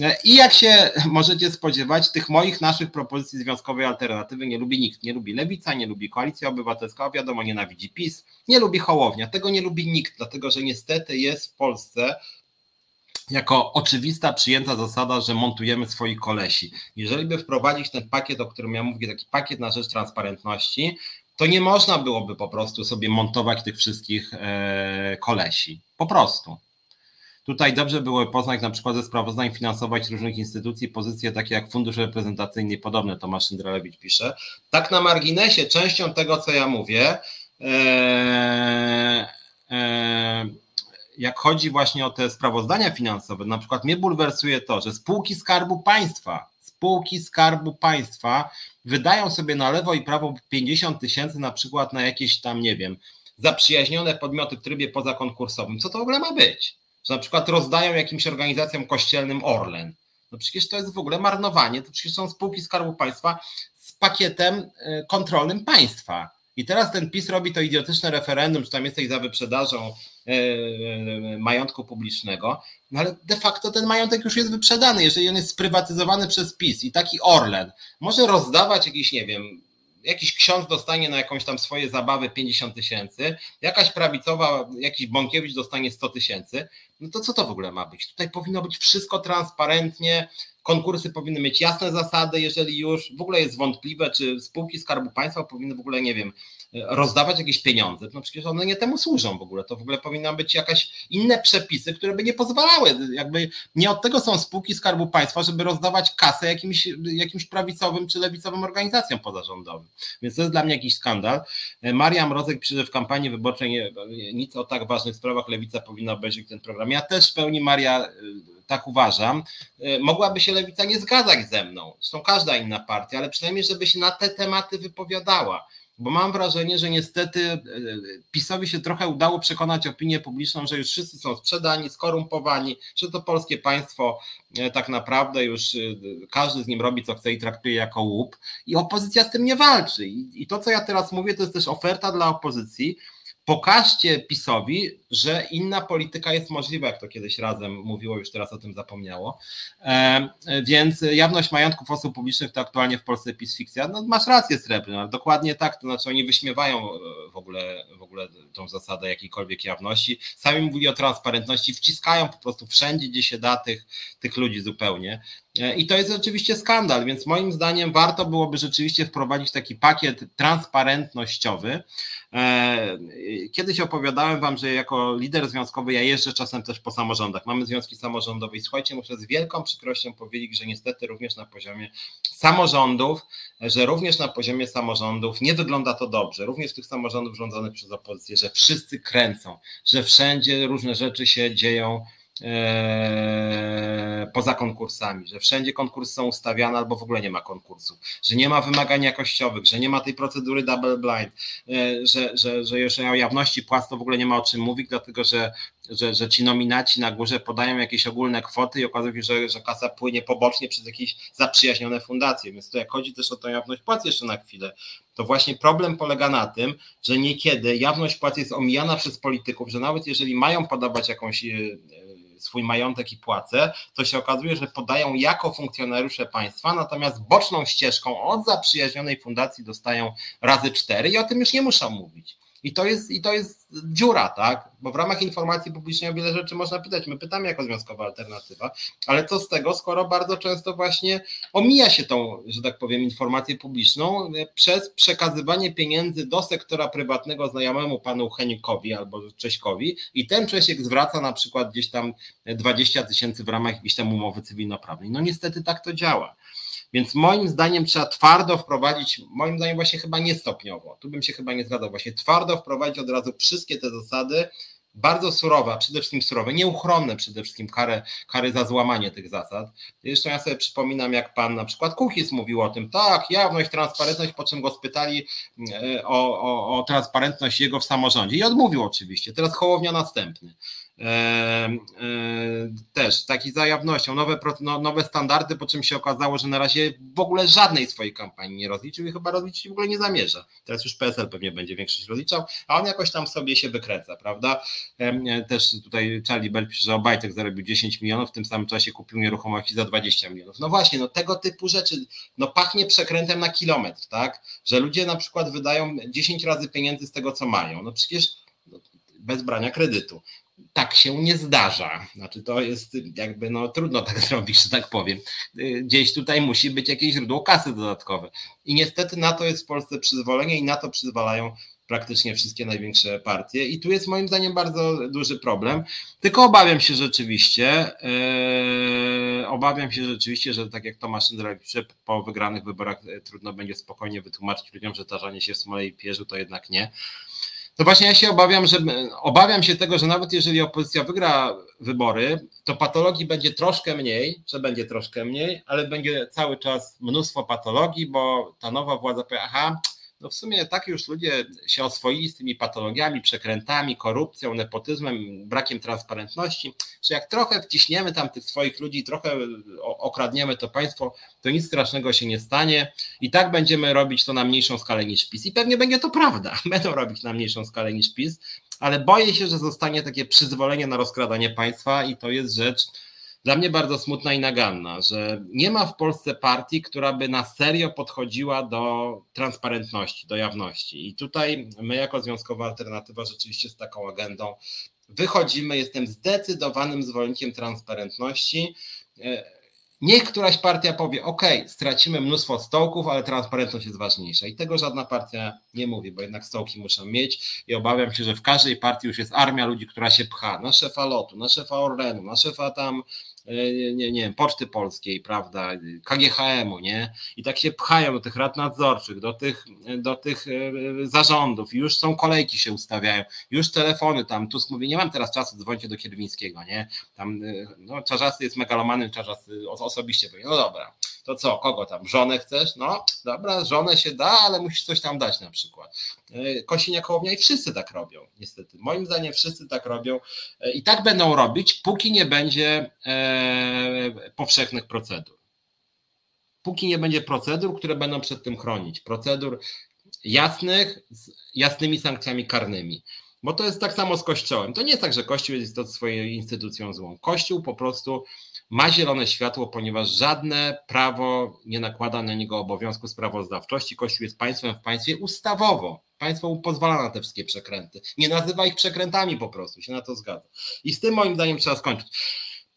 E, I jak się możecie spodziewać, tych moich, naszych propozycji związkowej alternatywy nie lubi nikt. Nie lubi Lewica, nie lubi Koalicja Obywatelska, wiadomo, nienawidzi PiS, nie lubi Hołownia. Tego nie lubi nikt, dlatego że niestety jest w Polsce jako oczywista przyjęta zasada, że montujemy swoich kolesi. Jeżeli by wprowadzić ten pakiet, o którym ja mówię, taki pakiet na rzecz transparentności, to nie można byłoby po prostu sobie montować tych wszystkich e, kolesi. Po prostu. Tutaj dobrze było poznać na przykład ze sprawozdań finansować różnych instytucji pozycje takie jak Fundusz Reprezentacyjny i podobne, Tomasz Indralewicz pisze. Tak na marginesie, częścią tego, co ja mówię, e, e, jak chodzi właśnie o te sprawozdania finansowe, na przykład mnie bulwersuje to, że spółki Skarbu Państwa, spółki Skarbu Państwa wydają sobie na lewo i prawo 50 tysięcy na przykład na jakieś tam, nie wiem, zaprzyjaźnione podmioty w trybie pozakonkursowym. Co to w ogóle ma być? Że na przykład rozdają jakimś organizacjom kościelnym Orlen. No przecież to jest w ogóle marnowanie, to przecież są spółki Skarbu Państwa z pakietem y, kontrolnym państwa. I teraz ten PiS robi to idiotyczne referendum, czy tam jesteś za wyprzedażą e, e, majątku publicznego, no ale de facto ten majątek już jest wyprzedany. Jeżeli on jest sprywatyzowany przez PiS i taki Orlen może rozdawać jakiś, nie wiem, jakiś ksiądz dostanie na jakąś tam swoje zabawy 50 tysięcy, jakaś prawicowa, jakiś Bąkiewicz dostanie 100 tysięcy, no to co to w ogóle ma być? Tutaj powinno być wszystko transparentnie, konkursy powinny mieć jasne zasady, jeżeli już w ogóle jest wątpliwe, czy spółki Skarbu Państwa powinny w ogóle, nie wiem, rozdawać jakieś pieniądze, no przecież one nie temu służą w ogóle, to w ogóle powinny być jakaś inne przepisy, które by nie pozwalały, jakby nie od tego są spółki Skarbu Państwa, żeby rozdawać kasę jakimś, jakimś prawicowym czy lewicowym organizacjom pozarządowym, więc to jest dla mnie jakiś skandal. Maria Mrozek pisze, że w kampanii wyborczej nic o tak ważnych sprawach Lewica powinna obejrzeć ten program. Ja też w pełni Maria tak uważam, mogłaby się Lewica nie zgadzać ze mną, zresztą każda inna partia, ale przynajmniej, żeby się na te tematy wypowiadała bo mam wrażenie, że niestety e, PiSowi się trochę udało przekonać opinię publiczną, że już wszyscy są sprzedani, skorumpowani, że to polskie państwo e, tak naprawdę już e, każdy z nim robi co chce i traktuje jako łup i opozycja z tym nie walczy. I, to, co ja teraz mówię, to jest też oferta dla opozycji. Pokażcie PiSowi, że inna polityka jest możliwa, jak to kiedyś razem mówiło, już teraz o tym zapomniało. E, więc jawność majątków osób publicznych to aktualnie w Polsce PiS fikcja. No, masz rację, Srebrny, dokładnie tak, to znaczy oni wyśmiewają w ogóle, w ogóle tą zasadę jakiejkolwiek jawności. Sami mówili o transparentności, wciskają po prostu wszędzie, gdzie się da tych, tych ludzi zupełnie. E, I to jest oczywiście skandal, więc moim zdaniem warto byłoby rzeczywiście wprowadzić taki pakiet transparentnościowy. E, kiedyś opowiadałem Wam, że jako lider związkowy ja jeżdżę czasem też po samorządach. Mamy związki samorządowe i słuchajcie, muszę z wielką przykrością powiedzieć, że niestety również na poziomie samorządów, że również na poziomie samorządów nie wygląda to dobrze. Również tych samorządów rządzonych przez opozycję, że wszyscy kręcą, że wszędzie różne rzeczy się dzieją poza konkursami, że wszędzie konkursy są ustawiane albo w ogóle nie ma konkursów, że nie ma wymagań jakościowych, że nie ma tej procedury double blind, e, że, że, że jeżeli o jawności płac to w ogóle nie ma o czym mówić, dlatego że, że, że ci nominaci na górze podają jakieś ogólne kwoty i okazuje się, że, że kasa płynie pobocznie przez jakieś zaprzyjaźnione fundacje, więc to jak chodzi też o tą jawność płac jeszcze na chwilę, to właśnie problem polega na tym, że niekiedy jawność płac jest omijana przez polityków, że nawet jeżeli mają podawać jakąś e, swój majątek i płacę, to się okazuje, że podają jako funkcjonariusze państwa, natomiast boczną ścieżką od zaprzyjaźnionej fundacji dostają razy cztery i o tym już nie muszą mówić. I to jest, i to jest dziura, tak? Bo w ramach informacji publicznej o wiele rzeczy można pytać. My pytamy jako związkowa alternatywa, ale co z tego, skoro bardzo często właśnie omija się tą, że tak powiem, informację publiczną przez przekazywanie pieniędzy do sektora prywatnego znajomemu panu Henikowi albo Cześkowi i ten Czesiek zwraca na przykład gdzieś tam 20 tysięcy w ramach jakiejś tam umowy cywilnoprawnej. No niestety tak to działa. Więc moim zdaniem trzeba twardo wprowadzić, moim zdaniem właśnie chyba nie stopniowo, tu bym się chyba nie zgadzał, właśnie twardo wprowadzić od razu wszystkie te zasady, bardzo surowe, a przede wszystkim surowe, nieuchronne przede wszystkim kary, kary za złamanie tych zasad. Zresztą ja sobie przypominam, jak pan na przykład Kuchis mówił o tym, tak, jawność, transparentność, po czym go spytali e, o, o, o transparentność jego w samorządzie i odmówił oczywiście. Teraz Hołownia następny. E, też taki za jawnością, nowe, no, nowe standardy, po czym się okazało, że na razie w ogóle żadnej swojej kampanii nie rozliczył i chyba rozliczyć w ogóle nie zamierza. Teraz już PSL pewnie będzie większość rozliczał, a on jakoś tam sobie się wykręca, prawda? E, też tutaj Charlie Bell pisze, że Obajtek zarobił 10 milionów, w tym samym czasie kupił nieruchomości za 20 milionów. No właśnie, no tego typu rzeczy, no pachnie przekrętem na kilometr, tak? Że ludzie na przykład wydają 10 razy pieniędzy z tego, co mają. No przecież bez brania kredytu tak się nie zdarza. Znaczy to jest jakby no trudno tak zrobić, że tak powiem. Gdzieś tutaj musi być jakieś źródło kasy dodatkowe. I niestety na to jest w Polsce przyzwolenie i na to przyzwalają praktycznie wszystkie największe partie. I tu jest moim zdaniem bardzo duży problem. Tylko obawiam się rzeczywiście, yy, obawiam się rzeczywiście, że tak jak Tomasz Szyndelewicz po wygranych wyborach e, trudno będzie spokojnie wytłumaczyć ludziom, że tarzanie się w smole pierzu to jednak nie. To właśnie ja się obawiam, że obawiam się tego, że nawet jeżeli opozycja wygra wybory, to patologii będzie troszkę mniej, że będzie troszkę mniej, ale będzie cały czas mnóstwo patologii, bo ta nowa władza powie, aha, no w sumie tak już ludzie się oswoili z tymi patologiami, przekrętami, korupcją, nepotyzmem, brakiem transparentności, że jak trochę wciśniemy tam tych swoich ludzi, trochę okradniemy to państwo, to nic strasznego się nie stanie. I tak będziemy robić to na mniejszą skalę niż PiS. I pewnie będzie to prawda, będą robić na mniejszą skalę niż PiS, ale boję się, że zostanie takie przyzwolenie na rozkradanie państwa i to jest rzecz, dla mnie bardzo smutna i naganna, że nie ma w Polsce partii, która by na serio podchodziła do transparentności, do jawności. I tutaj my, jako Związkowa Alternatywa, rzeczywiście z taką agendą wychodzimy. Jestem zdecydowanym zwolennikiem transparentności. Niech któraś partia powie, OK, stracimy mnóstwo stołków, ale transparentność jest ważniejsza. I tego żadna partia nie mówi, bo jednak stołki muszą mieć i obawiam się, że w każdej partii już jest armia ludzi, która się pcha na szefa lotu, na szefa Orlenu, na szefa tam E, nie, nie wiem, Poczty Polskiej, prawda, KGHM-u, nie? I tak się pchają do tych rad nadzorczych, do tych, do tych e, zarządów, już są kolejki się ustawiają, już telefony tam, Tusk mówi, nie mam teraz czasu, dzwońcie do Kierwińskiego, nie? Tam, e, no, Czarzasty jest megalomanem, Czarzasty osobiście powie, no dobra, to co, kogo tam, żonę chcesz? No dobra, żonę się da, ale musisz coś tam dać na przykład. Kosiniak Hołownia i wszyscy tak robią, niestety. Moim zdaniem wszyscy tak robią i tak będą robić, póki nie będzie powszechnych procedur. Póki nie będzie procedur, które będą przed tym chronić, procedur jasnych, z jasnymi sankcjami karnymi. Bo to jest tak samo z Kościołem. To nie jest tak, że Kościół jest to swoją instytucją złą. Kościół po prostu ma zielone światło, ponieważ żadne prawo nie nakłada na niego obowiązku sprawozdawczości. Kościół jest państwem w państwie ustawowo. Państwo mu pozwala na te wszystkie przekręty. Nie nazywa ich przekrętami po prostu, się na to zgadza. I z tym moim zdaniem trzeba skończyć.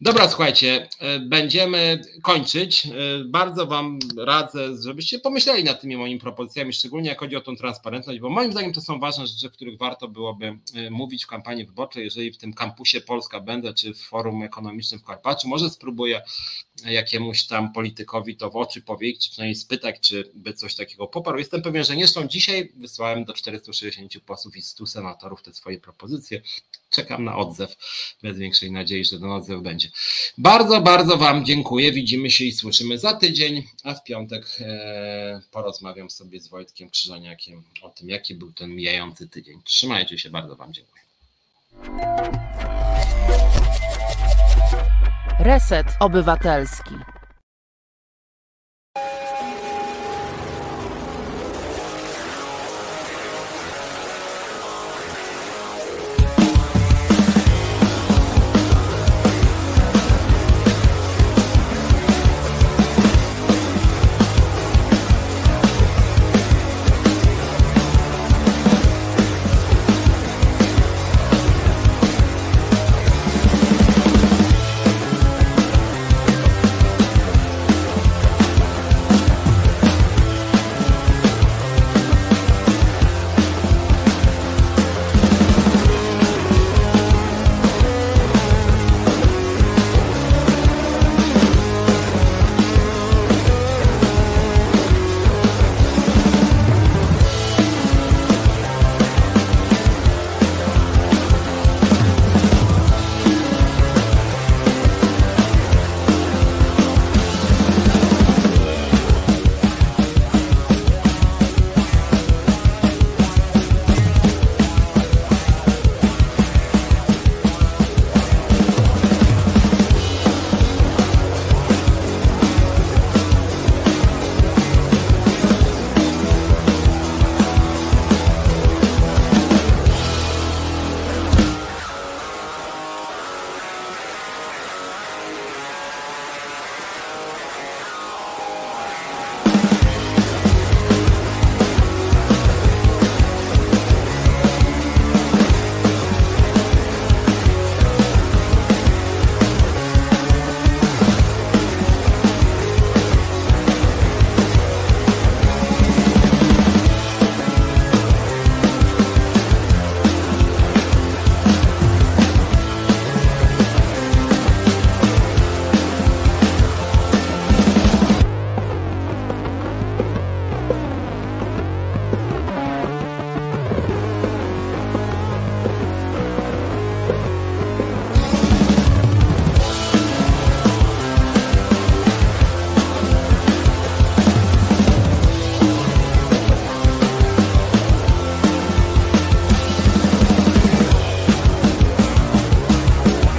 Dobra, słuchajcie, e, będziemy kończyć. E, bardzo Wam radzę, żebyście pomyśleli nad tymi moimi propozycjami, szczególnie jak chodzi o tą transparentność, bo moim zdaniem to są ważne rzeczy, o których warto byłoby e, mówić w kampanii wyborczej. Jeżeli w tym kampusie Polska będę, czy w forum ekonomicznym w Karpaczu, może spróbuję jakiemuś tam politykowi to w oczy powiedzieć, czy przynajmniej spytać, czy by coś takiego poparł. Jestem pewien, że nie są dzisiaj. Wysłałem do 460 posłów i 100 senatorów te swoje propozycje. Czekam na odzew, bez większej nadziei, że ten odzew będzie. Bardzo, bardzo Wam dziękuję. Widzimy się i słyszymy za tydzień, a w piątek e, porozmawiam sobie z Wojtkiem Krzyżaniakiem o tym, jaki był ten mijający tydzień. Trzymajcie się, bardzo Wam dziękuję.
Reset Obywatelski.